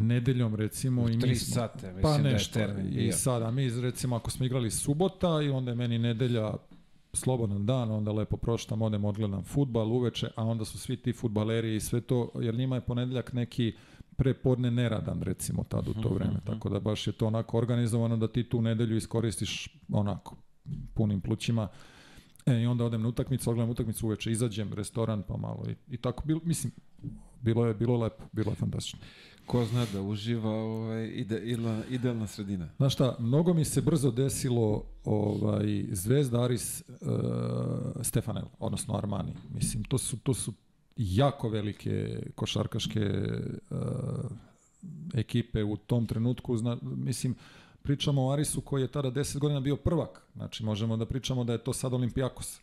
nedeljom recimo i mi smo, sate, mislim pa ne, nešto, da i sada mi recimo ako smo igrali subota i onda je meni nedelja slobodan dan, onda lepo proštam, odem, odgledam futbal uveče, a onda su svi ti futbaleri i sve to, jer njima je ponedeljak neki prepodne neradan, recimo, tad u to mhm, vreme. -hmm. Tako da baš je to onako organizovano da ti tu nedelju iskoristiš onako punim plućima. E, i onda odem na utakmicu, odgledam utakmicu uveče, izađem, restoran, pa malo. I, i tako, bilo, mislim, bilo je, bilo lepo, bilo je fantastično ko zna da uživa ovaj, ide, ide, idealna sredina. Znaš šta, mnogo mi se brzo desilo ovaj, Zvezda Aris uh, Stefanel, odnosno Armani. Mislim, to su, to su jako velike košarkaške uh, ekipe u tom trenutku. Zna, mislim, pričamo o Arisu koji je tada 10 godina bio prvak. Znači, možemo da pričamo da je to sad Olimpijakos.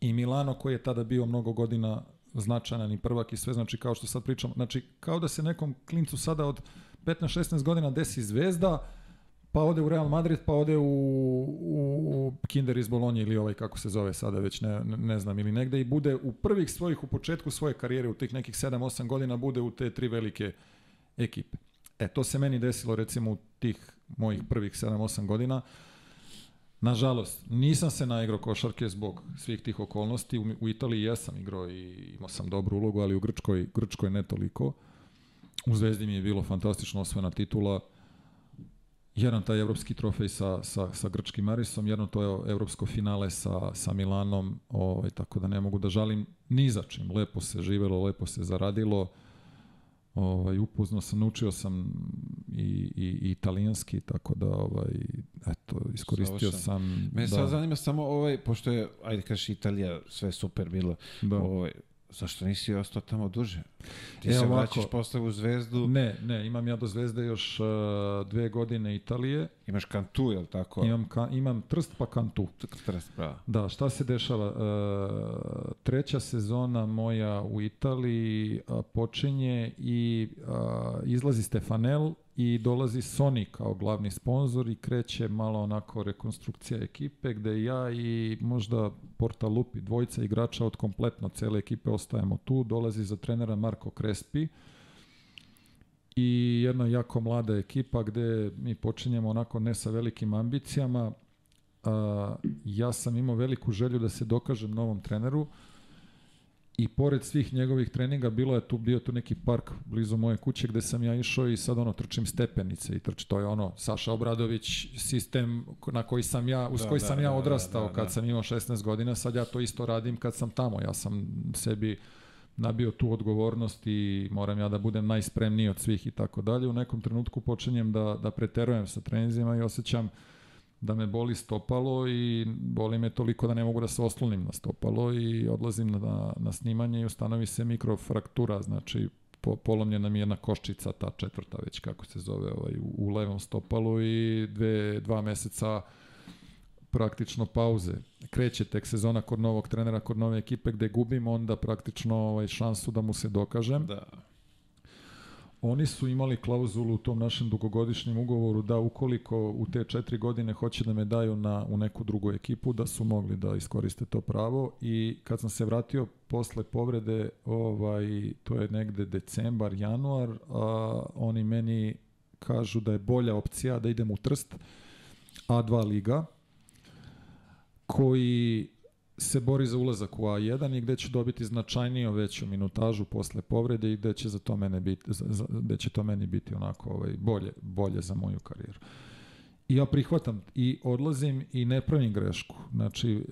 I Milano koji je tada bio mnogo godina značajan i prvak i sve, znači kao što sad pričamo, znači kao da se nekom klincu sada od 15-16 godina desi zvezda, pa ode u Real Madrid, pa ode u, u, u Kinder iz Bolonje ili ovaj kako se zove sada već ne, ne znam ili negde i bude u prvih svojih u početku svoje karijere u tih nekih 7-8 godina bude u te tri velike ekipe. E to se meni desilo recimo u tih mojih prvih 7-8 godina. Nažalost, nisam se naigrao košarke zbog svih tih okolnosti. U, u Italiji jesam igrao i imao sam dobru ulogu, ali u Grčkoj, Grčkoj ne toliko. U Zvezdi mi je bilo fantastično osvojena titula. Jedan taj evropski trofej sa, sa, sa grčkim Marisom, jedno to je evropsko finale sa, sa Milanom, ovaj, tako da ne mogu da žalim ni za čim. Lepo se živelo, lepo se zaradilo. Ovaj, upoznao sam, naučio sam i, i, i italijanski, tako da ovaj, eto, iskoristio Savršen. sam... Me da. sad zanima samo ovaj, pošto je, ajde kaži Italija, sve super bilo, da. ovaj, Zašto nisi ostao tamo duže? Ti e, se ovako, vraćaš posle u Zvezdu. Ne, ne, imam ja do Zvezde još uh, dve godine Italije. Imaš Kantu, je li tako? Imam, ka, imam Trst pa Kantu. Trst, bravo. Da, šta se dešava? Uh, treća sezona moja u Italiji uh, počinje i uh, izlazi Stefanel i dolazi Sony kao glavni sponsor i kreće malo onako rekonstrukcija ekipe gde ja i možda Porta Lupi, dvojica igrača od kompletno cele ekipe ostajemo tu. Dolazi za trenera Marko Krespi i jedna jako mlada ekipa gde mi počinjemo onako ne sa velikim ambicijama. A, ja sam imao veliku želju da se dokažem novom treneru i pored svih njegovih treninga bilo je tu bio tu neki park blizu moje kuće gde sam ja išao i sad ono trčim stepenice i trč to je ono Saša Obradović sistem na koji sam ja uz da, koji da, sam ja da, odrastao da, da, kad da. sam imao 16 godina sad ja to isto radim kad sam tamo ja sam sebi nabio tu odgovornost i moram ja da budem najspremniji od svih i tako dalje. U nekom trenutku počinjem da da preterujem sa treninzima i osjećam da me boli stopalo i boli me toliko da ne mogu da se oslonim na stopalo i odlazim na, na snimanje i ustanovi se mikrofraktura, znači po, polomljena mi jedna koščica, ta četvrta već kako se zove, ovaj, u, u levom stopalu i dve, dva meseca praktično pauze. Kreće tek sezona kod novog trenera, kod nove ekipe gde gubim onda praktično ovaj, šansu da mu se dokažem. Da Oni su imali klauzulu u tom našem dugogodišnjem ugovoru da ukoliko u te četiri godine hoće da me daju na, u neku drugu ekipu, da su mogli da iskoriste to pravo i kad sam se vratio posle povrede, ovaj, to je negde decembar, januar, a, oni meni kažu da je bolja opcija da idem u Trst, A2 liga, koji se bori za ulazak u A1 i gde će dobiti značajniju veću minutažu posle povrede i gde će za to mene biti za, gde će to meni biti onako ovaj bolje bolje za moju karijeru. I ja prihvatam i odlazim i ne pravim grešku. Znači, e,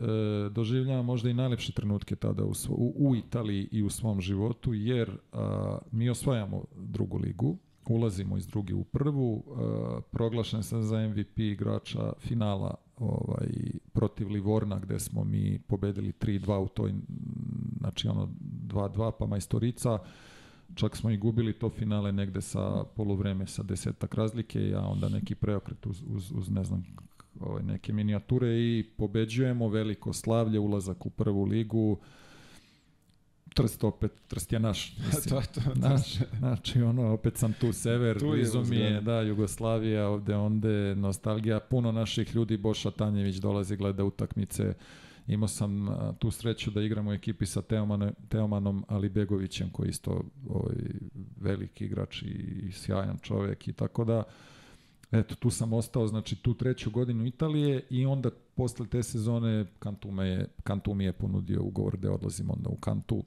doživljavam možda i najlepše trenutke tada u, svo, u, u Italiji i u svom životu, jer a, mi osvajamo drugu ligu, ulazimo iz druge u prvu, a, proglašen sam za MVP igrača finala ovaj, protiv Livorna gde smo mi pobedili 3-2 u toj, znači ono, 2-2, pa Majstorica, čak smo i gubili to finale negde sa poluvreme sa desetak razlike, a onda neki preokret uz, uz, uz ne znam, ovaj, neke minijature i pobeđujemo veliko slavlje, ulazak u prvu ligu, Trst opet, Trst je naš. Mislim, to je to. naš, znači ono, opet sam tu sever, Tu blizu mi je, da, Jugoslavija, ovde, onde, nostalgija, puno naših ljudi, Boša Tanjević dolazi, gleda utakmice, imao sam a, tu sreću da igram u ekipi sa Teomanom, Teomanom Alibegovićem, koji je isto ovaj, veliki igrač i, i sjajan čovek i tako da, Eto, tu sam ostao, znači tu treću godinu Italije i onda posle te sezone Kantu, me je, Kantu mi je ponudio ugovor da odlazim onda u Kantu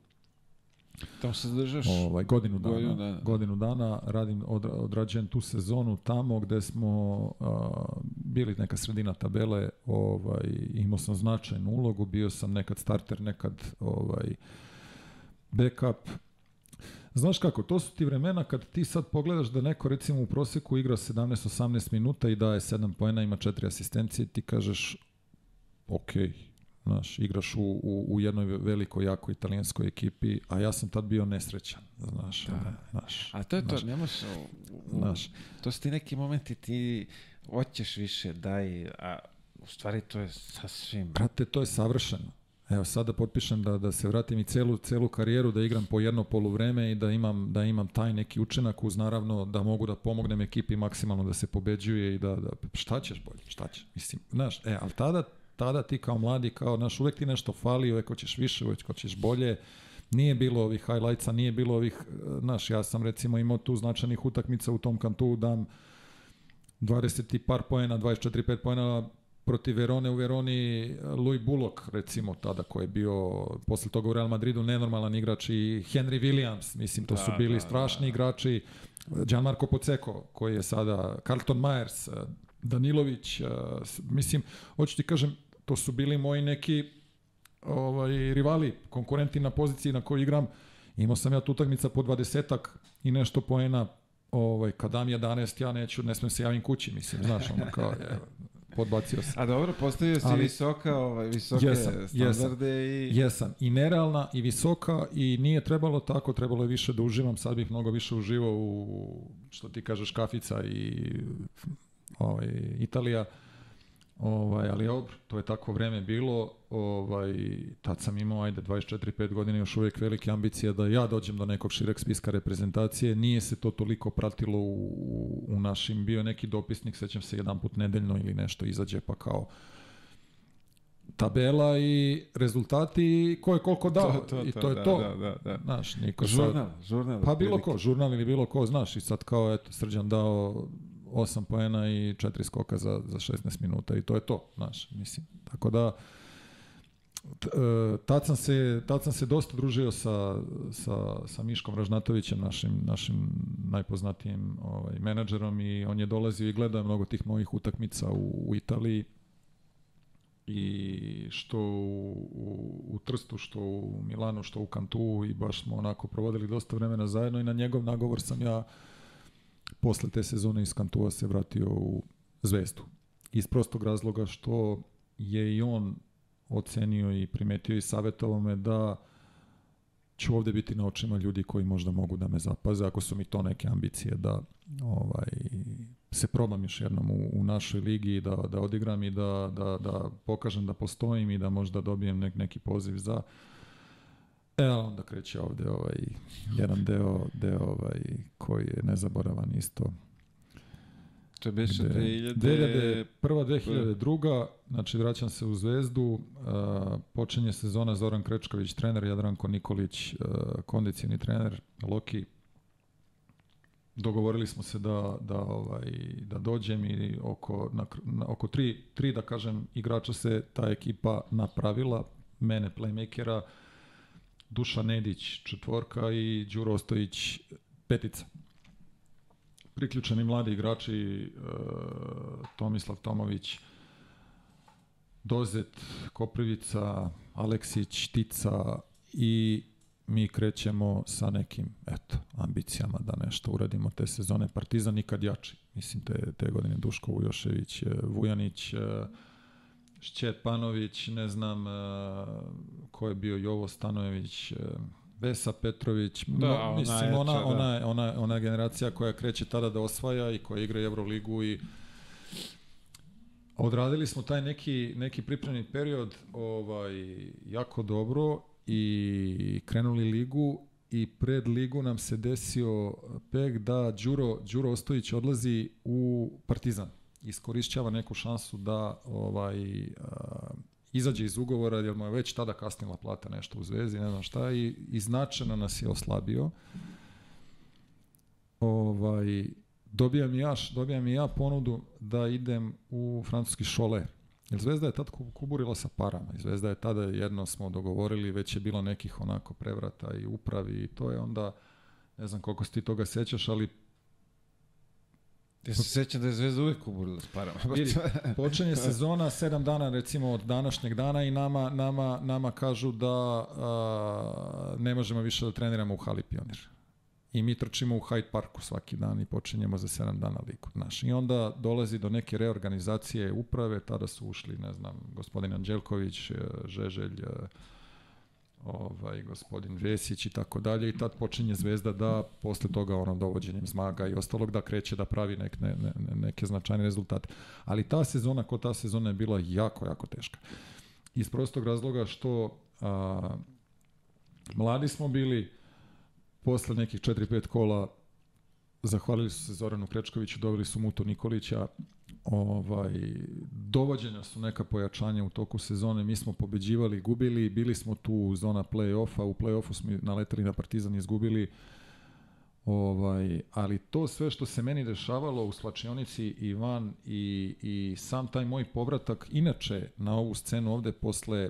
Tamo se zadržaš. ovaj, godinu dana. Godinu dana. dana, godinu dana radim, odra, odrađujem tu sezonu tamo gde smo a, bili neka sredina tabele, ovaj, imao sam značajnu ulogu, bio sam nekad starter, nekad ovaj, backup. Znaš kako, to su ti vremena kad ti sad pogledaš da neko recimo u proseku igra 17-18 minuta i daje 7 poena, ima 4 asistencije, ti kažeš ok, znaš, igraš u, u, u jednoj velikoj, jakoj italijanskoj ekipi, a ja sam tad bio nesrećan, znaš, Da. znaš, A to je to, znaš, ne možeš... u- u- znaš, To su ti neki momenti, ti hoćeš više, daj, a u stvari to je sasvim... Brate, to je savršeno. Evo sada potpišem da da se vratim i celu celu karijeru da igram po jedno poluvreme i da imam da imam taj neki učinak uz naravno da mogu da pomognem ekipi maksimalno da se pobeđuje i da da šta ćeš bolje, šta ćeš? Mislim, znaš, e, al tada tada ti kao mladi kao naš uvek ti nešto fali, uvek hoćeš više, uvek hoćeš bolje. Nije bilo ovih highlightsa, nije bilo ovih, znaš, ja sam recimo imao tu značajnih utakmica u tom kantu, dam 20 i par poena, 24-5 poena protiv Verone u Veroni Louis Bullock recimo tada koji je bio posle toga u Real Madridu nenormalan igrač i Henry Williams mislim to Da, su bili da, strašni da. igrači Gianmarco Poceco koji je sada Carlton Myers Danilović eh, mislim hoću ti kažem to su bili moji neki ovaj, rivali, konkurenti na poziciji na kojoj igram. Imao sam ja tu utakmica po 20 i nešto poena, ovaj, kad dam 11, ja neću, ne smem se javim kući, mislim, znaš, ono kao, je, podbacio sam. A dobro, postavio si Ali- visoka, ovaj, visoke Jesam, jesam. standarde i... Jesam, i nerealna i visoka i nije trebalo tako, trebalo je više da uživam, sad bih mnogo više uživao u, što ti kažeš, kafica i ovaj, Italija, ovaj, ali dobro, to je tako vreme bilo, ovaj, tad sam imao, ajde, 24-5 godina, još uvijek velike ambicije da ja dođem do nekog šireg spiska reprezentacije, nije se to toliko pratilo u, u našim, bio neki dopisnik, sećam se jedan put nedeljno ili nešto izađe pa kao tabela i rezultati ko je koliko dao i to je da, to. Da, da, da. Znaš, niko sad, Žurnal, žurnal. pa bilo ko, žurnal ili bilo ko, znaš, i sad kao, eto, Srđan dao 8 poena i 4 skoka za, za 16 minuta i to je to, znaš, mislim. Tako da, e, tad sam se, tad sam se dosta družio sa, sa, sa Miškom Ražnatovićem, našim, našim najpoznatijim ovaj, menadžerom i on je dolazio i gledao mnogo tih mojih utakmica u, u Italiji i što u, u, u Trstu, što u Milanu, što u Kantu i baš smo onako provodili dosta vremena zajedno i na njegov nagovor sam ja posle te sezone iz Kantua se vratio u Zvezdu. Iz prostog razloga što je i on ocenio i primetio i savjetovao me da ću ovde biti na očima ljudi koji možda mogu da me zapaze, ako su mi to neke ambicije da ovaj, se probam još jednom u, u našoj ligi, da, da odigram i da, da, da pokažem da postojim i da možda dobijem nek, neki poziv za E, onda kreće ovde ovaj, jedan deo, deo ovaj, koji je nezaboravan isto. To je beše 2000... 2000, prva 2002. Znači, vraćam se u Zvezdu. Uh, počinje sezona Zoran Krečković, trener, Jadranko Nikolić, uh, kondicijni trener, Loki. Dogovorili smo se da, da, ovaj, da dođem i oko, na, oko tri, tri, da kažem, igrača se ta ekipa napravila. Mene, playmakera, Duša Nedić, četvorka i Đuro Ostojić, petica priključeni mladi igrači e, Tomislav Tomović, Dozet, Koprivica, Aleksić, Tica i mi krećemo sa nekim eto, ambicijama da nešto uradimo te sezone. Partizan nikad jači. Mislim, te, te godine Duško Vujošević, e, Vujanić, e, Šćet Panović, ne znam e, ko je bio Jovo Stanojević, e, Vesa Petrović, Da, no, ona mislim, jača, ona, da. ona, ona, ona generacija koja kreće tada da osvaja i koja igra Euroligu i odradili smo taj neki, neki pripremni period ovaj, jako dobro i krenuli ligu i pred ligu nam se desio pek da Đuro, Đuro Ostojić odlazi u Partizan. Iskorišćava neku šansu da ovaj, a, izađe iz ugovora, jer mu je već tada kasnila plata nešto u zvezi, ne znam šta, i, i značajno nas je oslabio. Ovaj, dobijam i ja, dobijam i ja ponudu da idem u francuski šole. Jer Zvezda je tad ku- kuburila sa parama. I Zvezda je tada jedno smo dogovorili, već je bilo nekih onako prevrata i upravi i to je onda, ne znam koliko se ti toga sećaš, ali Ja se sećam da je Zvezda uvijek kuburila s parama. Vidi, počinje sezona sedam dana recimo od današnjeg dana i nama, nama, nama kažu da a, ne možemo više da treniramo u hali Pionir. I mi trčimo u Hyde Parku svaki dan i počinjemo za 7 dana liku. Znaš. I onda dolazi do neke reorganizacije uprave, tada su ušli, ne znam, gospodin Anđelković, Žeželj, ovaj, gospodin Vesić i tako dalje i tad počinje Zvezda da posle toga ono dovođenjem Zmaga i ostalog da kreće da pravi nek, ne, ne, ne- neke značajne rezultate. Ali ta sezona, ko ta sezona je bila jako, jako teška. Iz prostog razloga što a, mladi smo bili posle nekih 4-5 kola zahvalili su se Zoranu Krečkoviću, doveli su Muto Nikolića, ovaj, dovođenja su neka pojačanja u toku sezone, mi smo pobeđivali, gubili, bili smo tu u zona play-offa, u play-offu smo naleteli na Partizan i izgubili, ovaj, ali to sve što se meni dešavalo u slačionici i van i, i sam taj moj povratak, inače na ovu scenu ovde posle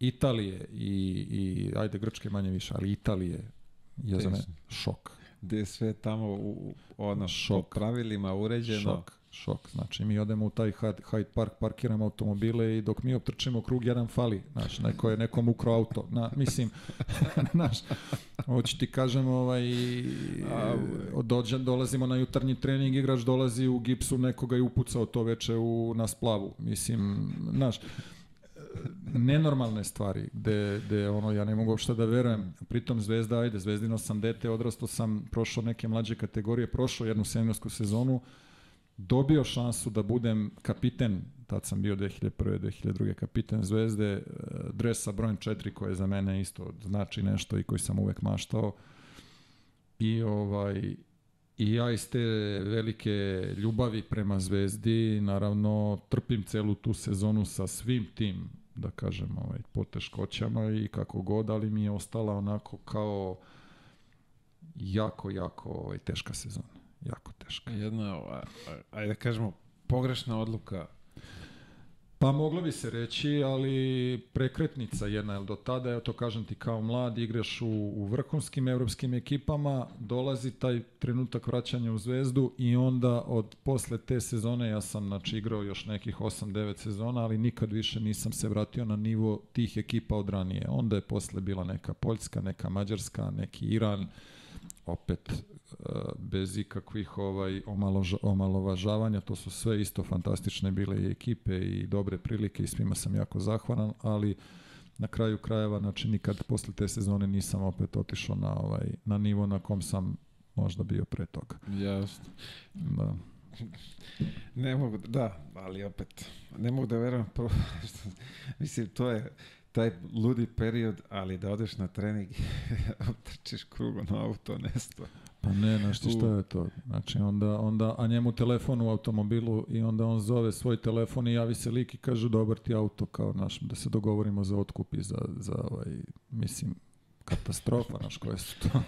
Italije i, i ajde Grčke manje više, ali Italije je za mene šok. Gde je sve tamo u- ono, Šok. po pravilima uređeno. Šok, šok. Znači, mi odemo u taj Hyde, Park, parkiramo automobile i dok mi optrčimo krug, jedan fali. Znaš, neko je nekom ukro auto. Na, mislim, znaš, hoću ti kažem, ovaj, dođe, dolazimo na jutarnji trening, igrač dolazi u gipsu, nekoga je upucao to veče u, na splavu. Mislim, znaš, nenormalne stvari gde, gde ono ja ne mogu uopšte da verujem pritom Zvezda ajde Zvezdino sam dete odrastao sam prošao neke mlađe kategorije prošao jednu seniorsku sezonu dobio šansu da budem kapiten tad sam bio 2001. 2002. kapiten Zvezde e, dres sa brojem 4 koji za mene isto znači nešto i koji sam uvek maštao i ovaj I ja iz te velike ljubavi prema Zvezdi, naravno, trpim celu tu sezonu sa svim tim, da kažem, ovaj, poteškoćama i kako god, ali mi je ostala onako kao jako, jako ovaj, teška sezona. Jako teška. Jedna, ajde da kažemo, pogrešna odluka. Pa moglo bi se reći, ali prekretnica jedna, jer do tada, evo to kažem ti kao mlad, igraš u, u vrhunskim evropskim ekipama, dolazi taj trenutak vraćanja u zvezdu i onda od posle te sezone, ja sam znači, igrao još nekih 8-9 sezona, ali nikad više nisam se vratio na nivo tih ekipa od ranije. Onda je posle bila neka Poljska, neka Mađarska, neki Iran, opet e, bez ikakvih ovaj omaloža, omalovažavanja, to su sve isto fantastične bile i ekipe i dobre prilike i svima sam jako zahvalan, ali na kraju krajeva, znači nikad posle te sezone nisam opet otišao na ovaj na nivo na kom sam možda bio pre toga. Jasno. Da. Ne mogu, da- da, ali opet, ne mogu da verujem, mislim, to je taj ludi period, ali da odeš na trening, trčiš krugo na auto, nesto. Pa ne, znaš ti šta je to? Znači onda, onda, a njemu telefon u automobilu i onda on zove svoj telefon i javi se lik i kaže dobar ti auto kao naš, da se dogovorimo za otkup i za, za ovaj, mislim, katastrofa, znaš, koje su to,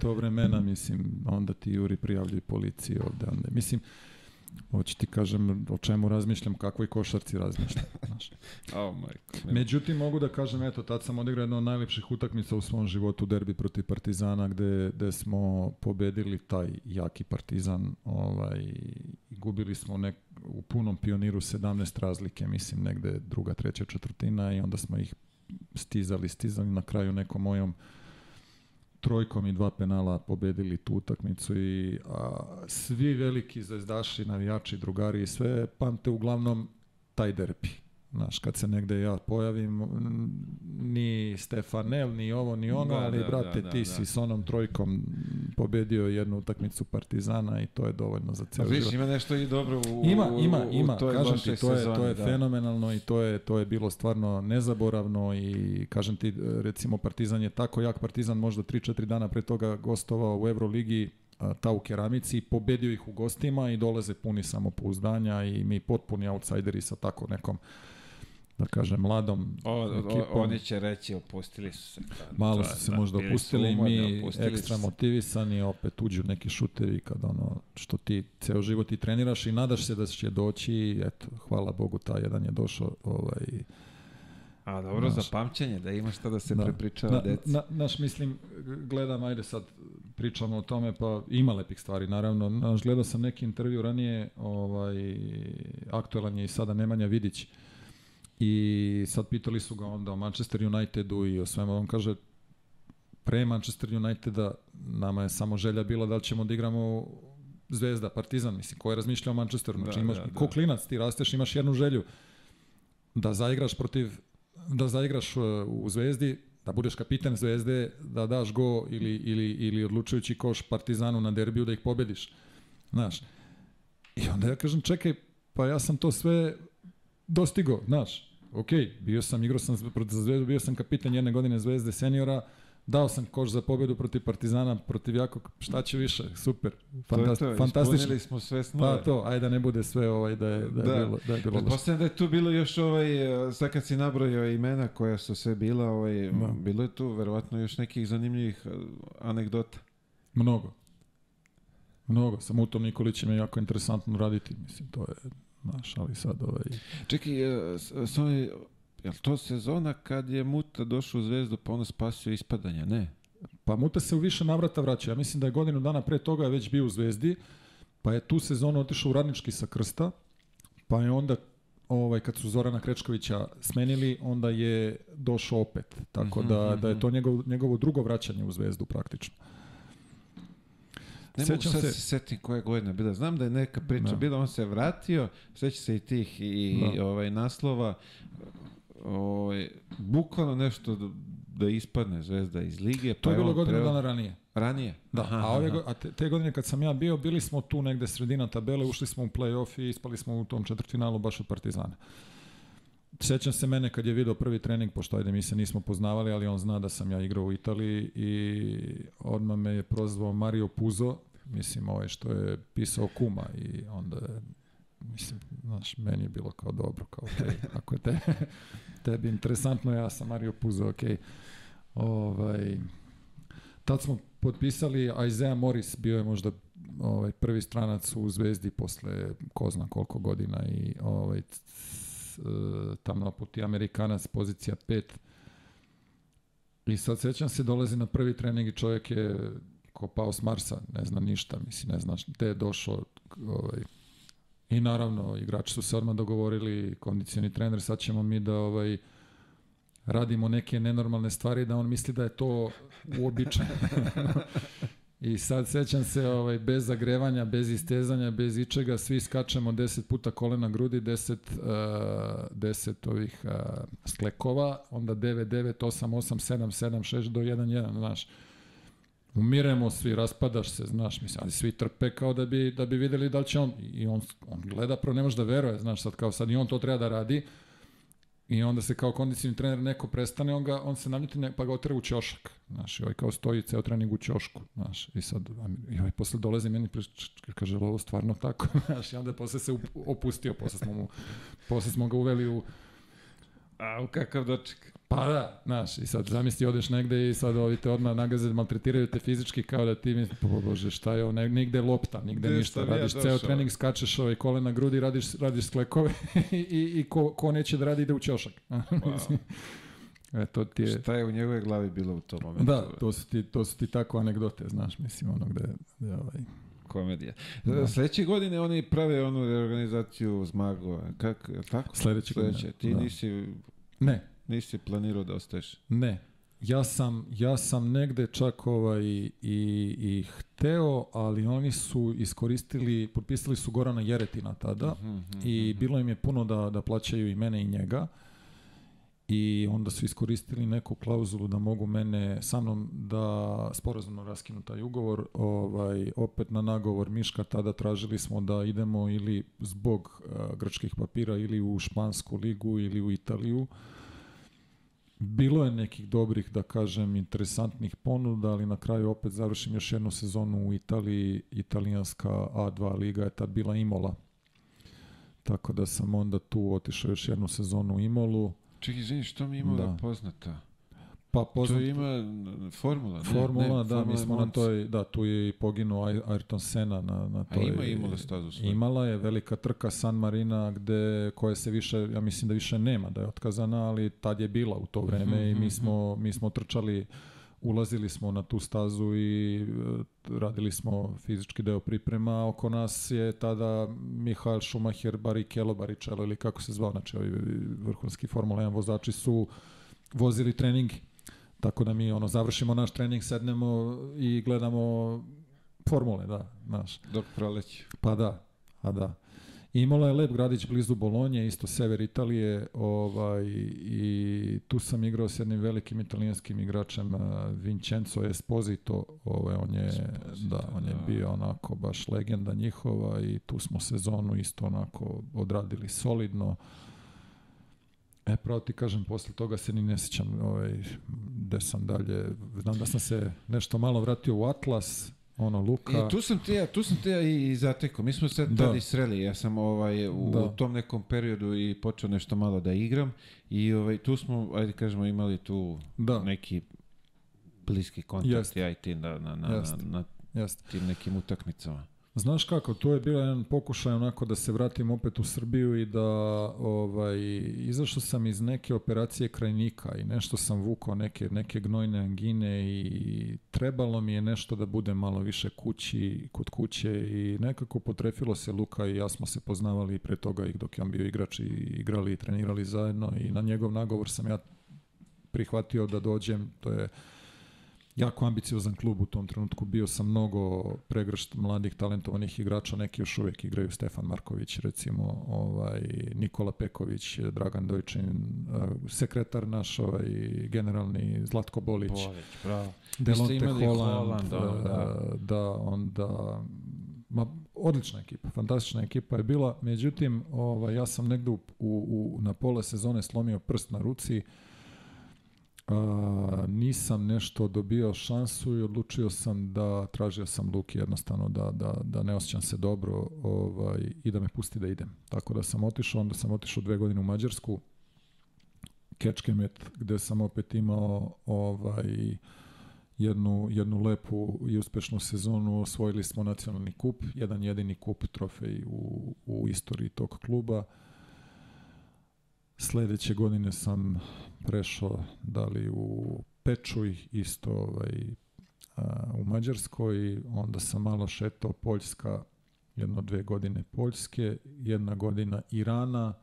to vremena, mislim, onda ti Juri prijavljuju policiji ovde, onda, mislim, hoću ti kažem o čemu razmišljam, kakvoj košarci razmišljam, znaš. Oh, majko. ne- Međutim, mogu da kažem, eto, tad sam odigrao jednu od najlepših utakmica u svom životu, derbi protiv Partizana, gde, gde smo pobedili taj jaki Partizan ovaj, i gubili smo nek, u punom pioniru 17 razlike, mislim, negde druga, treća četvrtina i onda smo ih stizali, stizali na kraju nekom mojom trojkom i dva penala pobedili tu utakmicu i a, svi veliki zvezdaši, navijači, drugari i sve pamte uglavnom taj derbi. Znaš, kad se negde ja pojavim, ni Stefanel, ni ovo, ni ono, Da, ali da, brate, da, ti da, si s onom trojkom pobedio jednu utakmicu Partizana i to je dovoljno za Viš, život. ima nešto i dobro u, Ima, u, ima, u ima. toj Kažem ti, to je, sezoni, to je da. fenomenalno i to je, to je bilo stvarno nezaboravno i kažem ti, recimo Partizan je tako jak Partizan možda 3-4 dana pre toga gostovao u Euroligi ta u keramici, pobedio ih u gostima i dolaze puni samopouzdanja i mi potpuni outsideri sa tako nekom da kažem mladom O, o, ekipom. oni će reći, opustili su se. Da, Malo to su se da, možda opustili, mi opustili ekstra se. motivisani, opet uđu neki šutevi kad ono što ti ceo život i treniraš i nadaš se da će doći i eto, hvala Bogu, ta jedan je došao ovaj, A dobro, Znaš. za pamćenje, da ima šta da se Da. prepričava na, deci. na, naš mislim, gledam, ajde sad pričamo o tome, pa ima lepih stvari, naravno. Naš, gledao sam neki intervju ranije, ovaj, aktuelan je i sada Nemanja Vidić, i sad pitali su ga onda o Manchester Unitedu i o svemu, on kaže, pre Manchester Uniteda nama je samo želja bila da li ćemo da igramo Zvezda, Partizan, mislim, ko je razmišljao o Manchesteru, znači Da, imaš, da, da. ko klinac, ti rasteš, imaš jednu želju da zaigraš protiv da zaigraš uh, u Zvezdi, da budeš kapiten Zvezde, da daš go ili, ili, ili odlučujući koš Partizanu na derbiju da ih pobediš. Znaš. I onda ja kažem, čekaj, pa ja sam to sve dostigo, znaš. Ok, bio sam, igrao sam protiv Zvezdu, bio sam kapiten jedne godine Zvezde seniora, dao sam koš za pobedu protiv Partizana, protiv Jakog, šta će više, super, To je to, fantastično. smo sve snove. Pa to, ajde da ne bude sve ovaj da je, da je Da. bilo, da je bilo. Pretpostavljam da je tu bilo još ovaj, e, sad kad si nabrojao imena koja su sve bila, ovaj, Da. bilo je tu verovatno još nekih zanimljivih e, anegdota. Mnogo. Mnogo. Sa Mutom Nikolićem je jako interesantno raditi. Mislim, to je, znaš, ali sad ovaj... Čekaj, s- s ovaj, je li to sezona kad je Muta došao u Zvezdu pa ono spasio ispadanja? Ne. Pa Muta se u više navrata vraća. Ja mislim da je godinu dana pre toga već bio u Zvezdi, pa je tu sezonu otišao u Radnički sa krsta, pa je onda ovaj kad su Zorana Krečkovića smenili, onda je došao opet. Tako Mhm, da, da je mhm. to njegov, njegovo drugo vraćanje u Zvezdu praktično. Ne mogu Sećam sad se- se setim koja godina bila. Znam da je neka priča Da. bila, on se vratio, seća se i tih i Da. ovaj naslova. Ovaj, bukvalno nešto da, ispadne Zvezda iz lige. To pa je bilo godinu preo- dana ranije. Ranije? Da, Aha, a, ove, aha. a te, te godine kad sam ja bio, bili smo tu negde sredina tabele, ušli smo u play-off i ispali smo u tom četvrtfinalu baš od Partizana. Sećam se mene kad je video prvi trening, pošto ajde mi se nismo poznavali, ali on zna da sam ja igrao u Italiji i odmah me je prozvao Mario Puzo, mislim ovaj što je pisao Kuma i onda je, mislim, znaš, meni je bilo kao dobro, kao okej, ako je te, tebi interesantno, ja sam Mario Puzo, okej. Ovaj, tad smo potpisali Isaiah Morris, bio je možda ovaj prvi stranac u Zvezdi posle ko zna koliko godina i ovaj c- c- e, tamo puti Amerikanac pozicija 5 i sad sećam se dolazi na prvi trening i čovjek je ko pao s Marsa, ne zna ništa, mislim, ne znaš gde je došao ovaj, i naravno igrači su se odmah dogovorili, kondicioni trener, sad ćemo mi da ovaj, radimo neke nenormalne stvari da on misli da je to uobičajeno. I sad sećam se ovaj, bez zagrevanja, bez istezanja, bez ičega, svi skačemo 10 puta kolena grudi, 10, uh, 10 ovih uh, sklekova, onda 9, 9, 8, 8, 7, 7, 6 do 1, 1, znaš. Umiremo svi, raspadaš se, znaš, mislim, ali svi trpe kao da bi, da bi videli da će on, i on, on gleda, prvo ne može da veruje, znaš, sad kao sad i on to treba da radi, I onda se kao kondicioni trener neko prestane, on, ga, on se naljuti ne, pa ga otera u ćošak. Znaš, i ovaj kao stoji ceo trening u ćošku. Znaš, i sad, i ovaj posle dolazi meni, kaže, "Jel ovo stvarno tako. Znaš, i onda posle se opustio, posle smo, mu, posle smo ga uveli u, A, kakav doček. Pa da, znaš, i sad zamisli odeš negde i sad ovi te odmah nagaze, maltretiraju te fizički kao da ti misli, po bože, šta je ovo, ne, nigde lopta, nigde Gde ništa, radiš ceo trening, skačeš ovaj kolena grudi, radiš, radiš sklekove i, i, i ko, ko neće da radi ide u ćošak. Wow. E, to ti je... Šta je u njegovoj glavi bilo u tom momentu? Da, to su, ti, to su ti tako anegdote, znaš, mislim, ono gde, gde ovaj... Komedija. Da. Sledeće godine oni prave onu reorganizaciju Zmagova. Kako, je li tako? Sledeće godine. Ti da. nisi, Ne, nisi planirao da ostaješ. ne. ja sam, ja sam negde čak ovaj i, i hteo, ali oni su iskoristili, potpisali su Gorana Jeretina tada mm -hmm, i bilo im je puno da, da plaćaju i mene i njega i onda su iskoristili neku klauzulu da mogu mene sa mnom da sporazumno raskinu taj ugovor ovaj, opet na nagovor Miška tada tražili smo da idemo ili zbog uh, grčkih papira ili u špansku ligu ili u Italiju Bilo je nekih dobrih, da kažem, interesantnih ponuda, ali na kraju opet završim još jednu sezonu u Italiji. Italijanska A2 liga je tad bila Imola. Tako da sam onda tu otišao još jednu sezonu u Imolu. Čekaj, izvini, što mi Imola da. poznata? Pa poznat... To ima formula, ne? Formula, ne, da, mi smo na toj, da, tu je i poginuo Ayrton Senna na, na toj... A ima Imola stazu svoju? Imala je velika trka San Marina gde, koje se više, ja mislim da više nema, da je otkazana, ali tad je bila u to vreme mm -hmm, i mi mhm, smo, mi smo trčali ulazili smo na tu stazu i e, radili smo fizički deo priprema. Oko nas je tada Mihael Schumacher, Barrichello, Barrichello ili kako se zvao, znači ovi vrhunski Formula 1 vozači su vozili treningi Tako da mi ono završimo naš trening, sednemo i gledamo formule, da, naš. Dok proleći. Pa da, a da. Imola je lep gradić blizu Bolonje, isto sever Italije, ovaj, i tu sam igrao s jednim velikim italijanskim igračem Vincenzo Esposito, ovaj, on je, Esposito, da, on je da. bio onako baš legenda njihova i tu smo sezonu isto onako odradili solidno. E, pravo ti kažem, posle toga se ni ne sećam ovaj, gde sam dalje. Znam da sam se nešto malo vratio u Atlas, ono Luka. I tu sam te ja, tu sam te ja i zatekao. Mi smo se da. tada i sreli. Ja sam ovaj u, da. u, tom nekom periodu i počeo nešto malo da igram i ovaj tu smo ajde kažemo imali tu da. neki bliski kontakt Jest. ja i ti na na na, Jest. na, na Jest. tim nekim utakmicama. Znaš kako, to je bio jedan pokušaj onako da se vratim opet u Srbiju i da ovaj, izašao sam iz neke operacije krajnika i nešto sam vukao neke, neke gnojne angine i trebalo mi je nešto da bude malo više kući, kod kuće i nekako potrefilo se Luka i ja smo se poznavali pre toga i dok je on bio igrač i igrali i trenirali zajedno i na njegov nagovor sam ja prihvatio da dođem, to je jako ambiciozan klub u tom trenutku. Bio sam mnogo pregršt mladih talentovanih igrača, neki još uvijek igraju Stefan Marković, recimo, ovaj, Nikola Peković, Dragan Dojčin, eh, sekretar naš, ovaj, generalni Zlatko Bolić. Bolić, bravo. Delonte Holland, Holland da, da. da, onda ma, odlična ekipa, fantastična ekipa je bila, međutim, ovaj, ja sam negde u, u, na pola sezone slomio prst na ruci, a, nisam nešto dobio šansu i odlučio sam da tražio sam Luki jednostavno da, da, da ne osjećam se dobro ovaj, i da me pusti da idem. Tako da sam otišao, onda sam otišao dve godine u Mađarsku, Kečkemet, gde sam opet imao ovaj, jednu, jednu lepu i uspešnu sezonu. Osvojili smo nacionalni kup, jedan jedini kup trofej u, u istoriji tog kluba. Sledeće godine sam prešao da li u Pečuj isto ovaj, a, u Mađarskoj, onda sam malo šetao Poljska, jedno dve godine Poljske, jedna godina Irana.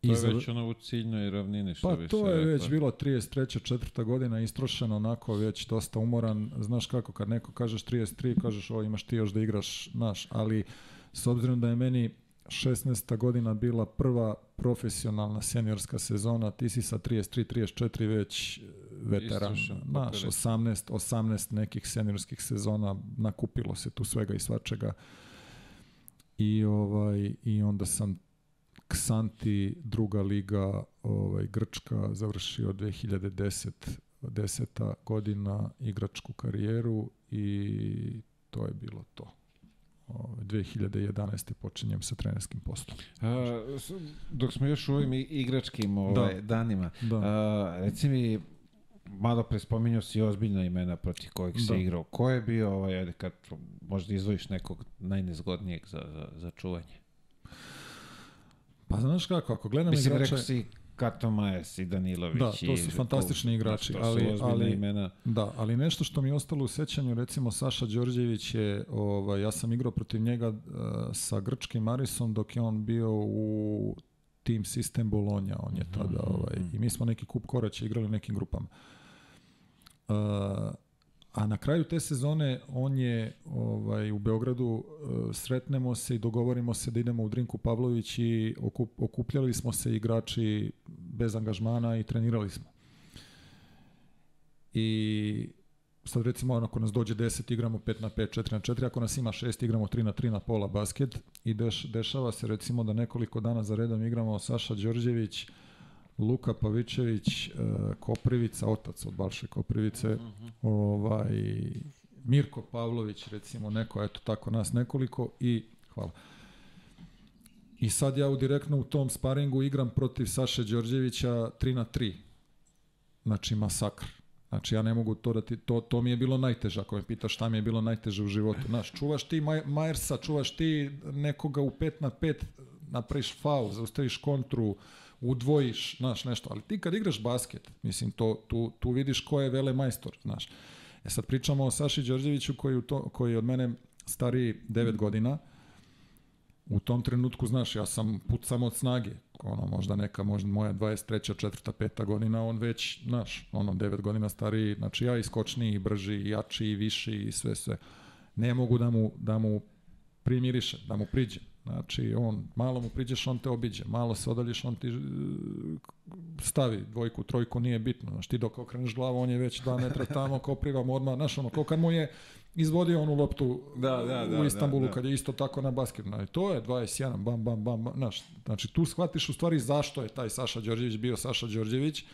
To je već ono u ciljnoj ravnini što pa bi to je rekla. već bilo 33. četvrta godina istrošeno onako već dosta umoran. Znaš kako kad neko kažeš 33 kažeš o imaš ti još da igraš naš, ali s obzirom da je meni 16. godina bila prva profesionalna seniorska sezona, ti si sa 33, 34 već veteran. Naš, 18, 18 nekih seniorskih sezona nakupilo se tu svega i svačega. I ovaj i onda sam Ksanti, druga liga, ovaj Grčka završio 2010 10. godina igračku karijeru i to je bilo to. 2011. počinjem sa trenerskim poslom. A, dok smo još u ovim igračkim ovaj, da. danima, da. A, reci mi, malo pre spominjao si ozbiljna imena protiv kojeg da. si igrao. Ko je bio, ovaj, ajde, kad možda izvojiš nekog najnezgodnijeg za, za, za čuvanje? Pa znaš kako, ako gledam Mislim, igrače... Mislim, rekao si Kato Majes i Danilović. Da, to su fantastični igrači. To ali, ali, imena. Da, ali nešto što mi je ostalo u sećanju, recimo Saša Đorđević je, ovaj, ja sam igrao protiv njega uh, sa grčkim Marisom dok je on bio u Team System Bologna, on je mhm, tada, ovaj, mhm. i mi smo neki kup koraća igrali u nekim grupama. Uh, a na kraju te sezone on je ovaj u Beogradu uh, sretnemo se i dogovorimo se da idemo u Drinku Pavlović i okup, okupljali smo se igrači bez angažmana i trenirali smo. I sad recimo ako nas dođe 10 igramo 5 na 5, 4 na 4, ako nas ima 6 igramo 3 na 3 na pola basket i deš, dešava se recimo da nekoliko dana za redom igramo Saša Đorđević, Luka Pavićević, uh, Koprivica, otac od Balše Koprivice, uh -huh. ovaj, Mirko Pavlović, recimo neko, eto tako nas nekoliko i hvala. I sad ja u direktno u tom sparingu igram protiv Saše Đorđevića 3 na 3. Znači masakr. Znači ja ne mogu to da ti, to, to mi je bilo najteže, ako me pitaš šta mi je bilo najteže u životu. Znaš, čuvaš ti Maj, Majersa, čuvaš ti nekoga u 5 na 5, napraviš faul, zaustaviš kontru, udvojiš, znaš, nešto. Ali ti kad igraš basket, mislim, to, tu, tu vidiš ko je vele majstor, znaš. E sad pričamo o Saši Đorđeviću koji, u to, koji je od mene stariji 9 godina. U tom trenutku, znaš, ja sam put samo od snage. Ono, možda neka, možda moja 23. četvrta, peta godina, on već, znaš, ono, 9 godina stariji, znači ja iskočniji, i brži, i jači, i viši, i sve, sve. Ne mogu da mu, da mu primiriše, da mu priđem. Znači, on, malo mu priđeš, on te obiđe, malo se odaljiš, on ti e, stavi dvojku, trojku, nije bitno. Znači, ti dok okreneš glavu, on je već dva metra tamo, koprivam odmah, znaš, ono, ko kad mu je izvodio onu loptu da, da, da, u Istanbulu, da, da. kad je isto tako na basket. Znači, to je 21, bam, bam, bam, bam, znaš, znači, tu shvatiš u stvari zašto je taj Saša Đorđević bio Saša Đorđević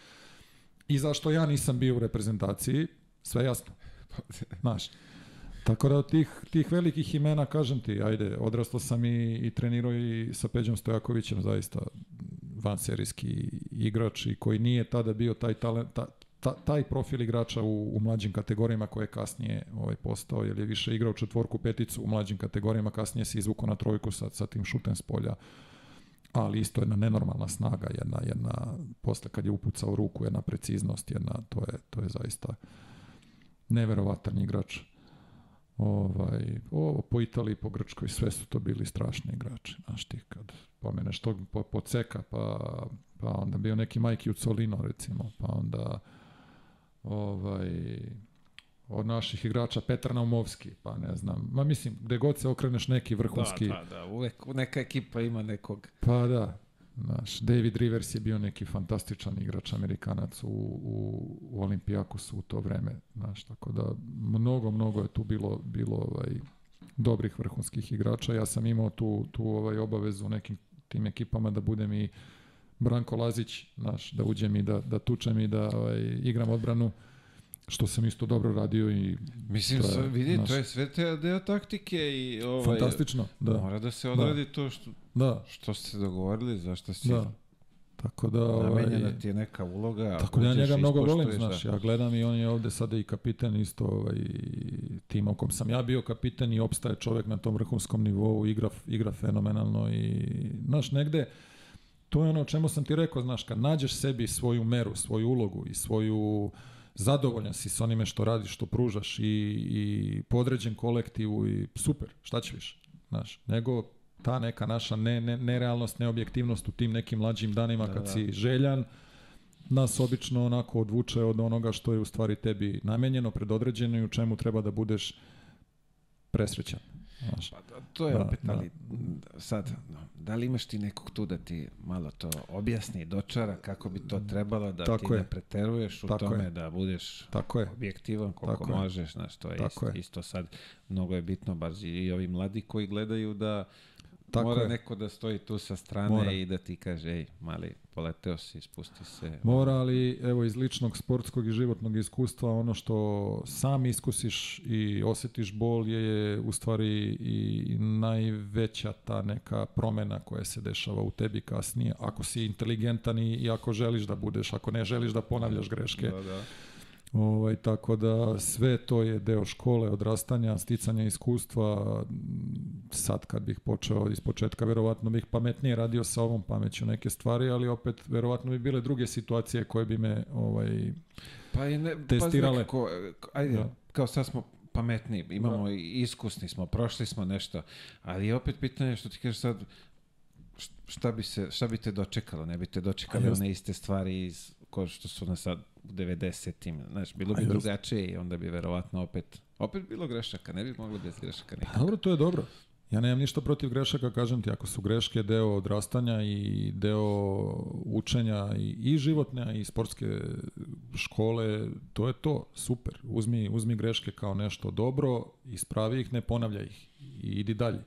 i zašto ja nisam bio u reprezentaciji, sve jasno. Znaš, Tako da od tih, tih velikih imena, kažem ti, ajde, odrastao sam i, i trenirao i sa Peđom Stojakovićem, zaista vanserijski igrač i koji nije tada bio taj talent, ta, ta, taj profil igrača u, u mlađim kategorijama koje je kasnije ovaj, postao, jer je više igrao četvorku, peticu u mlađim kategorijama, kasnije se izvukao na trojku sa, sa tim šutem s polja. Ali isto jedna nenormalna snaga, jedna, jedna, posle kad je upucao ruku, jedna preciznost, jedna, to je, to je zaista neverovatan igrač ovaj, ovo po Italiji, po Grčkoj, sve su to bili strašni igrači. Znaš ti, kad pomeneš tog po, po Ceka, pa, pa onda bio neki Majki Ucolino, recimo, pa onda ovaj, od naših igrača Petar Naumovski, pa ne znam, ma mislim, gde god se okreneš neki vrhunski... Da, da, da, uvek neka ekipa ima nekog... Pa da, Znaš, David Rivers je bio neki fantastičan igrač Amerikanac u, u, u Olimpijakosu u to vreme. Znaš, tako da mnogo, mnogo je tu bilo, bilo ovaj, dobrih vrhunskih igrača. Ja sam imao tu, tu ovaj obavezu u nekim tim ekipama da budem i Branko Lazić, znaš, da uđem i da, da tučem i da ovaj, igram odbranu što sam isto dobro radio i mislim to je, vidi naš... to je sve te deo taktike i ovaj fantastično da mora da se odradi da. to što da što ste dogovorili zašto si da. Tako da ovaj, namenjena ti je neka uloga. Tako da ja njega mnogo volim, znaš, ja gledam i on je ovde sada i kapiten isto ovaj tim kom sam ja bio kapiten i opstaje čovek na tom vrhunskom nivou, igra igra fenomenalno i znaš negde to je ono o čemu sam ti rekao, znaš, kad nađeš sebi svoju meru, svoju ulogu i svoju uh, zadovoljan si sa onime što radiš, što pružaš i, i podređen kolektivu i super, šta će više, znaš, nego ta neka naša ne, ne, nerealnost, neobjektivnost u tim nekim mlađim danima da, kad da. si željan, nas obično onako odvuče od onoga što je u stvari tebi namenjeno, predodređeno i u čemu treba da budeš presrećan. Znaš. Pa, to je da, opet, da. ali sad, da li imaš ti nekog tu da ti malo to objasni, dočara kako bi to trebalo, da Tako ti je. ne preteruješ u Tako tome, je. da budeš Tako je. objektivan koliko Tako možeš, znaš, to je, Tako isto, je isto sad, mnogo je bitno, bar i ovi mladi koji gledaju da Tako mora je. neko da stoji tu sa strane mora. i da ti kaže, ej, mali, poleteo si, spusti se. Mora, ali evo iz ličnog sportskog i životnog iskustva ono što sam iskusiš i osetiš bol je u stvari i najveća ta neka promena koja se dešava u tebi kasnije. Ako si inteligentan i, i ako želiš da budeš, ako ne želiš da ponavljaš greške. Da, da Ovaj, tako da sve to je deo škole, odrastanja, sticanja iskustva. Sad kad bih počeo iz početka, verovatno bih pametnije radio sa ovom pameću neke stvari, ali opet verovatno bi bile druge situacije koje bi me ovaj, pa je ne, testirale. Pa nekako, ajde, da. kao sad smo pametni, imamo da. iskusni smo, prošli smo nešto, ali opet pitanje što ti kažeš sad, šta bi, se, šta bi te dočekalo? Ne bi te dočekali one iste stvari iz, ko što su nas sad u 90-im, znaš, bilo bi drugačije i onda bi verovatno opet, opet bilo grešaka, ne bi moglo bez grešaka nikako. Dobro, to je dobro. Ja nemam ništa protiv grešaka, kažem ti, ako su greške deo odrastanja i deo učenja i, i životne i sportske škole, to je to, super. Uzmi, uzmi greške kao nešto dobro, ispravi ih, ne ponavljaj ih i idi dalje.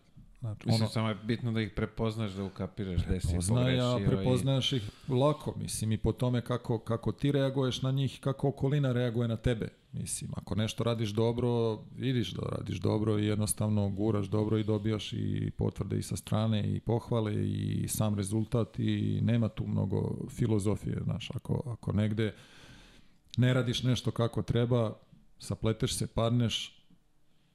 Znači, Mislim, samo je bitno da ih prepoznaš, da ukapiraš gde si Poznaje, a pogrešio. prepoznaješ ih lako, mislim, i po tome kako, kako ti reaguješ na njih, kako okolina reaguje na tebe. Mislim, ako nešto radiš dobro, vidiš da radiš dobro i jednostavno guraš dobro i dobijaš i potvrde i sa strane i pohvale i sam rezultat i nema tu mnogo filozofije, znaš, ako, ako negde ne radiš nešto kako treba, sapleteš se, padneš,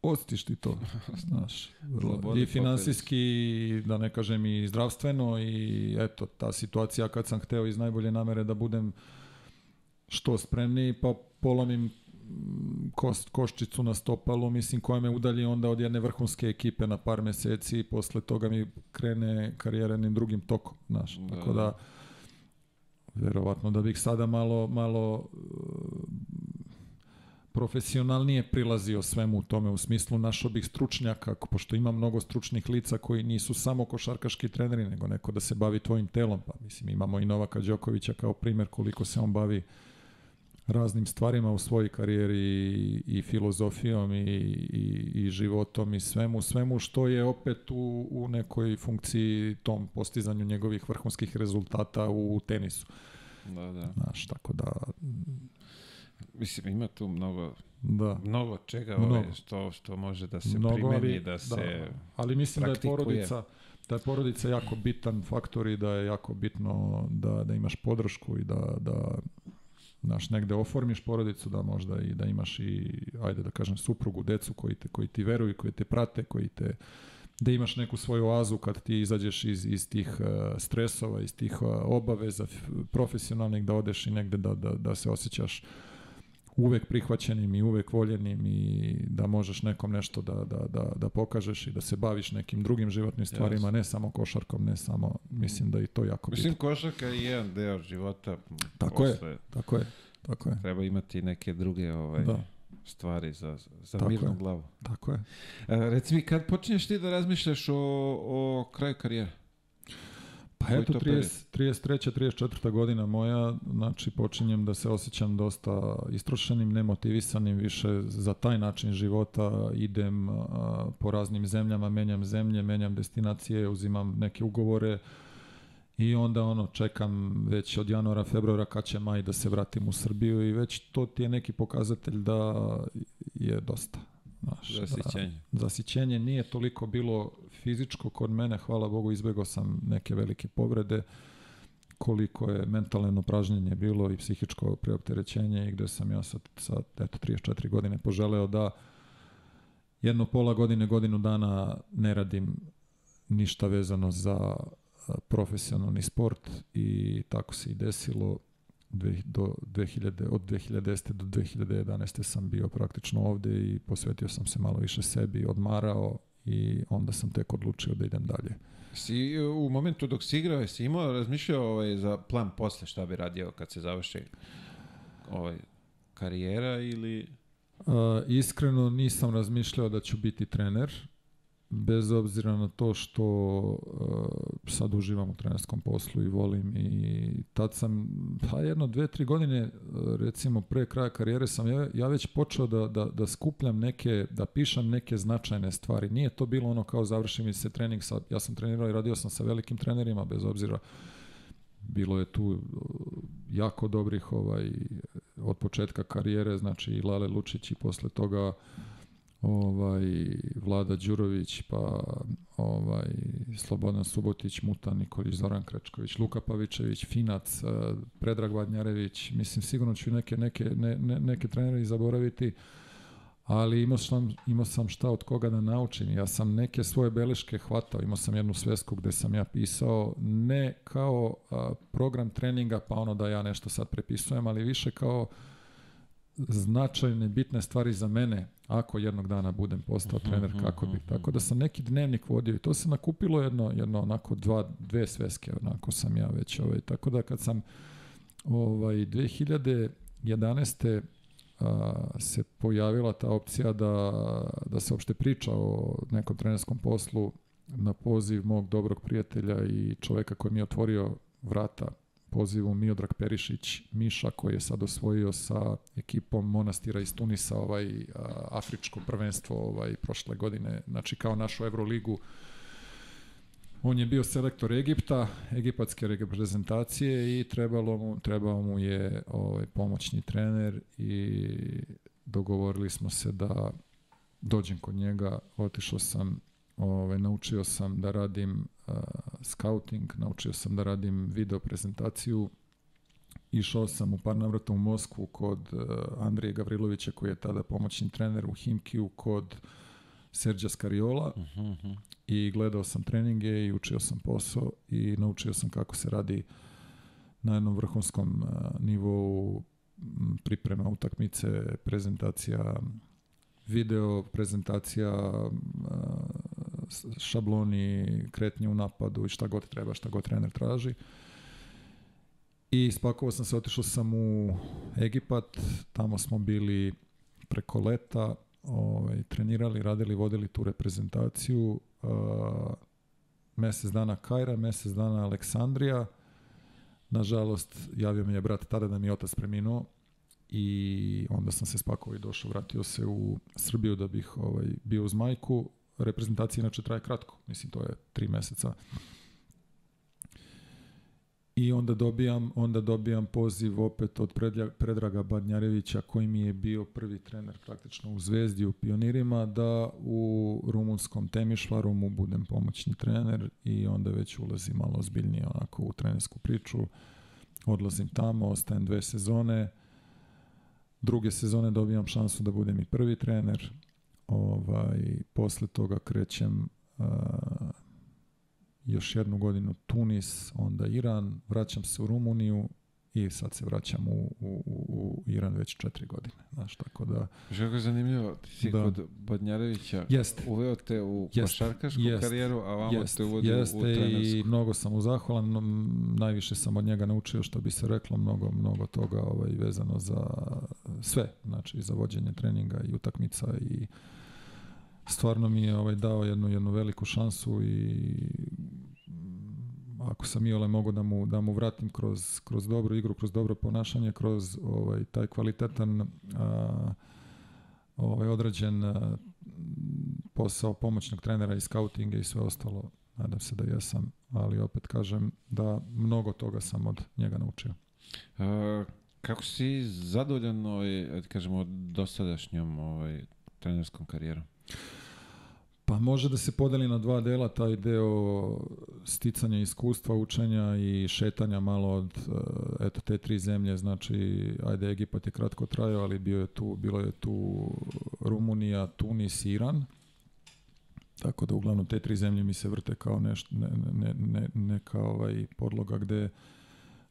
ostiš ti to, znaš, vrlo, i finansijski, da ne kažem i zdravstveno i eto, ta situacija kad sam hteo iz najbolje namere da budem što spremniji, pa polomim mm, kost, koščicu na stopalu, mislim, koja me udalji onda od jedne vrhunske ekipe na par meseci i posle toga mi krene karijera jednim drugim tokom, znaš, Da, tako da. verovatno da bih sada malo, malo profesionalnije prilazio svemu u tome u smislu našo bih stručnjaka, pošto ima mnogo stručnih lica koji nisu samo košarkaški treneri, nego neko da se bavi tvojim telom. Pa mislim, imamo i Novaka Đokovića kao primer koliko se on bavi raznim stvarima u svojoj karijeri i, i filozofijom i, i, i životom i svemu, svemu što je opet u, u nekoj funkciji tom postizanju njegovih vrhunskih rezultata u tenisu. Da, da. Znaš, tako da, Mislim, ima tu mnogo, da. mnogo čega Mnogo. Ove, što, što može da se Mnogo, primeni, ali- da se... ali mislim da je praktikuje. porodica da je porodica jako bitan faktor i da je jako bitno da, da imaš podršku i da, da znaš, negde oformiš porodicu, da možda i da imaš i, ajde da kažem, suprugu, decu koji, te, koji ti veruju, koji te prate, koji te da imaš neku svoju oazu kad ti izađeš iz, iz tih uh, stresova, iz tih uh, obaveza profesionalnih, da odeš i negde da, da, da se osjećaš uvek prihvaćenim i uvek voljenim i da možeš nekom nešto da, da, da, da pokažeš i da se baviš nekim drugim životnim stvarima, ne samo košarkom, ne samo, mislim da je i to jako Mislim, bitno. košarka je jedan deo života. Tako je. posle Tako je, tako je, Treba imati neke druge ovaj, da, stvari za, za Tako mirnu je. glavu. tako je. E, reci mi, kad počinješ ti da razmišljaš o, o kraju karijere? Pa eto, to 30, 33. 34. godina moja, znači počinjem da se osjećam dosta istrošenim, nemotivisanim više za taj način života, idem a, po raznim zemljama, menjam zemlje, menjam destinacije, uzimam neke ugovore i onda ono čekam već od januara, februara kad će maj da se vratim u Srbiju i već to ti je neki pokazatelj da je dosta. Znaš, da- Zasićenje. zasićenje nije toliko bilo fizičko kod mene, hvala Bogu izbegao sam neke velike povrede, koliko je mentalno pražnjenje bilo i psihičko preopterećenje i gde sam ja sad, sad eto, 34 godine poželeo da jedno pola godine, godinu dana ne radim ništa vezano za profesionalni sport i tako se i desilo do 2000, od 2010. do 2011. sam bio praktično ovde i posvetio sam se malo više sebi, odmarao i onda sam tek odlučio da idem dalje. Si u momentu dok si igrao, si imao razmišljao ovaj, za plan posle šta bi radio kad se završi ovaj, karijera ili... Uh, iskreno nisam razmišljao da ću biti trener, bez obzira na to što uh, sad uživam u trenerskom poslu i volim i tad sam, pa jedno, dve, tri godine, uh, recimo pre kraja karijere sam ja, ja već počeo da, da, da skupljam neke, da pišem neke značajne stvari. Nije to bilo ono kao završi mi se trening, sa, ja sam trenirao i radio sam sa velikim trenerima, bez obzira bilo je tu uh, jako dobrih ovaj od početka karijere, znači i Lale Lučić i posle toga ovaj Vlada Đurović, pa ovaj Slobodan Subotić, Muta Nikolić, Zoran Krečković, Luka Pavičević, Finac, eh, Predrag Vadnjarević, mislim sigurno ću neke neke ne, ne, neke trenere zaboraviti. Ali imao sam, imao sam šta od koga da naučim. Ja sam neke svoje beleške hvatao. Imao sam jednu svesku gde sam ja pisao ne kao a, program treninga, pa ono da ja nešto sad prepisujem, ali više kao značajne, bitne stvari za mene ako jednog dana budem postao trener, kako bi. Tako da sam neki dnevnik vodio i to se nakupilo jedno, jedno onako dva, dve sveske, onako sam ja već ovaj. Tako da kad sam ovaj, 2000 2011. se pojavila ta opcija da, da se uopšte priča o nekom trenerskom poslu na poziv mog dobrog prijatelja i čoveka koji mi je otvorio vrata pozivu Miodrag Perišić, Miša koji je sad osvojio sa ekipom Monastira iz Tunisa ovaj afričko prvenstvo ovaj prošle godine, znači kao našu Euroligu. On je bio selektor Egipta, egipatske reprezentacije i trebalo mu, trebao mu je ovaj pomoćni trener i dogovorili smo se da dođem kod njega, otišao sam Ove, naučio sam da radim uh, scouting, naučio sam da radim video prezentaciju. Išao sam u par navrata u Moskvu kod uh, Andrije Gavrilovića koji je tada pomoćni trener u Himkiju kod Serđa Skariola uh -huh. Mhm. i gledao sam treninge i učio sam posao i naučio sam kako se radi na jednom vrhunskom uh, nivou priprema utakmice, prezentacija video, prezentacija šabloni, kretnje u napadu i šta god treba, šta god trener traži. I spakovao sam se, otišao sam u Egipat, tamo smo bili preko leta, ovaj, trenirali, radili, vodili tu reprezentaciju. Uh, mesec dana Kajra, mesec dana Aleksandrija. Nažalost, javio mi je brat tada da mi je otac preminuo i onda sam se spakovao i došao, vratio se u Srbiju da bih ovaj, bio uz majku reprezentacija inače traje kratko, mislim to je tri meseca. I onda dobijam, onda dobijam poziv opet od Predraga Badnjarevića koji mi je bio prvi trener praktično u Zvezdi u Pionirima da u rumunskom Temišvaru mu budem pomoćni trener i onda već ulazim malo ozbiljnije onako u trenersku priču. Odlazim tamo, ostajem dve sezone. Druge sezone dobijam šansu da budem i prvi trener Ovaj, posle toga krećem uh, još jednu godinu Tunis, onda Iran, vraćam se u Rumuniju i sad se vraćam u, u, u Iran već četiri godine. Znaš, tako da... Što je zanimljivo, ti si da. kod Badnjarevića jest. uveo te u jest. košarkašku jest. karijeru, a vamo jest. te uvodi Jeste u, trenersku. i mnogo sam mu zahvalan, no, najviše sam od njega naučio što bi se reklo, mnogo, mnogo toga ovaj, vezano za sve, znači za vođenje treninga i utakmica i stvarno mi je ovaj dao jednu jednu veliku šansu i ako sam i ole mogu da mu, da mu vratim kroz, kroz dobru igru, kroz dobro ponašanje, kroz ovaj, taj kvalitetan a, ovaj, određen a, posao pomoćnog trenera i skautinga i sve ostalo. Nadam se da jesam, ali opet kažem da mnogo toga sam od njega naučio. A, kako si zadovoljan ovaj, kažemo, dosadašnjom ovaj, trenerskom karijerom? Pa može da se podeli na dva dela, taj deo sticanja iskustva, učenja i šetanja malo od eh, eto te tri zemlje, znači ajde Egipat je kratko trajao, ali bio je tu, bilo je tu Rumunija, Tunis, Iran. Tako da uglavnom te tri zemlje mi se vrte kao neš, ne, ne, ne, neka ovaj podloga gde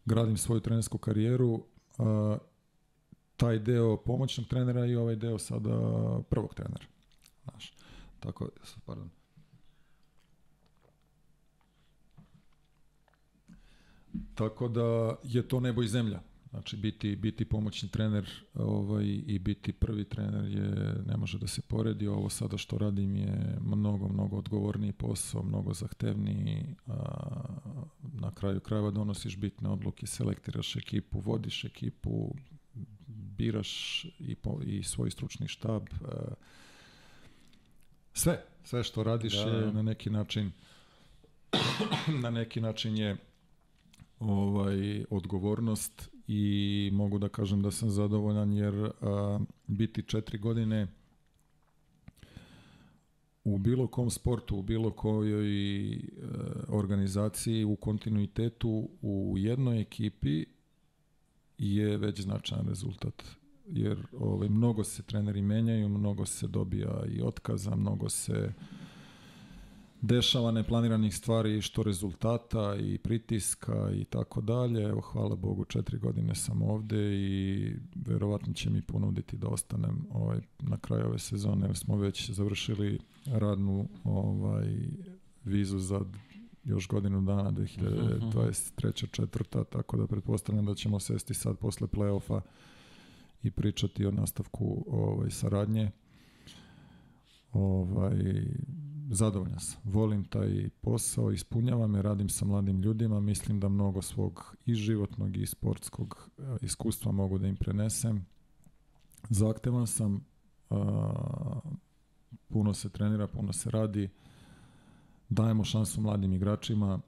gradim svoju trenersku karijeru. A, taj deo pomoćnog trenera i ovaj deo sada prvog trenera. Znaš. Tako, pardon. Tako da je to nebo i zemlja. Znači biti biti pomoćni trener ovaj i biti prvi trener je ne može da se poredi. Ovo sada što radim je mnogo mnogo odgovorniji posao, mnogo zahtevniji. A, na kraju krajeva donosiš bitne odluke, selektiraš ekipu, vodiš ekipu, biraš i po, i svoj stručni štab. A, Sve, sve što radiš da. je na neki način na neki način je ovaj odgovornost i mogu da kažem da sam zadovoljan jer a, biti četiri godine u bilo kom sportu, u bilo kojoj e, organizaciji, u kontinuitetu, u jednoj ekipi je već značajan rezultat jer ovaj, mnogo se treneri menjaju, mnogo se dobija i otkaza, mnogo se dešava neplaniranih stvari što rezultata i pritiska i tako dalje. Evo, hvala Bogu, četiri godine sam ovde i verovatno će mi ponuditi da ostanem ovaj, na kraju ove sezone, jer smo već završili radnu ovaj, vizu za još godinu dana, 2023. četvrta, tako da pretpostavljam da ćemo sesti sad posle play-offa i pričati o nastavku ovaj, saradnje. Ovaj, zadovoljan sam. Volim taj posao, ispunjava me, radim sa mladim ljudima, mislim da mnogo svog i životnog i sportskog eh, iskustva mogu da im prenesem. Zahtevan sam, a, puno se trenira, puno se radi, dajemo šansu mladim igračima,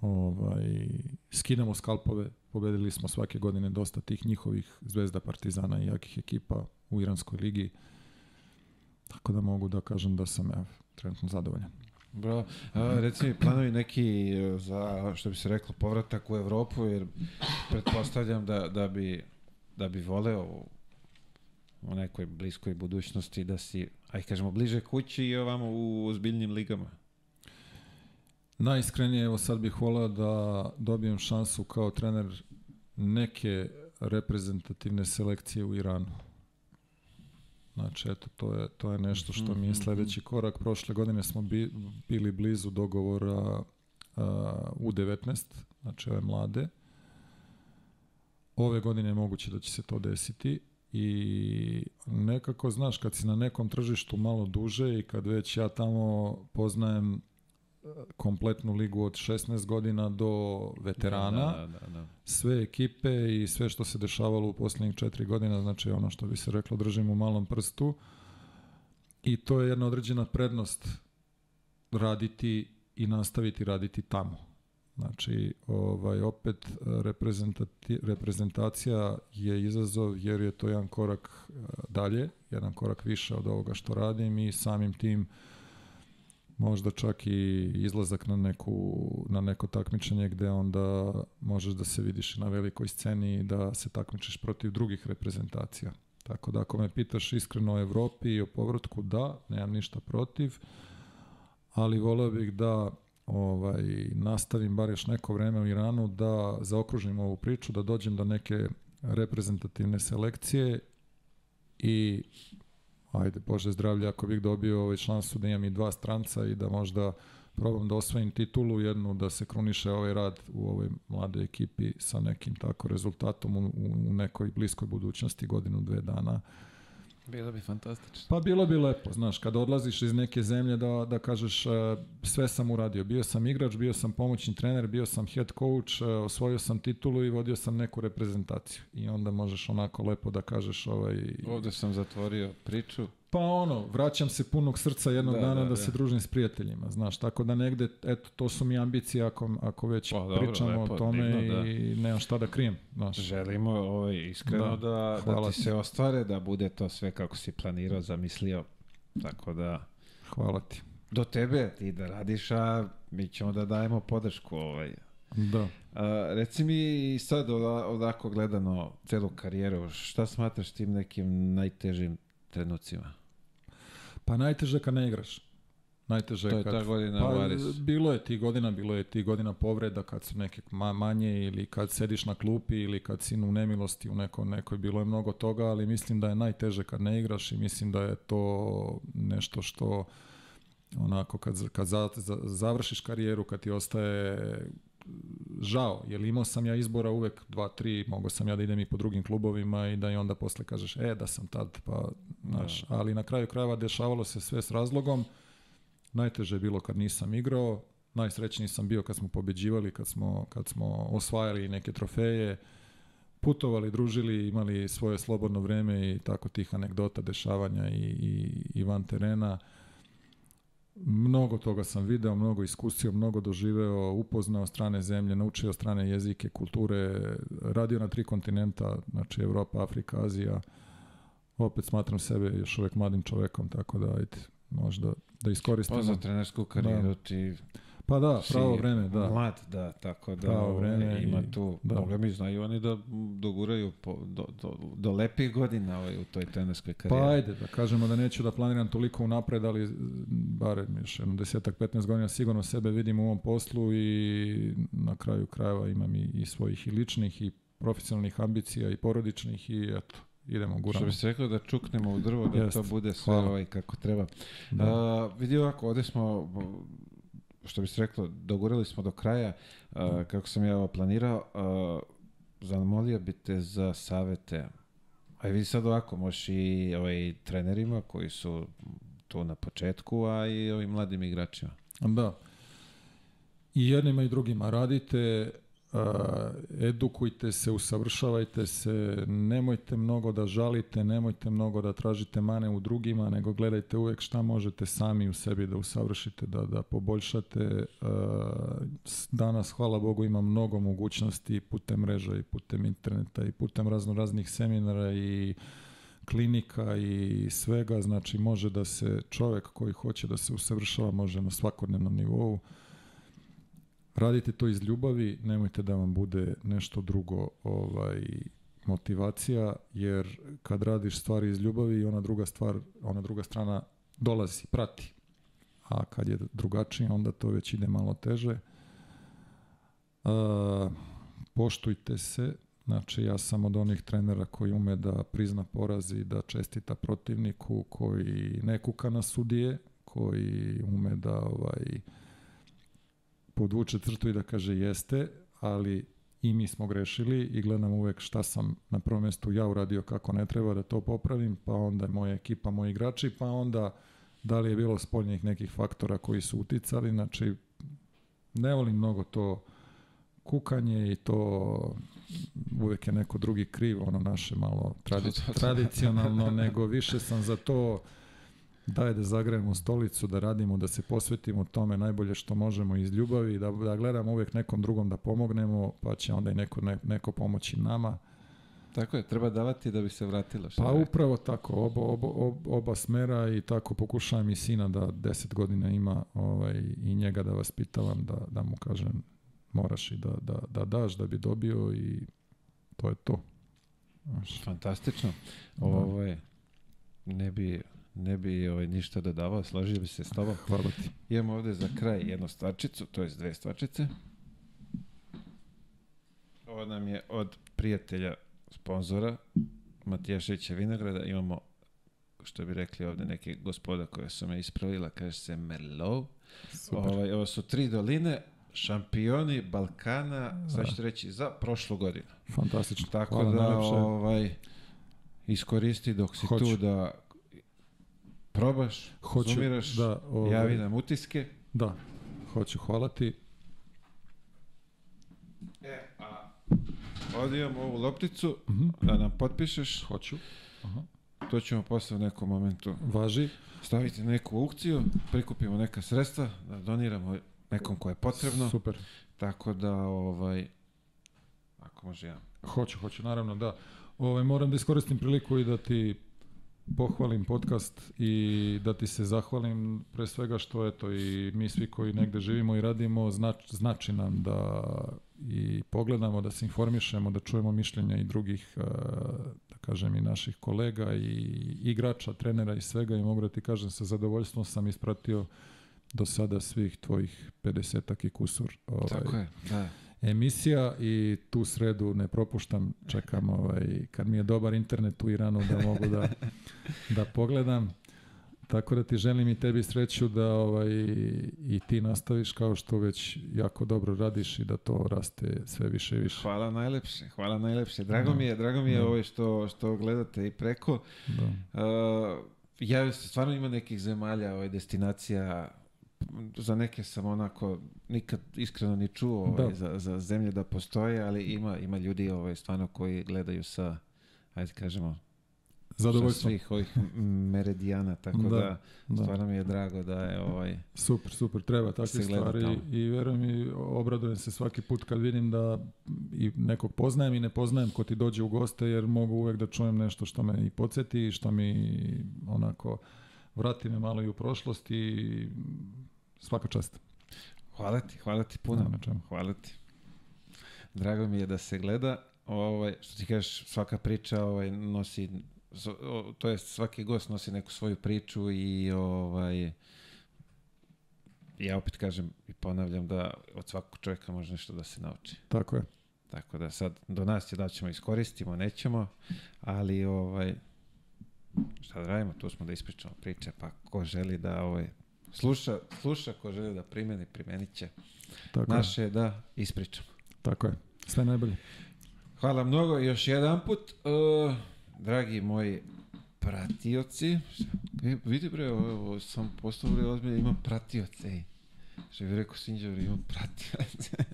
ovaj, skidamo skalpove, pobedili smo svake godine dosta tih njihovih zvezda Partizana i jakih ekipa u Iranskoj ligi, tako da mogu da kažem da sam evo, trenutno zadovoljan. Bravo. A, reci mi, planovi neki e, za, što bi se reklo, povratak u Evropu, jer pretpostavljam da, da, bi, da bi voleo u nekoj bliskoj budućnosti da si, aj kažemo, bliže kući i ovamo u ozbiljnim ligama. Najiskrenije, evo sad bih volao da dobijem šansu kao trener neke reprezentativne selekcije u Iranu. Znači, eto, to je, to je nešto što mi je Mhm, sledeći korak. Prošle godine smo bi, bili blizu dogovora uh, U19, znači ove mlade. Ove godine je moguće da će se to desiti i nekako, znaš, kad si na nekom tržištu malo duže i kad već ja tamo poznajem kompletnu ligu od 16 godina do veterana, Da, da, da. sve ekipe i sve što se dešavalo u posljednjih četiri godina, znači ono što bi se reklo držim u malom prstu i to je jedna određena prednost raditi i nastaviti raditi tamo. Znači, ovaj, opet reprezentacija je izazov jer je to jedan korak eh, dalje, jedan korak više od ovoga što radim i samim tim možda čak i izlazak na, neku, na neko takmičenje gde onda možeš da se vidiš na velikoj sceni i da se takmičiš protiv drugih reprezentacija. Tako da ako me pitaš iskreno o Evropi i o povratku, da, nemam ništa protiv, ali voleo bih da ovaj, nastavim bar još neko vreme u Iranu, da zaokružim ovu priču, da dođem do neke reprezentativne selekcije i ajde, Bože zdravlje, ako bih dobio ovaj šansu da imam i dva stranca i da možda probam da osvojim titulu, jednu da se kruniše ovaj rad u ovoj mladoj ekipi sa nekim tako rezultatom u, u nekoj bliskoj budućnosti, godinu, dve dana. Bilo bi fantastično. Pa bilo bi lepo, znaš, kada odlaziš iz neke zemlje da, da kažeš uh, sve sam uradio. Bio sam igrač, bio sam pomoćni trener, bio sam head coach, uh, osvojio sam titulu i vodio sam neku reprezentaciju. I onda možeš onako lepo da kažeš ovaj... Ovde sam zatvorio priču. Pa ono, vraćam se punog srca jednog Da, dana da, da, da. se družim s prijateljima, znaš, tako da negde, eto, to su mi ambicije ako, ako već Pa, dobro, pričamo lepo, o tome divno, da. i nemam šta da krijem, znaš. Želimo ovaj, iskreno Da, da, da, hvala ti ti. se ostvare, da bude to sve kako si planirao, zamislio. Tako da, Hvala ti. do tebe ti da radiš, a mi ćemo da dajemo podršku. Ovaj. Da. A, reci mi sad oda, odako gledano celu karijeru, šta smatraš tim nekim najtežim trenucima? Pa najteže kad ne igraš. Najteže To je kad... ta godina pa, u Arisu. bilo je ti godina, bilo je ti godina povreda kad su neke ma manje ili kad sediš na klupi ili kad si u nemilosti u neko, nekoj, bilo je mnogo toga, ali mislim da je najteže kad ne igraš i mislim da je to nešto što onako kad, kad za, za, završiš karijeru, kad ti ostaje žao, jer imao sam ja izbora uvek dva, tri, mogao sam ja da idem i po drugim klubovima i da i onda posle kažeš, e, da sam tad, pa, znaš, ali na kraju krajeva dešavalo se sve s razlogom, najteže je bilo kad nisam igrao, najsrećniji sam bio kad smo pobeđivali, kad smo, kad smo osvajali neke trofeje, putovali, družili, imali svoje slobodno vreme i tako tih anegdota, dešavanja i, i, i van terena. Mnogo toga sam video, mnogo iskusio, mnogo doživeo, upoznao strane zemlje, naučio strane jezike, kulture, radio na tri kontinenta, znači Evropa, Afrika, Azija. Opet smatram sebe još uvek mladim čovekom, tako da ajde, možda da iskoristim. Pa za trenersku karijeru Da. ti Pa da, si pravo vreme, da. mlad, da, tako da Pravo ovaj, vreme ima i- tu, da. Boga mi znaju oni da doguraju po, do, do, do lepih godina ovaj, u toj trenerskoj Pa karijeri. ajde, da kažemo da neću da planiram toliko unapred, ali barem još jedno desetak, 15 godina sigurno sebe vidim u ovom poslu i na kraju krajeva imam i, i svojih i ličnih i profesionalnih ambicija i porodičnih i eto, idemo, Što guramo. bi se reklo da čuknemo u drvo, da Jest. to bude sve Hvala. ovaj kako treba. Da. A, vidi ovako, ovde smo, što bi se reklo, dogurali smo do kraja, a, kako sam ja ovo planirao, a, zamolio bi te za savete, A vidi sad ovako, možeš i ovaj, trenerima koji su tu na početku, a i ovim mladim igračima. Da. I jednima i drugima radite, edukujte se, usavršavajte se, nemojte mnogo da žalite, nemojte mnogo da tražite mane u drugima, nego gledajte uvek šta možete sami u sebi da usavršite, da, da poboljšate. Danas, hvala Bogu, ima mnogo mogućnosti putem mreža i putem interneta i putem razno raznih seminara i klinika i svega, znači može da se čovek koji hoće da se usavršava može na svakodnevnom nivou radite to iz ljubavi, nemojte da vam bude nešto drugo ovaj motivacija, jer kad radiš stvari iz ljubavi, ona druga stvar, ona druga strana dolazi, prati. A kad je drugačije, onda to već ide malo teže. A, poštujte se, znači ja sam od onih trenera koji ume da prizna poraz i da čestita protivniku, koji ne kuka na sudije, koji ume da ovaj, podvuče crtu i da kaže jeste, ali i mi smo grešili i gledam uvek šta sam na prvom mjestu ja uradio kako ne treba da to popravim, pa onda moja ekipa, moji igrači, pa onda da li je bilo spoljnih nekih faktora koji su uticali, znači ne volim mnogo to kukanje i to uvek je neko drugi kriv, ono naše malo tradi tradicionalno, nego više sam za to daj da zagrejemo stolicu, da radimo, da se posvetimo tome najbolje što možemo iz ljubavi, da, da gledamo uvek nekom drugom da pomognemo, pa će onda i neko, ne, neko pomoći nama. Tako je, treba davati da bi se vratilo. šta Pa je. upravo tako, oba, oba, oba, oba smera i tako pokušavam i sina da 10 godina ima ovaj, i njega da vaspitavam, da, da mu kažem moraš i da, da, da daš da bi dobio i to je to. Fantastično. Da. Ovo je, ne bi, ne bi ovaj, ništa dodavao, složio bi se s tobom. Hvala ti. Imamo ovde za kraj jednu stvarčicu, to je dve stvarčice. Ovo nam je od prijatelja, sponzora, Matijašića Vinograda. Imamo, što bi rekli ovde, neke gospoda koje su me ispravila, kaže se Merlot. Super. Ovaj, ovo su tri doline, šampioni Balkana, sad ću reći, za prošlu godinu. Fantastično. Tako Hvala da, najlepše. ovaj, iskoristi dok si Hoću. tu da probaš, Hoću, zumiraš, da, ovaj, javi nam utiske. Da, hoću, hvala ti. E, a ovdje ovu lopticu, Mhm. da nam potpišeš, Hoću. Aha. to ćemo posle u nekom momentu Važi. staviti neku aukciju, prikupimo neka sredstva, da doniramo nekom ko je potrebno, Super. tako da, ovaj, ako može ja. Hoću, hoću, naravno, da. Ove, moram da iskoristim priliku i da ti pohvalim podcast i da ti se zahvalim pre svega što eto i mi svi koji negde živimo i radimo znač, znači nam da i pogledamo, da se informišemo, da čujemo mišljenja i drugih e, da kažem i naših kolega i igrača, trenera i svega i mogu da ti kažem sa zadovoljstvom sam ispratio do sada svih tvojih 50 i kusur ovaj, Tako je, da. Emisija i tu sredu ne propuštam, čekam ovaj, kad mi je dobar internet u Iranu da mogu da, da pogledam. Tako da ti želim i tebi sreću da ovaj, i ti nastaviš kao što već jako dobro radiš i da to raste sve više i više. Hvala najlepše, hvala najlepše. Drago Da. mi je, drago mi je Da. ovaj što, što gledate i preko. Da. Uh, ja stvarno ima nekih zemalja, ovaj, destinacija, za neke sam onako nikad iskreno ni čuo ovaj, Da. za, za zemlje da postoje, ali ima, ima ljudi ovaj, stvarno koji gledaju sa, ajde kažemo, sa Zadovoljstvo. svih ovih meridijana, tako da, Da, da. stvarno mi je drago da je ovaj, Super, super, treba takve stvari tamo. i verujem i obradujem se svaki put kad vidim da i nekog poznajem i ne poznajem ko ti dođe u goste jer mogu uvek da čujem nešto što me i podsjeti i što mi onako vrati me malo i u prošlost i svaka čast. hvala ti, hvala ti puno. Na čemu. Hvala ti. Drago mi je da se gleda. Ovaj, što ti kažeš, svaka priča ovaj, nosi, to jest svaki gost nosi neku svoju priču i ovaj, ja opet kažem i ponavljam da od svakog čovjeka može nešto da se nauči. Tako je. Tako da sad do nas je da ćemo iskoristimo, nećemo, ali ovaj, šta da radimo, tu smo da ispričamo priče, pa ko želi da ovaj, sluša, sluša, ko želi da primeni, primenit će. Tako. Naše je da ispričamo. Tako je. Sve najbolje. Hvala mnogo još jedan put. Uh, dragi moji pratioci, e, vidi bre, ovo, ovo sam postavili ozbiljno, imam pratioce, ej. Što bi rekao Sinđer, imam pratioce.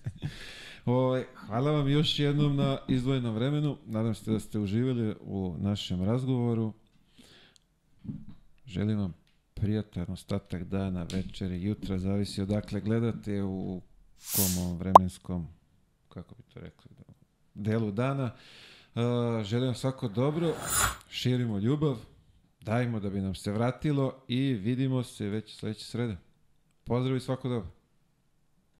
Ovo, hvala vam još jednom na izdvojenom vremenu. Nadam se da ste uživali u našem razgovoru. Želim vam prijatan ostatak dana, večeri, jutra, zavisi odakle gledate u kom vremenskom, kako bi to rekli, delu dana. Želim vam svako dobro, širimo ljubav, dajmo da bi nam se vratilo i vidimo se već sledeće srede. Pozdrav i svako dobro.